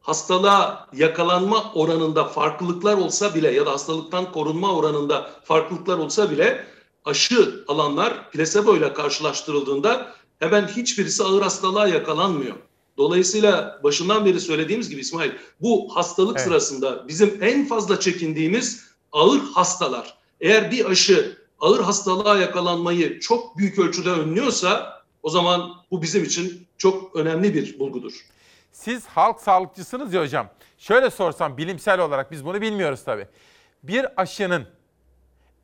hastalığa yakalanma oranında farklılıklar olsa bile ya da hastalıktan korunma oranında farklılıklar olsa bile aşı alanlar plasebo ile karşılaştırıldığında hemen hiçbirisi ağır hastalığa yakalanmıyor. Dolayısıyla başından beri söylediğimiz gibi İsmail bu hastalık Evet. sırasında bizim en fazla çekindiğimiz ağır hastalar. Eğer bir aşı ağır hastalığa yakalanmayı çok büyük ölçüde önlüyorsa o zaman bu bizim için çok önemli bir bulgudur. Siz halk sağlıkçısınız ya hocam. Şöyle sorsam bilimsel olarak biz bunu bilmiyoruz tabii. Bir aşının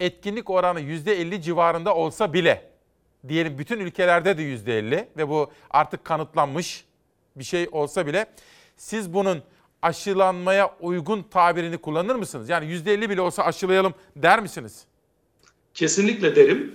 etkinlik oranı %50 civarında olsa bile diyelim bütün ülkelerde de %50 ve bu artık kanıtlanmış bir şey olsa bile siz bunun aşılanmaya uygun tabirini kullanır mısınız? Yani %50 bile olsa aşılayalım der misiniz? Kesinlikle derim.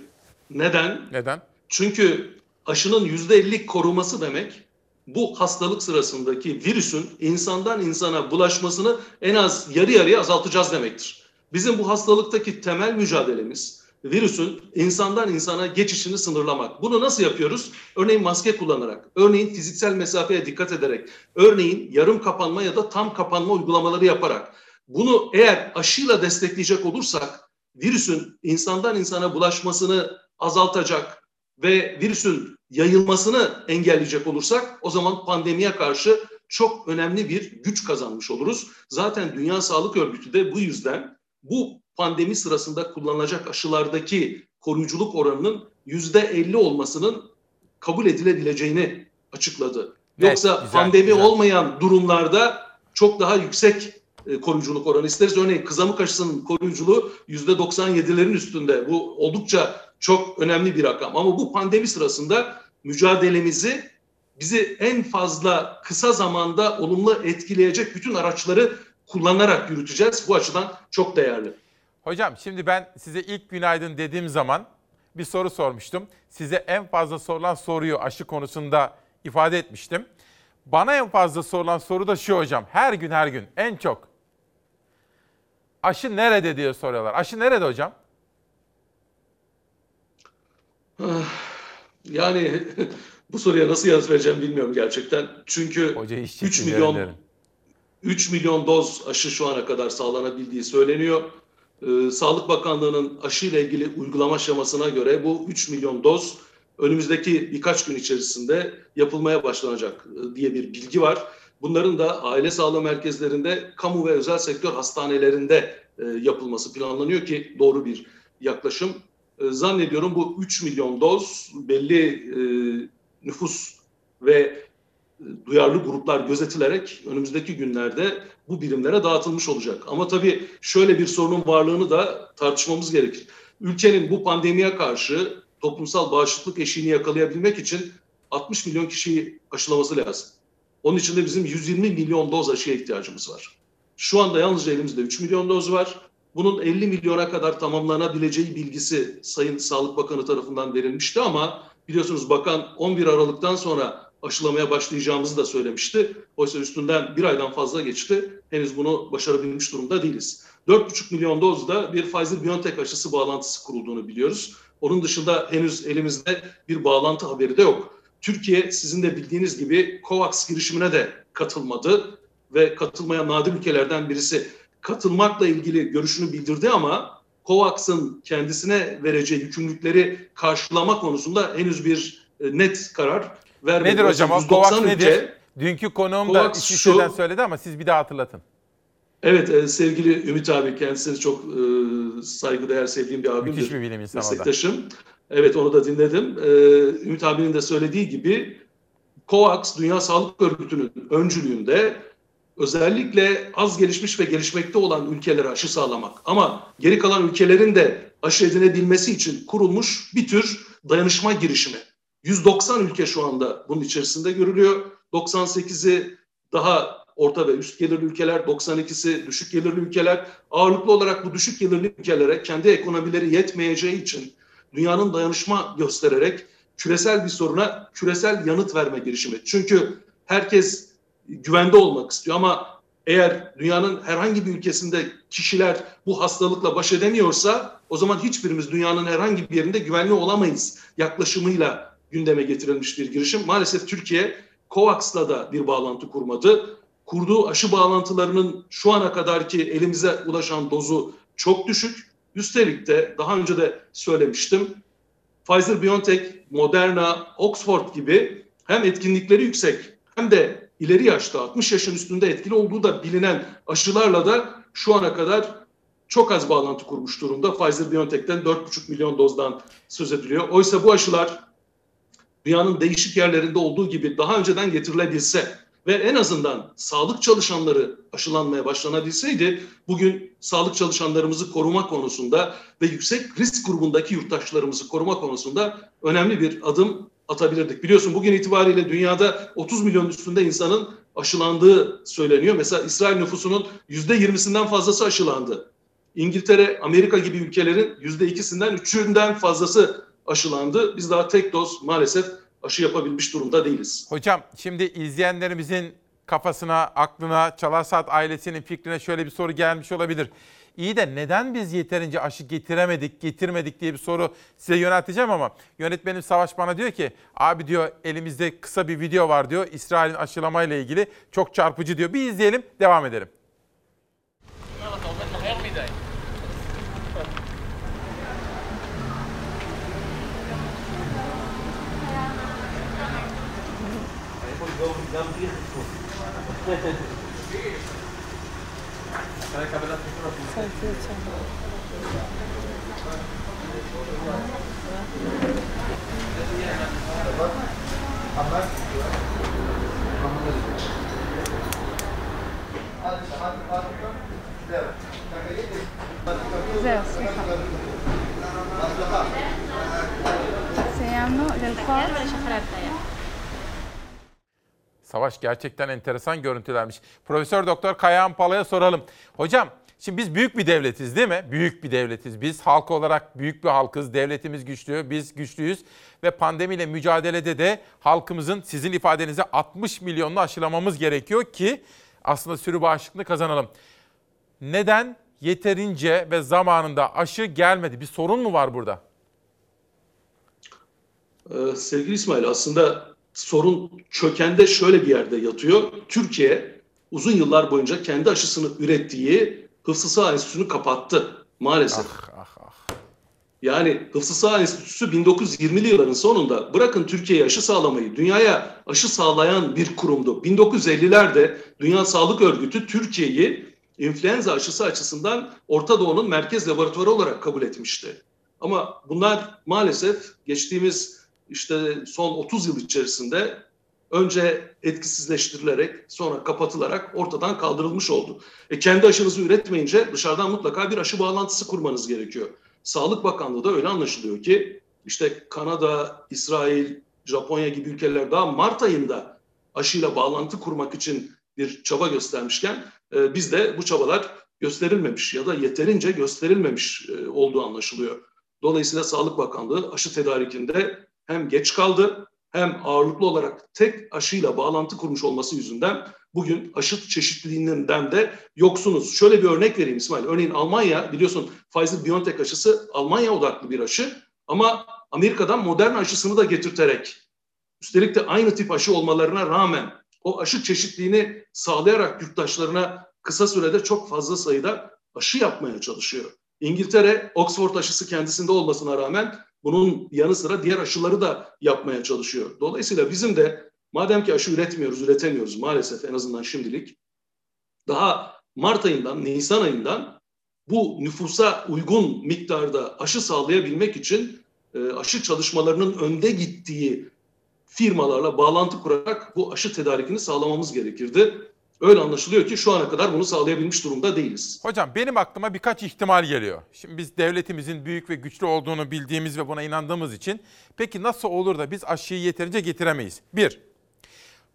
Neden? Neden? Çünkü aşının %50 koruması demek bu hastalık sırasındaki virüsün insandan insana bulaşmasını en az yarı yarıya azaltacağız demektir. Bizim bu hastalıktaki temel mücadelemiz virüsün insandan insana geçişini sınırlamak. Bunu nasıl yapıyoruz? Örneğin maske kullanarak, örneğin fiziksel mesafeye dikkat ederek, örneğin yarım kapanma ya da tam kapanma uygulamaları yaparak. Bunu eğer aşıyla destekleyecek olursak virüsün insandan insana bulaşmasını azaltacak ve virüsün yayılmasını engelleyecek olursak o zaman pandemiye karşı çok önemli bir güç kazanmış oluruz. Zaten Dünya Sağlık Örgütü de bu yüzden bu pandemi sırasında kullanılacak aşılardaki koruyuculuk oranının yüzde 50 olmasının kabul edilebileceğini açıkladı. Evet, Yoksa güzel, pandemi güzel. olmayan durumlarda çok daha yüksek e, koruyuculuk oranı isteriz. Örneğin kızamık aşısının koruyuculuğu yüzde 97'lerin üstünde. Bu oldukça çok önemli bir rakam. Ama bu pandemi sırasında mücadelemizi bizi en fazla kısa zamanda olumlu etkileyecek bütün araçları kullanarak yürüteceğiz. Bu açıdan çok değerli. Hocam şimdi ben size ilk günaydın dediğim zaman bir soru sormuştum. Size en fazla sorulan soruyu aşı konusunda ifade etmiştim. Bana en fazla sorulan soru da şu hocam. Her gün her gün en çok. Aşı nerede diye soruyorlar. Aşı nerede hocam? Yani bu soruya nasıl yanıt vereceğim bilmiyorum gerçekten. Çünkü 3 milyon 3 milyon doz aşı şu ana kadar sağlanabildiği söyleniyor. Ee, Sağlık Bakanlığı'nın aşı ile ilgili uygulama aşamasına göre bu 3 milyon doz önümüzdeki birkaç gün içerisinde yapılmaya başlanacak e, diye bir bilgi var. Bunların da aile sağlığı merkezlerinde, kamu ve özel sektör hastanelerinde e, yapılması planlanıyor ki doğru bir yaklaşım. E, Zannediyorum bu 3 milyon doz belli e, nüfus ve e, duyarlı gruplar gözetilerek önümüzdeki günlerde bu birimlere dağıtılmış olacak. Ama tabii şöyle bir sorunun varlığını da tartışmamız gerekir. Ülkenin bu pandemiye karşı toplumsal bağışıklık eşiğini yakalayabilmek için 60 milyon kişiyi aşılaması lazım. Onun için de bizim 120 milyon doz aşıya ihtiyacımız var. Şu anda yalnızca elimizde 3 milyon doz var. Bunun 50 milyona kadar tamamlanabileceği bilgisi Sayın Sağlık Bakanı tarafından verilmişti ama biliyorsunuz bakan 11 Aralık'tan sonra aşılamaya başlayacağımızı da söylemişti. Oysa üstünden bir aydan fazla geçti. Henüz bunu başarabilmiş durumda değiliz. 4,5 milyon dozda bir Pfizer-BioNTech aşısı bağlantısı kurulduğunu biliyoruz. Onun dışında henüz elimizde bir bağlantı haberi de yok. Türkiye sizin de bildiğiniz gibi COVAX girişimine de katılmadı ve katılmayan nadir ülkelerden birisi katılmakla ilgili görüşünü bildirdi ama COVAX'ın kendisine vereceği yükümlülükleri karşılama konusunda henüz bir e, net karar vermedi. Nedir hocam o 190 nedir? Dünkü konuğum da COVAX İsviçre'den söyledi ama siz bir daha hatırlatın. Evet e, sevgili Ümit abi kendisini çok e, saygıdeğer sevdiğim bir abimdir. Müthiş bir bilim insanı da. Meslektaşım. Evet onu da dinledim. E, Ümit abinin de söylediği gibi COVAX Dünya Sağlık Örgütü'nün öncülüğünde özellikle az gelişmiş ve gelişmekte olan ülkelere aşı sağlamak ama geri kalan ülkelerin de aşı edinebilmesi için kurulmuş bir tür dayanışma girişimi. 190 ülke şu anda bunun içerisinde görülüyor. 98'i daha orta ve üst gelirli ülkeler, 92'si düşük gelirli ülkeler. Ağırlıklı olarak bu düşük gelirli ülkelere kendi ekonomileri yetmeyeceği için dünyanın dayanışma göstererek küresel bir soruna küresel yanıt verme girişimi. Çünkü herkes güvende olmak istiyor ama eğer dünyanın herhangi bir ülkesinde kişiler bu hastalıkla baş edemiyorsa o zaman hiçbirimiz dünyanın herhangi bir yerinde güvenli olamayız yaklaşımıyla gündeme getirilmiş bir girişim. Maalesef Türkiye COVAX'la da bir bağlantı kurmadı. Kurduğu aşı bağlantılarının şu ana kadarki elimize ulaşan dozu çok düşük. Üstelik de daha önce de söylemiştim. Pfizer-BioNTech, Moderna, Oxford gibi hem etkinlikleri yüksek hem de ileri yaşta 60 yaşın üstünde etkili olduğu da bilinen aşılarla da şu ana kadar çok az bağlantı kurmuş durumda. Pfizer-BioNTech'ten 4,5 milyon dozdan söz ediliyor. Oysa bu aşılar dünyanın değişik yerlerinde olduğu gibi daha önceden getirilebilse ve en azından sağlık çalışanları aşılanmaya başlanabilseydi bugün sağlık çalışanlarımızı koruma konusunda ve yüksek risk grubundaki yurttaşlarımızı koruma konusunda önemli bir adım atabilirdik. Biliyorsun bugün itibariyle dünyada 30 milyon üstünde insanın aşılandığı söyleniyor. Mesela İsrail nüfusunun %20'sinden fazlası aşılandı. İngiltere, Amerika gibi ülkelerin %2'sinden 3'ünden fazlası aşılandı. Biz daha tek doz maalesef aşı yapabilmiş durumda değiliz. Hocam şimdi izleyenlerimizin kafasına, aklına, Çalar Saat ailesinin fikrine şöyle bir soru gelmiş olabilir. İyi de neden biz yeterince aşı getiremedik, getirmedik diye bir soru size yönelteceğim ama yönetmenim Savaş bana diyor ki abi diyor elimizde kısa bir video var diyor İsrail'in aşılamayla ilgili çok çarpıcı diyor. Bir izleyelim devam edelim. זהו, סליחה. סיימנו ללחוץ. Savaş gerçekten enteresan görüntülermiş. Profesör Doktor Kayahan Pala'ya soralım. Hocam şimdi biz büyük bir devletiz değil mi? Büyük bir devletiz. Biz halk olarak büyük bir halkız. Devletimiz güçlü, biz güçlüyüz. Ve pandemiyle mücadelede de halkımızın sizin ifadenize 60 milyonunu aşılamamız gerekiyor ki aslında sürü bağışıklığını kazanalım. Neden yeterince ve zamanında aşı gelmedi? Bir sorun mu var burada? Ee, sevgili İsmail aslında sorun çökende şöyle bir yerde yatıyor. Türkiye uzun yıllar boyunca kendi aşısını ürettiği Hıfzı Sağ Enstitüsü'nü kapattı maalesef. Yani Hıfzı Sağ Enstitüsü 1920'li yılların sonunda bırakın Türkiye'ye aşı sağlamayı, dünyaya aşı sağlayan bir kurumdu. 1950'lerde Dünya Sağlık Örgütü Türkiye'yi influenza aşısı açısından Orta Doğu'nun merkez laboratuvarı olarak kabul etmişti. Ama bunlar maalesef geçtiğimiz işte son 30 yıl içerisinde önce etkisizleştirilerek sonra kapatılarak ortadan kaldırılmış oldu. E kendi aşınızı üretmeyince dışarıdan mutlaka bir aşı bağlantısı kurmanız gerekiyor. Sağlık Bakanlığı da öyle anlaşılıyor ki işte Kanada, İsrail, Japonya gibi ülkeler daha Mart ayında aşıyla bağlantı kurmak için bir çaba göstermişken e, bizde bu çabalar gösterilmemiş ya da yeterince gösterilmemiş e, olduğu anlaşılıyor. Dolayısıyla Sağlık Bakanlığı aşı tedarikinde hem geç kaldı hem ağırlıklı olarak tek aşıyla bağlantı kurmuş olması yüzünden bugün aşı çeşitliliğinden de yoksunuz. Şöyle bir örnek vereyim İsmail. Örneğin Almanya biliyorsun Pfizer-BioNTech aşısı Almanya odaklı bir aşı ama Amerika'dan Moderna aşısını da getirterek üstelik de aynı tip aşı olmalarına rağmen o aşı çeşitliliğini sağlayarak yurttaşlarına kısa sürede çok fazla sayıda aşı yapmaya çalışıyor. İngiltere Oxford aşısı kendisinde olmasına rağmen bunun yanı sıra diğer aşıları da yapmaya çalışıyor. Dolayısıyla bizim de madem ki aşı üretmiyoruz, üretemiyoruz maalesef en azından şimdilik daha Mart ayından, Nisan ayından bu nüfusa uygun miktarda aşı sağlayabilmek için e, aşı çalışmalarının önde gittiği firmalarla bağlantı kurarak bu aşı tedarikini sağlamamız gerekirdi. Öyle anlaşılıyor ki şu ana kadar bunu sağlayabilmiş durumda değiliz. Hocam benim aklıma birkaç ihtimal geliyor. Şimdi biz devletimizin büyük ve güçlü olduğunu bildiğimiz ve buna inandığımız için peki nasıl olur da biz aşıyı yeterince getiremeyiz? Bir,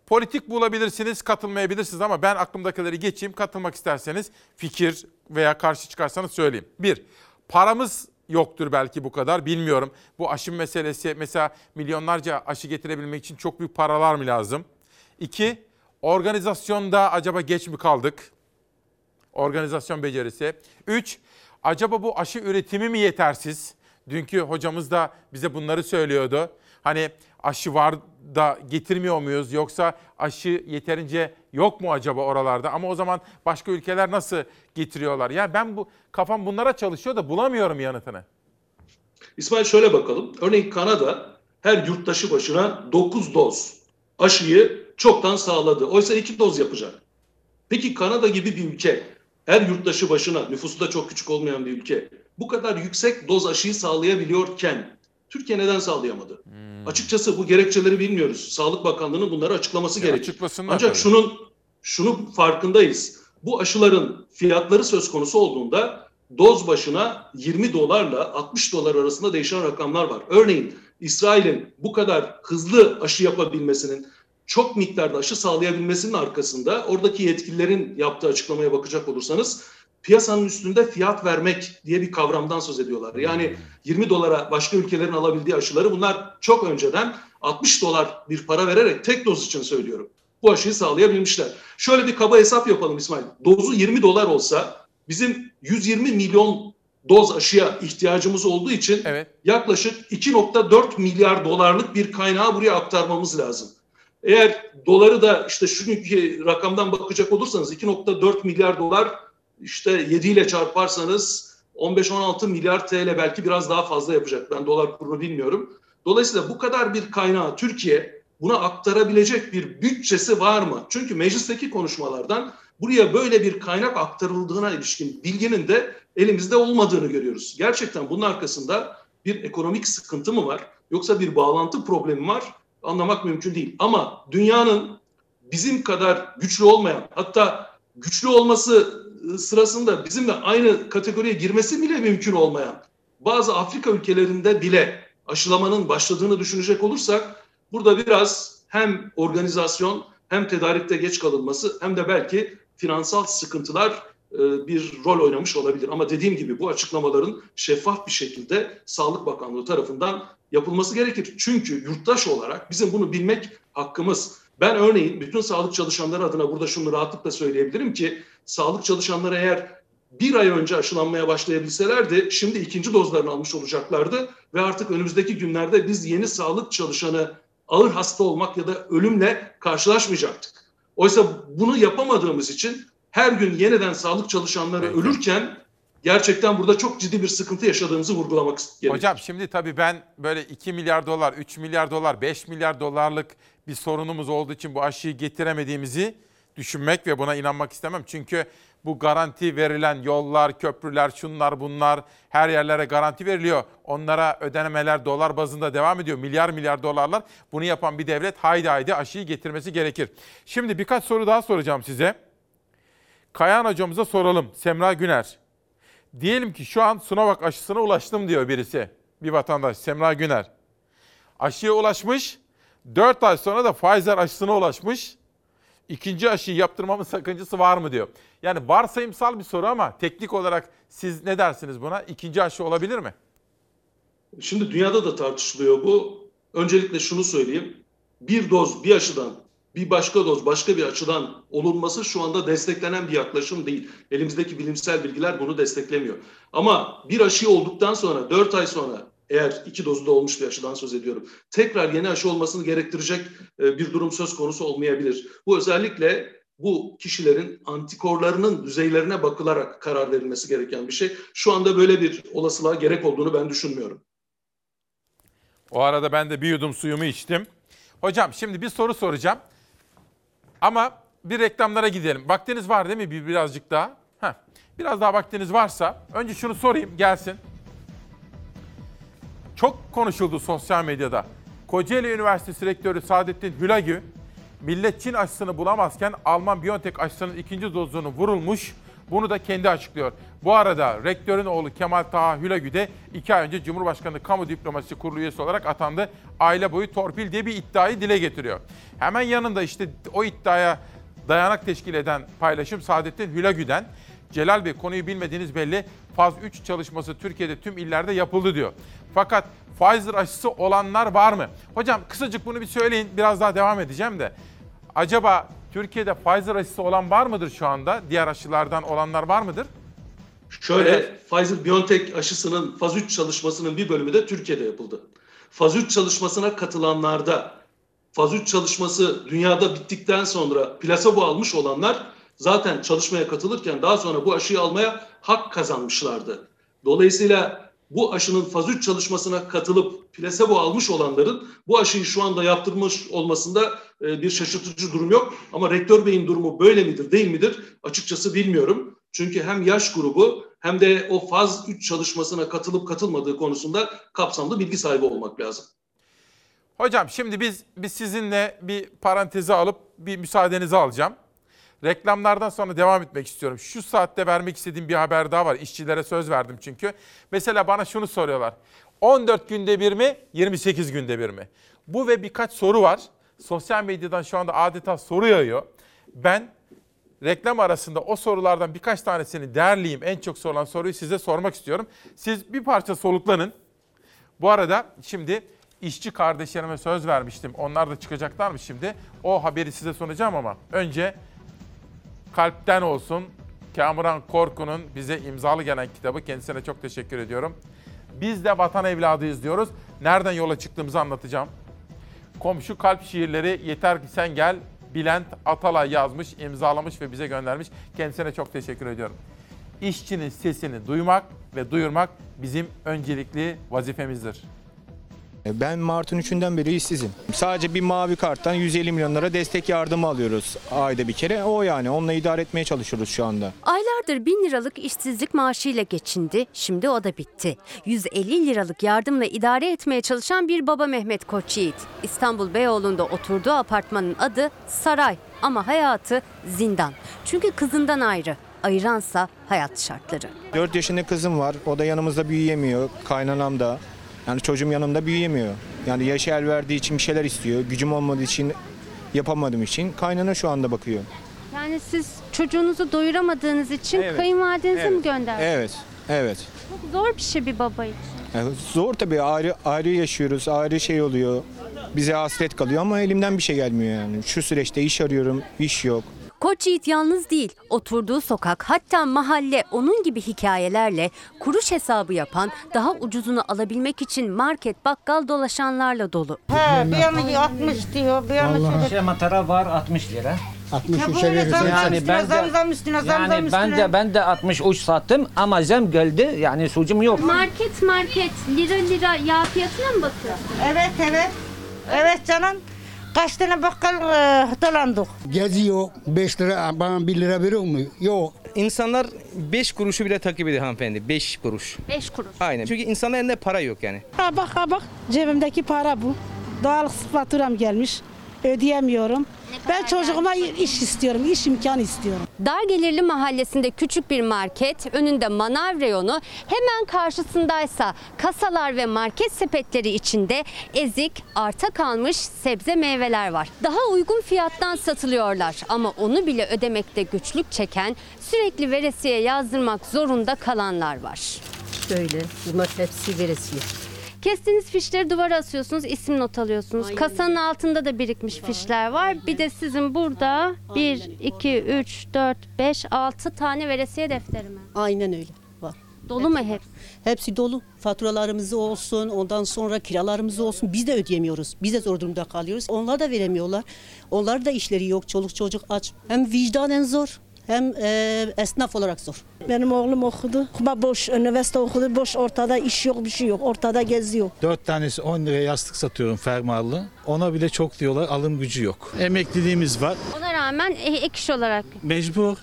politik bulabilirsiniz, katılmayabilirsiniz ama ben aklımdakileri geçeyim. Katılmak isterseniz fikir veya karşı çıkarsanız söyleyeyim. Bir, paramız yoktur belki bu kadar bilmiyorum. Bu aşı meselesi mesela milyonlarca aşı getirebilmek için çok büyük paralar mı lazım? İki, organizasyonda acaba geç mi kaldık? Organizasyon becerisi. Üç, acaba bu aşı üretimi mi yetersiz? Dünkü hocamız da bize bunları söylüyordu. Hani aşı var da getirmiyor muyuz yoksa aşı yeterince yok mu acaba oralarda? Ama o zaman başka ülkeler nasıl getiriyorlar? Yani ben bu kafam bunlara çalışıyor da bulamıyorum yanıtını. İsmail şöyle bakalım. Örneğin Kanada her yurttaşı başına 9 doz aşıyı çoktan sağladı. Oysa 2 doz yapacak. Peki Kanada gibi bir ülke her yurttaşı başına nüfusu da çok küçük olmayan bir ülke bu kadar yüksek doz aşıyı sağlayabiliyorken Türkiye neden sağlayamadı? Açıkçası bu gerekçeleri bilmiyoruz. Sağlık Bakanlığı'nın bunları açıklaması Ya gerekir. Ancak tabii. şunun şunu farkındayız. Bu aşıların fiyatları söz konusu olduğunda doz başına 20 dolarla 60 dolar arasında değişen rakamlar var. Örneğin İsrail'in bu kadar hızlı aşı yapabilmesinin, çok miktarda aşı sağlayabilmesinin arkasında oradaki yetkililerin yaptığı açıklamaya bakacak olursanız piyasanın üstünde fiyat vermek diye bir kavramdan söz ediyorlar. Yani 20 dolara başka ülkelerin alabildiği aşıları bunlar çok önceden 60 dolar bir para vererek tek doz için söylüyorum. Bu aşıyı sağlayabilmişler. Şöyle bir kaba hesap yapalım İsmail. Dozu 20 dolar olsa bizim 120 milyon doz aşıya ihtiyacımız olduğu için yaklaşık 2.4 milyar dolarlık bir kaynağı buraya aktarmamız lazım. Eğer doları da işte şu rakamdan bakacak olursanız 2.4 milyar dolar işte 7 ile çarparsanız 15-16 milyar TL belki biraz daha fazla yapacak. Ben dolar kurunu bilmiyorum. Dolayısıyla bu kadar bir kaynağı Türkiye buna aktarabilecek bir bütçesi var mı? Çünkü meclisteki konuşmalardan buraya böyle bir kaynak aktarıldığına ilişkin bilginin de elimizde olmadığını görüyoruz. Gerçekten bunun arkasında bir ekonomik sıkıntı mı var? Yoksa bir bağlantı problemi var? Anlamak mümkün değil. Ama dünyanın bizim kadar güçlü olmayan hatta güçlü olması sırasında bizimle aynı kategoriye girmesi bile mümkün olmayan bazı Afrika ülkelerinde bile aşılamanın başladığını düşünecek olursak burada biraz hem organizasyon hem tedarikte geç kalınması hem de belki finansal sıkıntılar bir rol oynamış olabilir. Ama dediğim gibi bu açıklamaların şeffaf bir şekilde Sağlık Bakanlığı tarafından yapılması gerekir. Çünkü yurttaş olarak bizim bunu bilmek hakkımız. Ben örneğin bütün sağlık çalışanları adına burada şunu rahatlıkla söyleyebilirim ki sağlık çalışanları eğer bir ay önce aşılanmaya başlayabilselerdi şimdi ikinci dozlarını almış olacaklardı ve artık önümüzdeki günlerde biz yeni sağlık çalışanı ağır hasta olmak ya da ölümle karşılaşmayacaktık. Oysa bunu yapamadığımız için her gün yeniden sağlık çalışanları ölürken gerçekten burada çok ciddi bir sıkıntı yaşadığımızı vurgulamak gerekiyor. Hocam şimdi tabii ben böyle 2 milyar dolar, 3 milyar dolar, 5 milyar dolarlık bir sorunumuz olduğu için bu aşıyı getiremediğimizi düşünmek ve buna inanmak istemem. Çünkü bu garanti verilen yollar, köprüler, şunlar bunlar her yerlere garanti veriliyor. Onlara ödenemeler dolar bazında devam ediyor. Milyar milyar dolarlar. Bunu yapan bir devlet haydi haydi aşıyı getirmesi gerekir. Şimdi birkaç soru daha soracağım size. Kayan hocamıza soralım. Semra Güner. Diyelim ki şu an Sinovac aşısına ulaştım diyor birisi. Bir vatandaş Semra Güner. Aşıya ulaşmış. 4 ay sonra da Pfizer aşısına ulaşmış. İkinci aşıyı yaptırmamın sakıncası var mı diyor. Yani varsayımsal bir soru ama teknik olarak siz ne dersiniz buna? İkinci aşı olabilir mi? Şimdi dünyada da tartışılıyor bu. Öncelikle şunu söyleyeyim. Bir doz bir aşıdan bir başka doz başka bir açıdan olunması şu anda desteklenen bir yaklaşım değil. Elimizdeki bilimsel bilgiler bunu desteklemiyor. Ama bir aşı olduktan sonra 4 ay sonra eğer iki dozu da olmuş bir aşıdan söz ediyorum. Tekrar yeni aşı olmasını gerektirecek e, bir durum söz konusu olmayabilir. Bu özellikle bu kişilerin antikorlarının düzeylerine bakılarak karar verilmesi gereken bir şey. Şu anda böyle bir olasılığa gerek olduğunu ben düşünmüyorum. O arada ben de bir yudum suyumu içtim. Hocam şimdi bir soru soracağım. Ama bir reklamlara gidelim. Vaktiniz var değil mi bir birazcık daha? Heh. Biraz daha vaktiniz varsa önce şunu sorayım gelsin. Çok konuşuldu sosyal medyada. Kocaeli Üniversitesi Rektörü Saadettin Hülagü, millet Çin aşısını bulamazken Alman Biontech aşısının ikinci dozunu vurulmuş. Bunu da kendi açıklıyor. Bu arada rektörün oğlu Kemal Taha Hülagü de iki ay önce Cumhurbaşkanı Kamu Diplomasisi Kurulu üyesi olarak atandı. Aile boyu torpil diye bir iddiayı dile getiriyor. Hemen yanında işte o iddiaya dayanak teşkil eden paylaşım Saadettin Hülagü'den. Celal Bey konuyu bilmediğiniz belli. Faz 3 çalışması Türkiye'de tüm illerde yapıldı diyor. Fakat Pfizer aşısı olanlar var mı? Hocam kısacık bunu bir söyleyin. Biraz daha devam edeceğim de. Acaba Türkiye'de Pfizer aşısı olan var mıdır şu anda? Diğer aşılardan olanlar var mıdır? Şöyle. Pfizer-BioNTech aşısının faz 3 çalışmasının bir bölümü de Türkiye'de yapıldı. Faz 3 çalışmasına katılanlarda faz 3 çalışması dünyada bittikten sonra plasebo almış olanlar zaten çalışmaya katılırken daha sonra bu aşıyı almaya hak kazanmışlardı. Dolayısıyla bu aşının faz 3 çalışmasına katılıp plasebo almış olanların bu aşıyı şu anda yaptırmış olmasında e, bir şaşırtıcı durum yok. Ama rektör beyin durumu böyle midir değil midir açıkçası bilmiyorum. Çünkü hem yaş grubu hem de o faz 3 çalışmasına katılıp katılmadığı konusunda kapsamlı bilgi sahibi olmak lazım. Hocam şimdi biz biz sizinle bir parantezi alıp bir müsaadenizi alacağım. Reklamlardan sonra devam etmek istiyorum. Şu saatte vermek istediğim bir haber daha var. İşçilere söz verdim çünkü. Mesela bana şunu soruyorlar. 14 günde bir mi, 28 günde bir mi? Bu ve birkaç soru var. Sosyal medyadan şu anda adeta soru yağıyor. Ben reklam arasında o sorulardan birkaç tanesini derleyeyim. En çok sorulan soruyu size sormak istiyorum. Siz bir parça soluklanın. Bu arada şimdi işçi kardeşlerime söz vermiştim. Onlar da çıkacaklarmış şimdi. O haberi size sunacağım ama önce kalpten olsun Kamuran Korku'nun bize imzalı gelen kitabı. Kendisine çok teşekkür ediyorum. Biz de vatan evladıyız diyoruz. Nereden yola çıktığımızı anlatacağım. Komşu kalp şiirleri yeter ki sen gel. Bülent Atalay yazmış, imzalamış ve bize göndermiş. Kendisine çok teşekkür ediyorum. İşçinin sesini duymak ve duyurmak bizim öncelikli vazifemizdir. Ben Mart'ın 3'ünden beri işsizim. Sadece bir mavi karttan 150 milyon lira destek yardımı alıyoruz ayda bir kere. O yani onunla idare etmeye çalışıyoruz şu anda. Aylardır 1000 liralık işsizlik maaşıyla geçindi. Şimdi o da bitti. 150 liralık yardımla idare etmeye çalışan bir baba Mehmet Koçyiğit. İstanbul Beyoğlu'nda oturduğu apartmanın adı Saray ama hayatı zindan. Çünkü kızından ayrı. Ayıransa hayat şartları. 4 yaşında kızım var. O da yanımızda büyüyemiyor. Kaynanam da. Yani çocuğum yanımda büyüyemiyor. Yani yaşı el verdiği için bir şeyler istiyor. Gücüm olmadığı için yapamadığım için kaynana şu anda bakıyor. Yani siz çocuğunuzu doyuramadığınız için Evet. kayınvalidenizi mi gönderdiniz? Evet, evet. Çok zor bir şey bir baba için. Yani zor tabii ayrı ayrı yaşıyoruz. Ayrı şey oluyor. Bize hasret kalıyor ama elimden bir şey gelmiyor yani. Şu süreçte iş arıyorum, iş yok. Koç Yiğit yalnız değil. Oturduğu sokak hatta mahalle onun gibi hikayelerle kuruş hesabı yapan, daha ucuzunu alabilmek için market bakkal dolaşanlarla dolu. He, bir yanı 60 diyor, bir yanı şöyle. Şey matara var 60 lira. 63'e verirsen yani ben de, zam zam üstüne, zam yani zam ben de ben de 63 sattım ama zam geldi yani sucum yok. Market market lira lira yağ fiyatına mı bakıyor? Evet, evet. Evet canım. Kaç tane bakkal e, dolandık. Geziyor 5 lira bana 1 lira veriyor mu? Yok. İnsanlar 5 kuruşu bile takip ediyor hanımefendi. 5 kuruş. 5 kuruş. Aynen. Çünkü insanların elinde para yok yani. Ha bak ha bak cebimdeki para bu. Doğal faturam gelmiş. Ödeyemiyorum. Ben çocuğuma iş istiyorum, iş imkanı istiyorum. Dar gelirli mahallesinde küçük bir market, önünde manav reyonu, hemen karşısındaysa kasalar ve market sepetleri içinde ezik, arta kalmış sebze meyveler var. Daha uygun fiyattan satılıyorlar ama onu bile ödemekte güçlük çeken, sürekli veresiye yazdırmak zorunda kalanlar var. Böyle bunlar hepsi veresiye. Kestiğiniz fişleri duvara asıyorsunuz, isim not alıyorsunuz. Aynen Kasanın altında da birikmiş fişler var. Bir de sizin burada 1, 2, 3, 4, 5, 6 tane veresiye defteri mi? Aynen öyle var. Dolu mu hep? Hepsi dolu. Faturalarımız olsun, ondan sonra kiralarımız olsun. Biz de ödeyemiyoruz. Biz de zor durumda kalıyoruz. Onlar da veremiyorlar. Onlar da işleri yok. Çoluk çocuk aç. Hem vicdanen zor hem e, esnaf olarak zor. Benim oğlum okudu. Ama boş, üniversite okudu. Boş ortada iş yok, bir şey yok. Ortada geziyor. Dört tanesi 10 liraya yastık satıyorum fermuarlı. Ona bile çok diyorlar alım gücü yok. Emekliliğimiz var. Ona rağmen e- ek iş olarak. Mecbur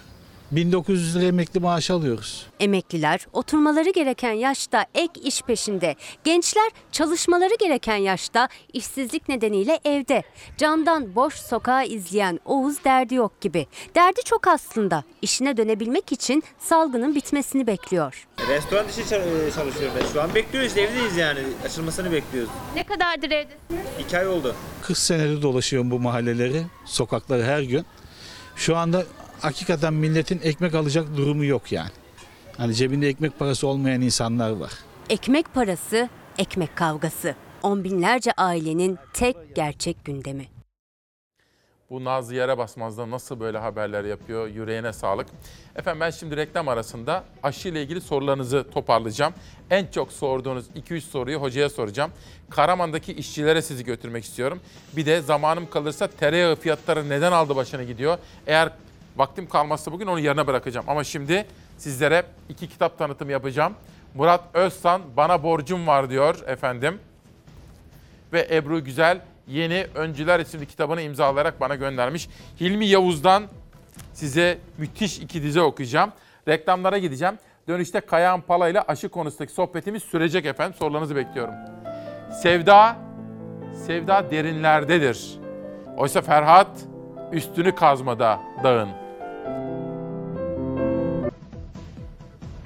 1900 lira emekli maaş alıyoruz. Emekliler oturmaları gereken yaşta ek iş peşinde. Gençler çalışmaları gereken yaşta işsizlik nedeniyle evde. Camdan boş sokağı izleyen Oğuz derdi yok gibi. Derdi çok aslında. İşine dönebilmek için salgının bitmesini bekliyor. Restoran dışı çal- çalışıyorum ben. Şu an bekliyoruz evdeyiz yani. Açılmasını bekliyoruz. Ne kadardır evdesiniz? İki ay oldu. 40 senedir dolaşıyorum bu mahalleleri, sokakları her gün. Şu anda hakikaten milletin ekmek alacak durumu yok yani. Hani cebinde ekmek parası olmayan insanlar var. Ekmek parası, ekmek kavgası. On binlerce ailenin tek gerçek gündemi. Bu Nazlı yere basmazda nasıl böyle haberler yapıyor? Yüreğine sağlık. Efendim ben şimdi reklam arasında aşı ile ilgili sorularınızı toparlayacağım. En çok sorduğunuz 2-3 soruyu hocaya soracağım. Karaman'daki işçilere sizi götürmek istiyorum. Bir de zamanım kalırsa tereyağı fiyatları neden aldı başına gidiyor? Eğer vaktim kalmazsa bugün onu yerine bırakacağım. Ama şimdi sizlere iki kitap tanıtımı yapacağım. Murat Özsan Bana Borcum Var diyor efendim ve Ebru Güzel yeni Öncüler isimli kitabını imzalayarak bana göndermiş. Hilmi Yavuz'dan size müthiş iki dize okuyacağım. Reklamlara gideceğim. Dönüşte Kayahan Pala ile aşı konusundaki sohbetimiz sürecek efendim. Sorularınızı bekliyorum. Sevda, sevda derinlerdedir. Oysa Ferhat üstünü kazmada dağın.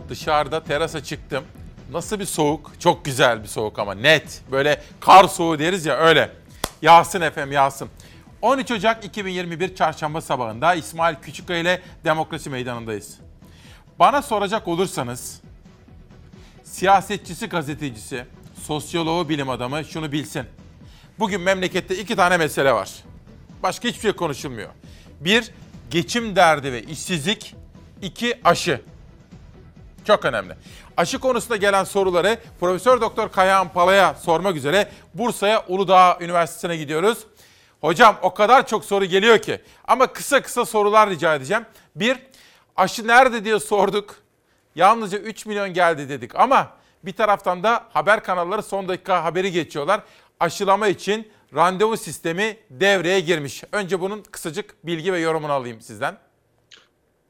Dışarıda terasa çıktım. Nasıl bir soğuk? Çok güzel bir soğuk ama net. Böyle kar soğuğu deriz ya öyle. Yağsın efendim yağsın. 13 Ocak 2021 Çarşamba sabahında İsmail Küçükkaya ile Demokrasi Meydanı'ndayız. Bana soracak olursanız siyasetçisi, gazetecisi, sosyoloğu, bilim adamı şunu bilsin. Bugün memlekette iki tane mesele var. Başka hiçbir şey konuşulmuyor. Bir, geçim derdi ve işsizlik. İki, aşı. Çok önemli. Aşı konusunda gelen soruları Profesör Doktor Kayahan Pala'ya sormak üzere Bursa'ya Uludağ Üniversitesi'ne gidiyoruz. Hocam o kadar çok soru geliyor ki ama kısa kısa sorular rica edeceğim. Bir, aşı nerede diye sorduk. Yalnızca 3 milyon geldi dedik ama bir taraftan da haber kanalları son dakika haberi geçiyorlar. Aşılama için randevu sistemi devreye girmiş. Önce bunun kısacık bilgi ve yorumunu alayım sizden.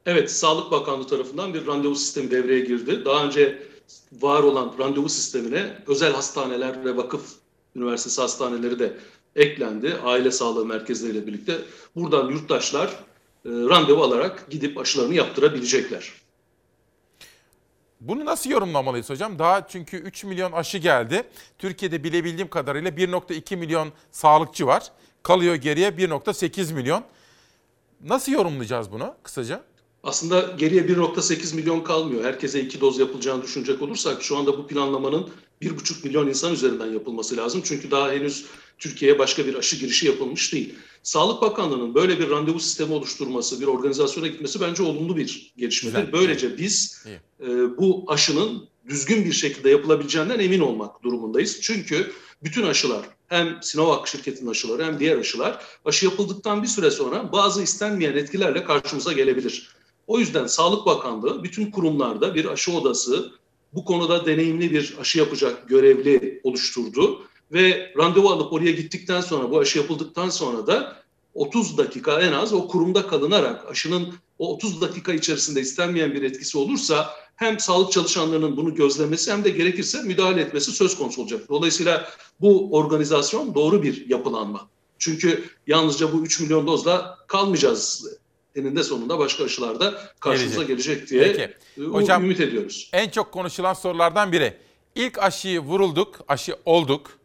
Evet, Sağlık Bakanlığı tarafından bir randevu sistemi devreye girdi. Daha önce var olan randevu sistemine özel hastaneler ve vakıf üniversitesi hastaneleri de eklendi. Aile sağlığı merkezleriyle birlikte. Buradan yurttaşlar e, randevu alarak gidip aşılarını yaptırabilecekler. Bunu nasıl yorumlamalıyız hocam? Daha çünkü 3 milyon aşı geldi. Türkiye'de bilebildiğim kadarıyla 1.2 milyon sağlıkçı var. Kalıyor geriye 1.8 milyon. Nasıl yorumlayacağız bunu kısaca? Aslında geriye 1.8 milyon kalmıyor. Herkese iki doz yapılacağını düşünecek olursak şu anda bu planlamanın 1.5 milyon insan üzerinden yapılması lazım. Çünkü daha henüz Türkiye'ye başka bir aşı girişi yapılmış değil. Sağlık Bakanlığı'nın böyle bir randevu sistemi oluşturması, bir organizasyona gitmesi bence olumlu bir gelişmedir. Güzel. Böylece biz e, bu aşının düzgün bir şekilde yapılabileceğinden emin olmak durumundayız. Çünkü bütün aşılar hem Sinovac şirketinin aşıları hem diğer aşılar aşı yapıldıktan bir süre sonra bazı istenmeyen etkilerle karşımıza gelebilir. O yüzden Sağlık Bakanlığı bütün kurumlarda bir aşı odası, bu konuda deneyimli bir aşı yapacak görevli oluşturdu. Ve randevu alıp oraya gittikten sonra, bu aşı yapıldıktan sonra da 30 dakika en az o kurumda kalınarak aşının o 30 dakika içerisinde istenmeyen bir etkisi olursa hem sağlık çalışanlarının bunu gözlemesi hem de gerekirse müdahale etmesi söz konusu olacak. Dolayısıyla bu organizasyon doğru bir yapılanma. Çünkü yalnızca bu 3 milyon dozla kalmayacağız eninde sonunda başka aşılarda karşımıza gelecek, diye Peki. e, Hocam, ümit ediyoruz. En çok konuşulan sorulardan biri. İlk aşıyı vurulduk, aşı olduk.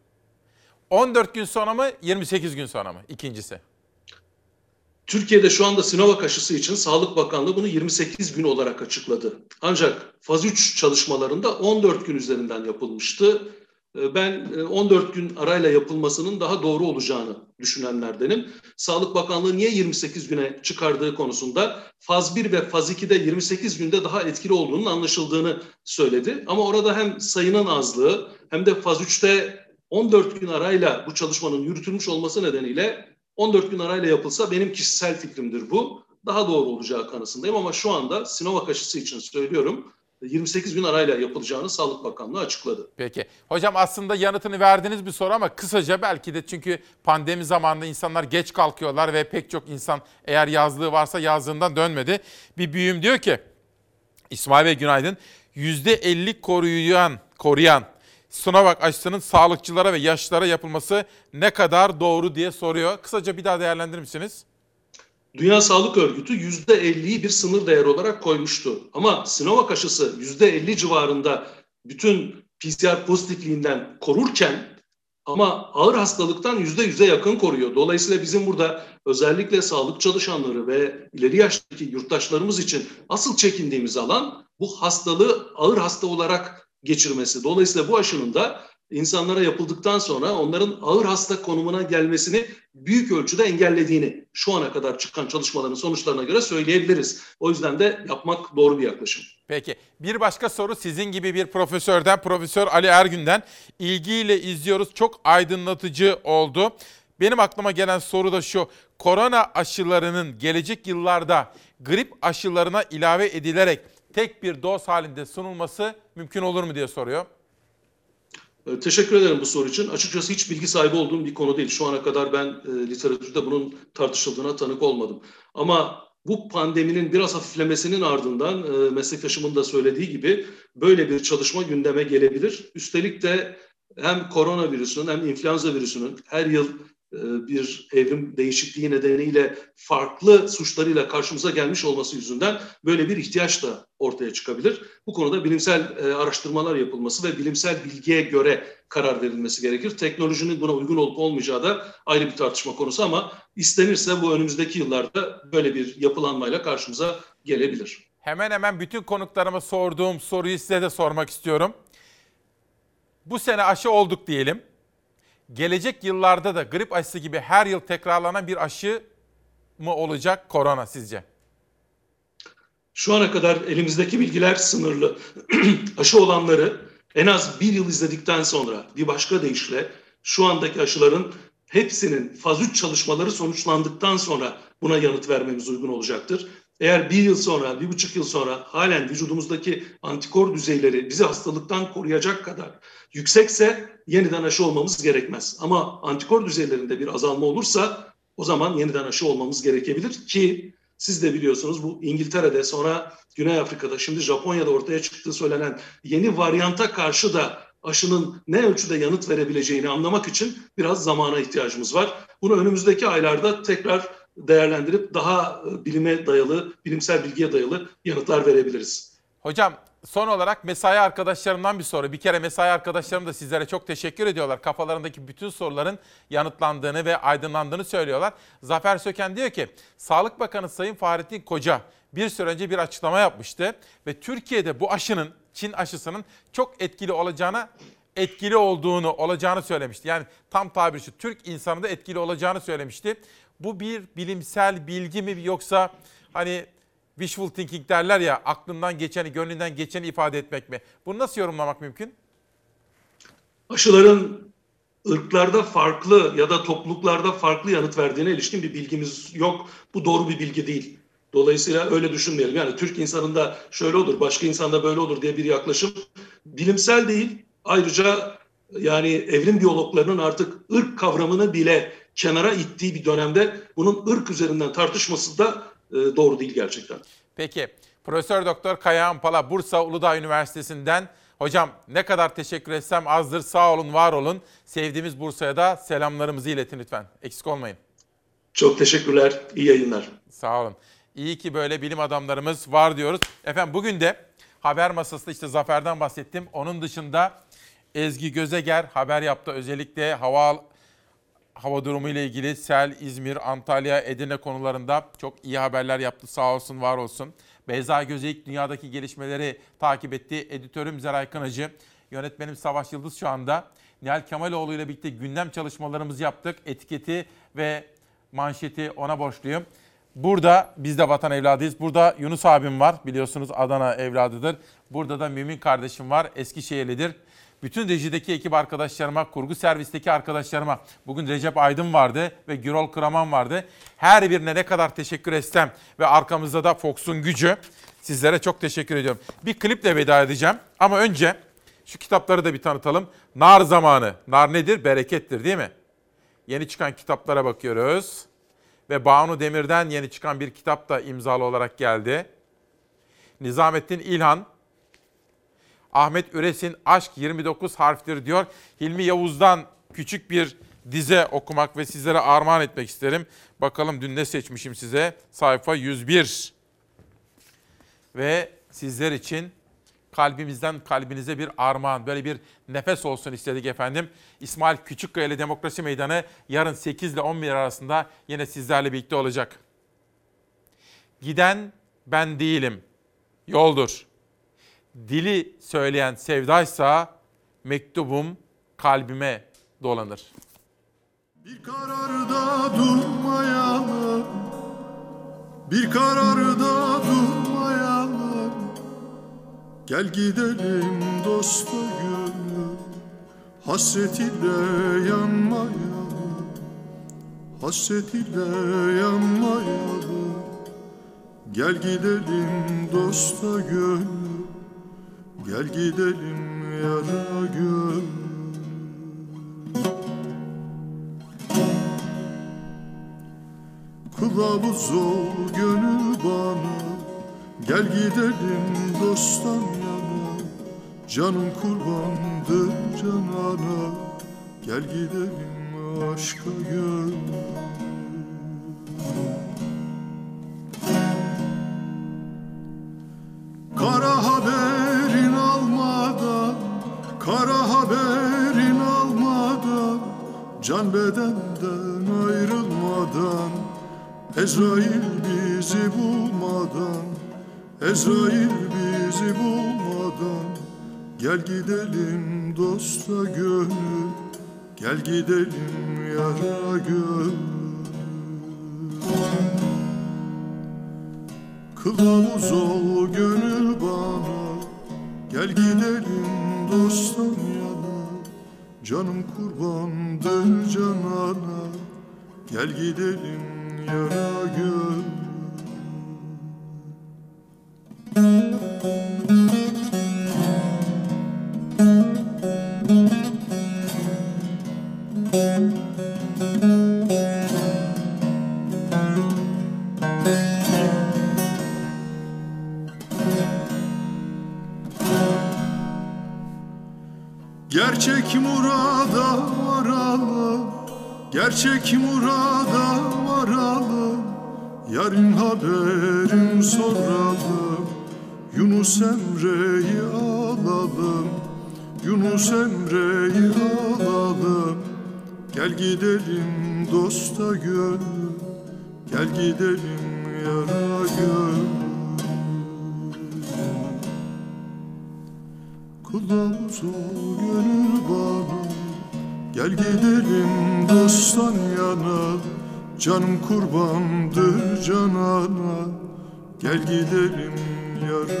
14 gün sonra mı, 28 gün sonra mı? İkincisi. Türkiye'de şu anda Sinovac aşısı için Sağlık Bakanlığı bunu 28 gün olarak açıkladı. Ancak faz 3 çalışmalarında 14 gün üzerinden yapılmıştı. Ee, Ben e, 14 gün arayla yapılmasının daha doğru olacağını düşünenlerdenim. Sağlık Bakanlığı niye 28 güne çıkardığı konusunda faz 1 ve faz 2'de 28 günde daha etkili olduğunun anlaşıldığını söyledi. Ama orada hem sayının azlığı hem de faz 3'te 14 gün arayla bu çalışmanın yürütülmüş olması nedeniyle 14 gün arayla yapılsa benim kişisel fikrimdir bu. Daha doğru olacağı kanısındayım ama şu anda Sinovac aşısı için söylüyorum 28 gün arayla yapılacağını Sağlık Bakanlığı açıkladı. Peki. Hocam aslında yanıtını verdiğiniz bir soru ama kısaca belki de çünkü pandemi zamanında insanlar geç kalkıyorlar ve pek çok insan eğer yazlığı varsa yazlığından dönmedi. Bir büyüğüm diyor ki İsmail Bey günaydın. %50 koruyan, koruyan Sinovac aşısının sağlıkçılara ve yaşlılara yapılması ne kadar doğru diye soruyor. Kısaca bir daha değerlendirir misiniz? Dünya Sağlık Örgütü %50'yi bir sınır değer olarak koymuştu. Ama Sinovac aşısı %50 civarında bütün PCR pozitifliğinden korurken ama ağır hastalıktan %100'e yakın koruyor. Dolayısıyla bizim burada özellikle sağlık çalışanları ve ileri yaştaki yurttaşlarımız için asıl çekindiğimiz alan bu hastalığı ağır hasta olarak geçirmesi. Dolayısıyla bu aşının da insanlara yapıldıktan sonra onların ağır hasta konumuna gelmesini büyük ölçüde engellediğini şu ana kadar çıkan çalışmaların sonuçlarına göre söyleyebiliriz. O yüzden de yapmak doğru bir yaklaşım. Peki bir başka soru sizin gibi bir profesörden, Profesör Ali Ergün'den ilgiyle izliyoruz. Çok aydınlatıcı oldu. Benim aklıma gelen soru da şu. Korona aşılarının gelecek yıllarda grip aşılarına ilave edilerek tek bir doz halinde sunulması mümkün olur mu diye soruyor. Ee, Teşekkür ederim bu soru için. Açıkçası hiç bilgi sahibi olduğum bir konu değil. Şu ana kadar ben e, literatürde bunun tartışıldığına tanık olmadım. Ama bu pandeminin biraz hafiflemesinin ardından e, meslektaşımın da söylediği gibi böyle bir çalışma gündeme gelebilir. Üstelik de hem koronavirüsünün hem influenza virüsünün her yıl bir evrim değişikliği nedeniyle farklı suçlarıyla karşımıza gelmiş olması yüzünden böyle bir ihtiyaç da ortaya çıkabilir. Bu konuda bilimsel e, araştırmalar yapılması ve bilimsel bilgiye göre karar verilmesi gerekir. Teknolojinin buna uygun olup olmayacağı da ayrı bir tartışma konusu ama istenirse bu önümüzdeki yıllarda böyle bir yapılanmayla karşımıza gelebilir. Hemen hemen bütün konuklarıma sorduğum soruyu size de sormak istiyorum. Bu sene aşı olduk diyelim. Gelecek yıllarda da grip aşısı gibi her yıl tekrarlanan bir aşı mı olacak korona sizce? Şu ana kadar elimizdeki bilgiler sınırlı. Aşı olanları en az bir yıl izledikten sonra bir başka deyişle şu andaki aşıların hepsinin faz 3 çalışmaları sonuçlandıktan sonra buna yanıt vermemiz uygun olacaktır. Eğer bir yıl sonra, bir buçuk yıl sonra halen vücudumuzdaki antikor düzeyleri bizi hastalıktan koruyacak kadar yüksekse yeniden aşı olmamız gerekmez. Ama antikor düzeylerinde bir azalma olursa o zaman yeniden aşı olmamız gerekebilir ki siz de biliyorsunuz bu İngiltere'de sonra Güney Afrika'da şimdi Japonya'da ortaya çıktığı söylenen yeni varyanta karşı da aşının ne ölçüde yanıt verebileceğini anlamak için biraz zamana ihtiyacımız var. Bunu önümüzdeki aylarda tekrar değerlendirip daha e, bilime dayalı, bilimsel bilgiye dayalı yanıtlar verebiliriz. Hocam son olarak mesai arkadaşlarımdan bir soru. Bir kere mesai arkadaşlarım da sizlere çok teşekkür ediyorlar. Kafalarındaki bütün soruların yanıtlandığını ve aydınlandığını söylüyorlar. Zafer Söken diyor ki, Sağlık Bakanı Sayın Fahrettin Koca bir süre önce bir açıklama yapmıştı. Ve Türkiye'de bu aşının, Çin aşısının çok etkili olacağına etkili olduğunu, olacağını söylemişti. Yani tam tabiri şu, Türk insanı da etkili olacağını söylemişti. Bu bir bilimsel bilgi mi yoksa hani wishful thinking derler ya aklından geçeni, gönlünden geçeni ifade etmek mi? Bunu nasıl yorumlamak mümkün? Aşıların ırklarda farklı ya da topluluklarda farklı yanıt verdiğine ilişkin bir bilgimiz yok. Bu doğru bir bilgi değil. Dolayısıyla öyle düşünmeyelim. Yani Türk insanında şöyle olur, başka insanda böyle olur diye bir yaklaşım bilimsel değil. Ayrıca yani evrim biyologlarının artık ırk kavramını bile kenara ittiği bir dönemde bunun ırk üzerinden tartışması da e, doğru değil gerçekten. Peki. Profesör Doktor Kayahan Pala Bursa Uludağ Üniversitesi'nden hocam ne kadar teşekkür etsem azdır. Sağ olun, var olun. Sevdiğimiz Bursa'ya da selamlarımızı iletin lütfen. Eksik olmayın. Çok teşekkürler. İyi yayınlar. Sağ olun. İyi ki böyle bilim adamlarımız var diyoruz. Efendim bugün de haber masasında işte Zafer'den bahsettim. Onun dışında Ezgi Gözeger haber yaptı. Özellikle hava hava durumu ile ilgili sel, İzmir, Antalya, Edirne konularında çok iyi haberler yaptı. Sağ olsun, var olsun. Beyza Gözeyik dünyadaki gelişmeleri takip etti. Editörüm Zeray Kınacı, yönetmenim Savaş Yıldız şu anda. Nihal Kemaloğlu ile birlikte gündem çalışmalarımızı yaptık. Etiketi ve manşeti ona borçluyum. Burada biz de vatan evladıyız. Burada Yunus abim var biliyorsunuz Adana evladıdır. Burada da Mümin kardeşim var Eskişehirlidir. Bütün rejideki ekip arkadaşlarıma, kurgu servisteki arkadaşlarıma, bugün Recep Aydın vardı ve Gürol Kraman vardı. Her birine ne kadar teşekkür etsem ve arkamızda da Fox'un gücü. Sizlere çok teşekkür ediyorum. Bir kliple veda edeceğim ama önce şu kitapları da bir tanıtalım. Nar zamanı. Nar nedir? Berekettir değil mi? Yeni çıkan kitaplara bakıyoruz. Ve Banu Demir'den yeni çıkan bir kitap da imzalı olarak geldi. Nizamettin İlhan, Ahmet Üres'in Aşk 29 harftir diyor. Hilmi Yavuz'dan küçük bir dize okumak ve sizlere armağan etmek isterim. Bakalım dün ne seçmişim size? Sayfa 101. Ve sizler için kalbimizden kalbinize bir armağan, böyle bir nefes olsun istedik efendim. İsmail Küçükkaya ile Demokrasi Meydanı yarın 8 ile 11 arasında yine sizlerle birlikte olacak. Giden ben değilim, yoldur. Dili söyleyen sevdaysa mektubum kalbime dolanır. Bir kararda durmayalım, bir kararda durmayalım. Gel gidelim dosta gönül, hasret ile yanmayalım, hasret ile yanmayalım. Gel gidelim dosta gönül, gel gidelim yara gönül. Kılavuz ol gönül bana. Gel gidelim dosttan yana. Canım kurbandır canana. Gel gidelim aşka gönül Can bedenden ayrılmadan Ezrail bizi bulmadan Ezrail bizi bulmadan. Gel gidelim dosta gönül Gel gidelim yara gönül Kılavuz ol gönül bana Gel gidelim dosttan yana Canım kurbandır canana Gel gidelim yara gönül Gerçek murada varalım. Gerçek murada varalım. Yarın haberin soralım. Yunus Emre'yi alalım. Yunus Emre'yi alalım. Gel gidelim dosta gönül Gel gidelim yara gönül Kılavuz ol gönül bana Gel gidelim dosttan yana. Canım kurbandır canana. Gel gidelim yar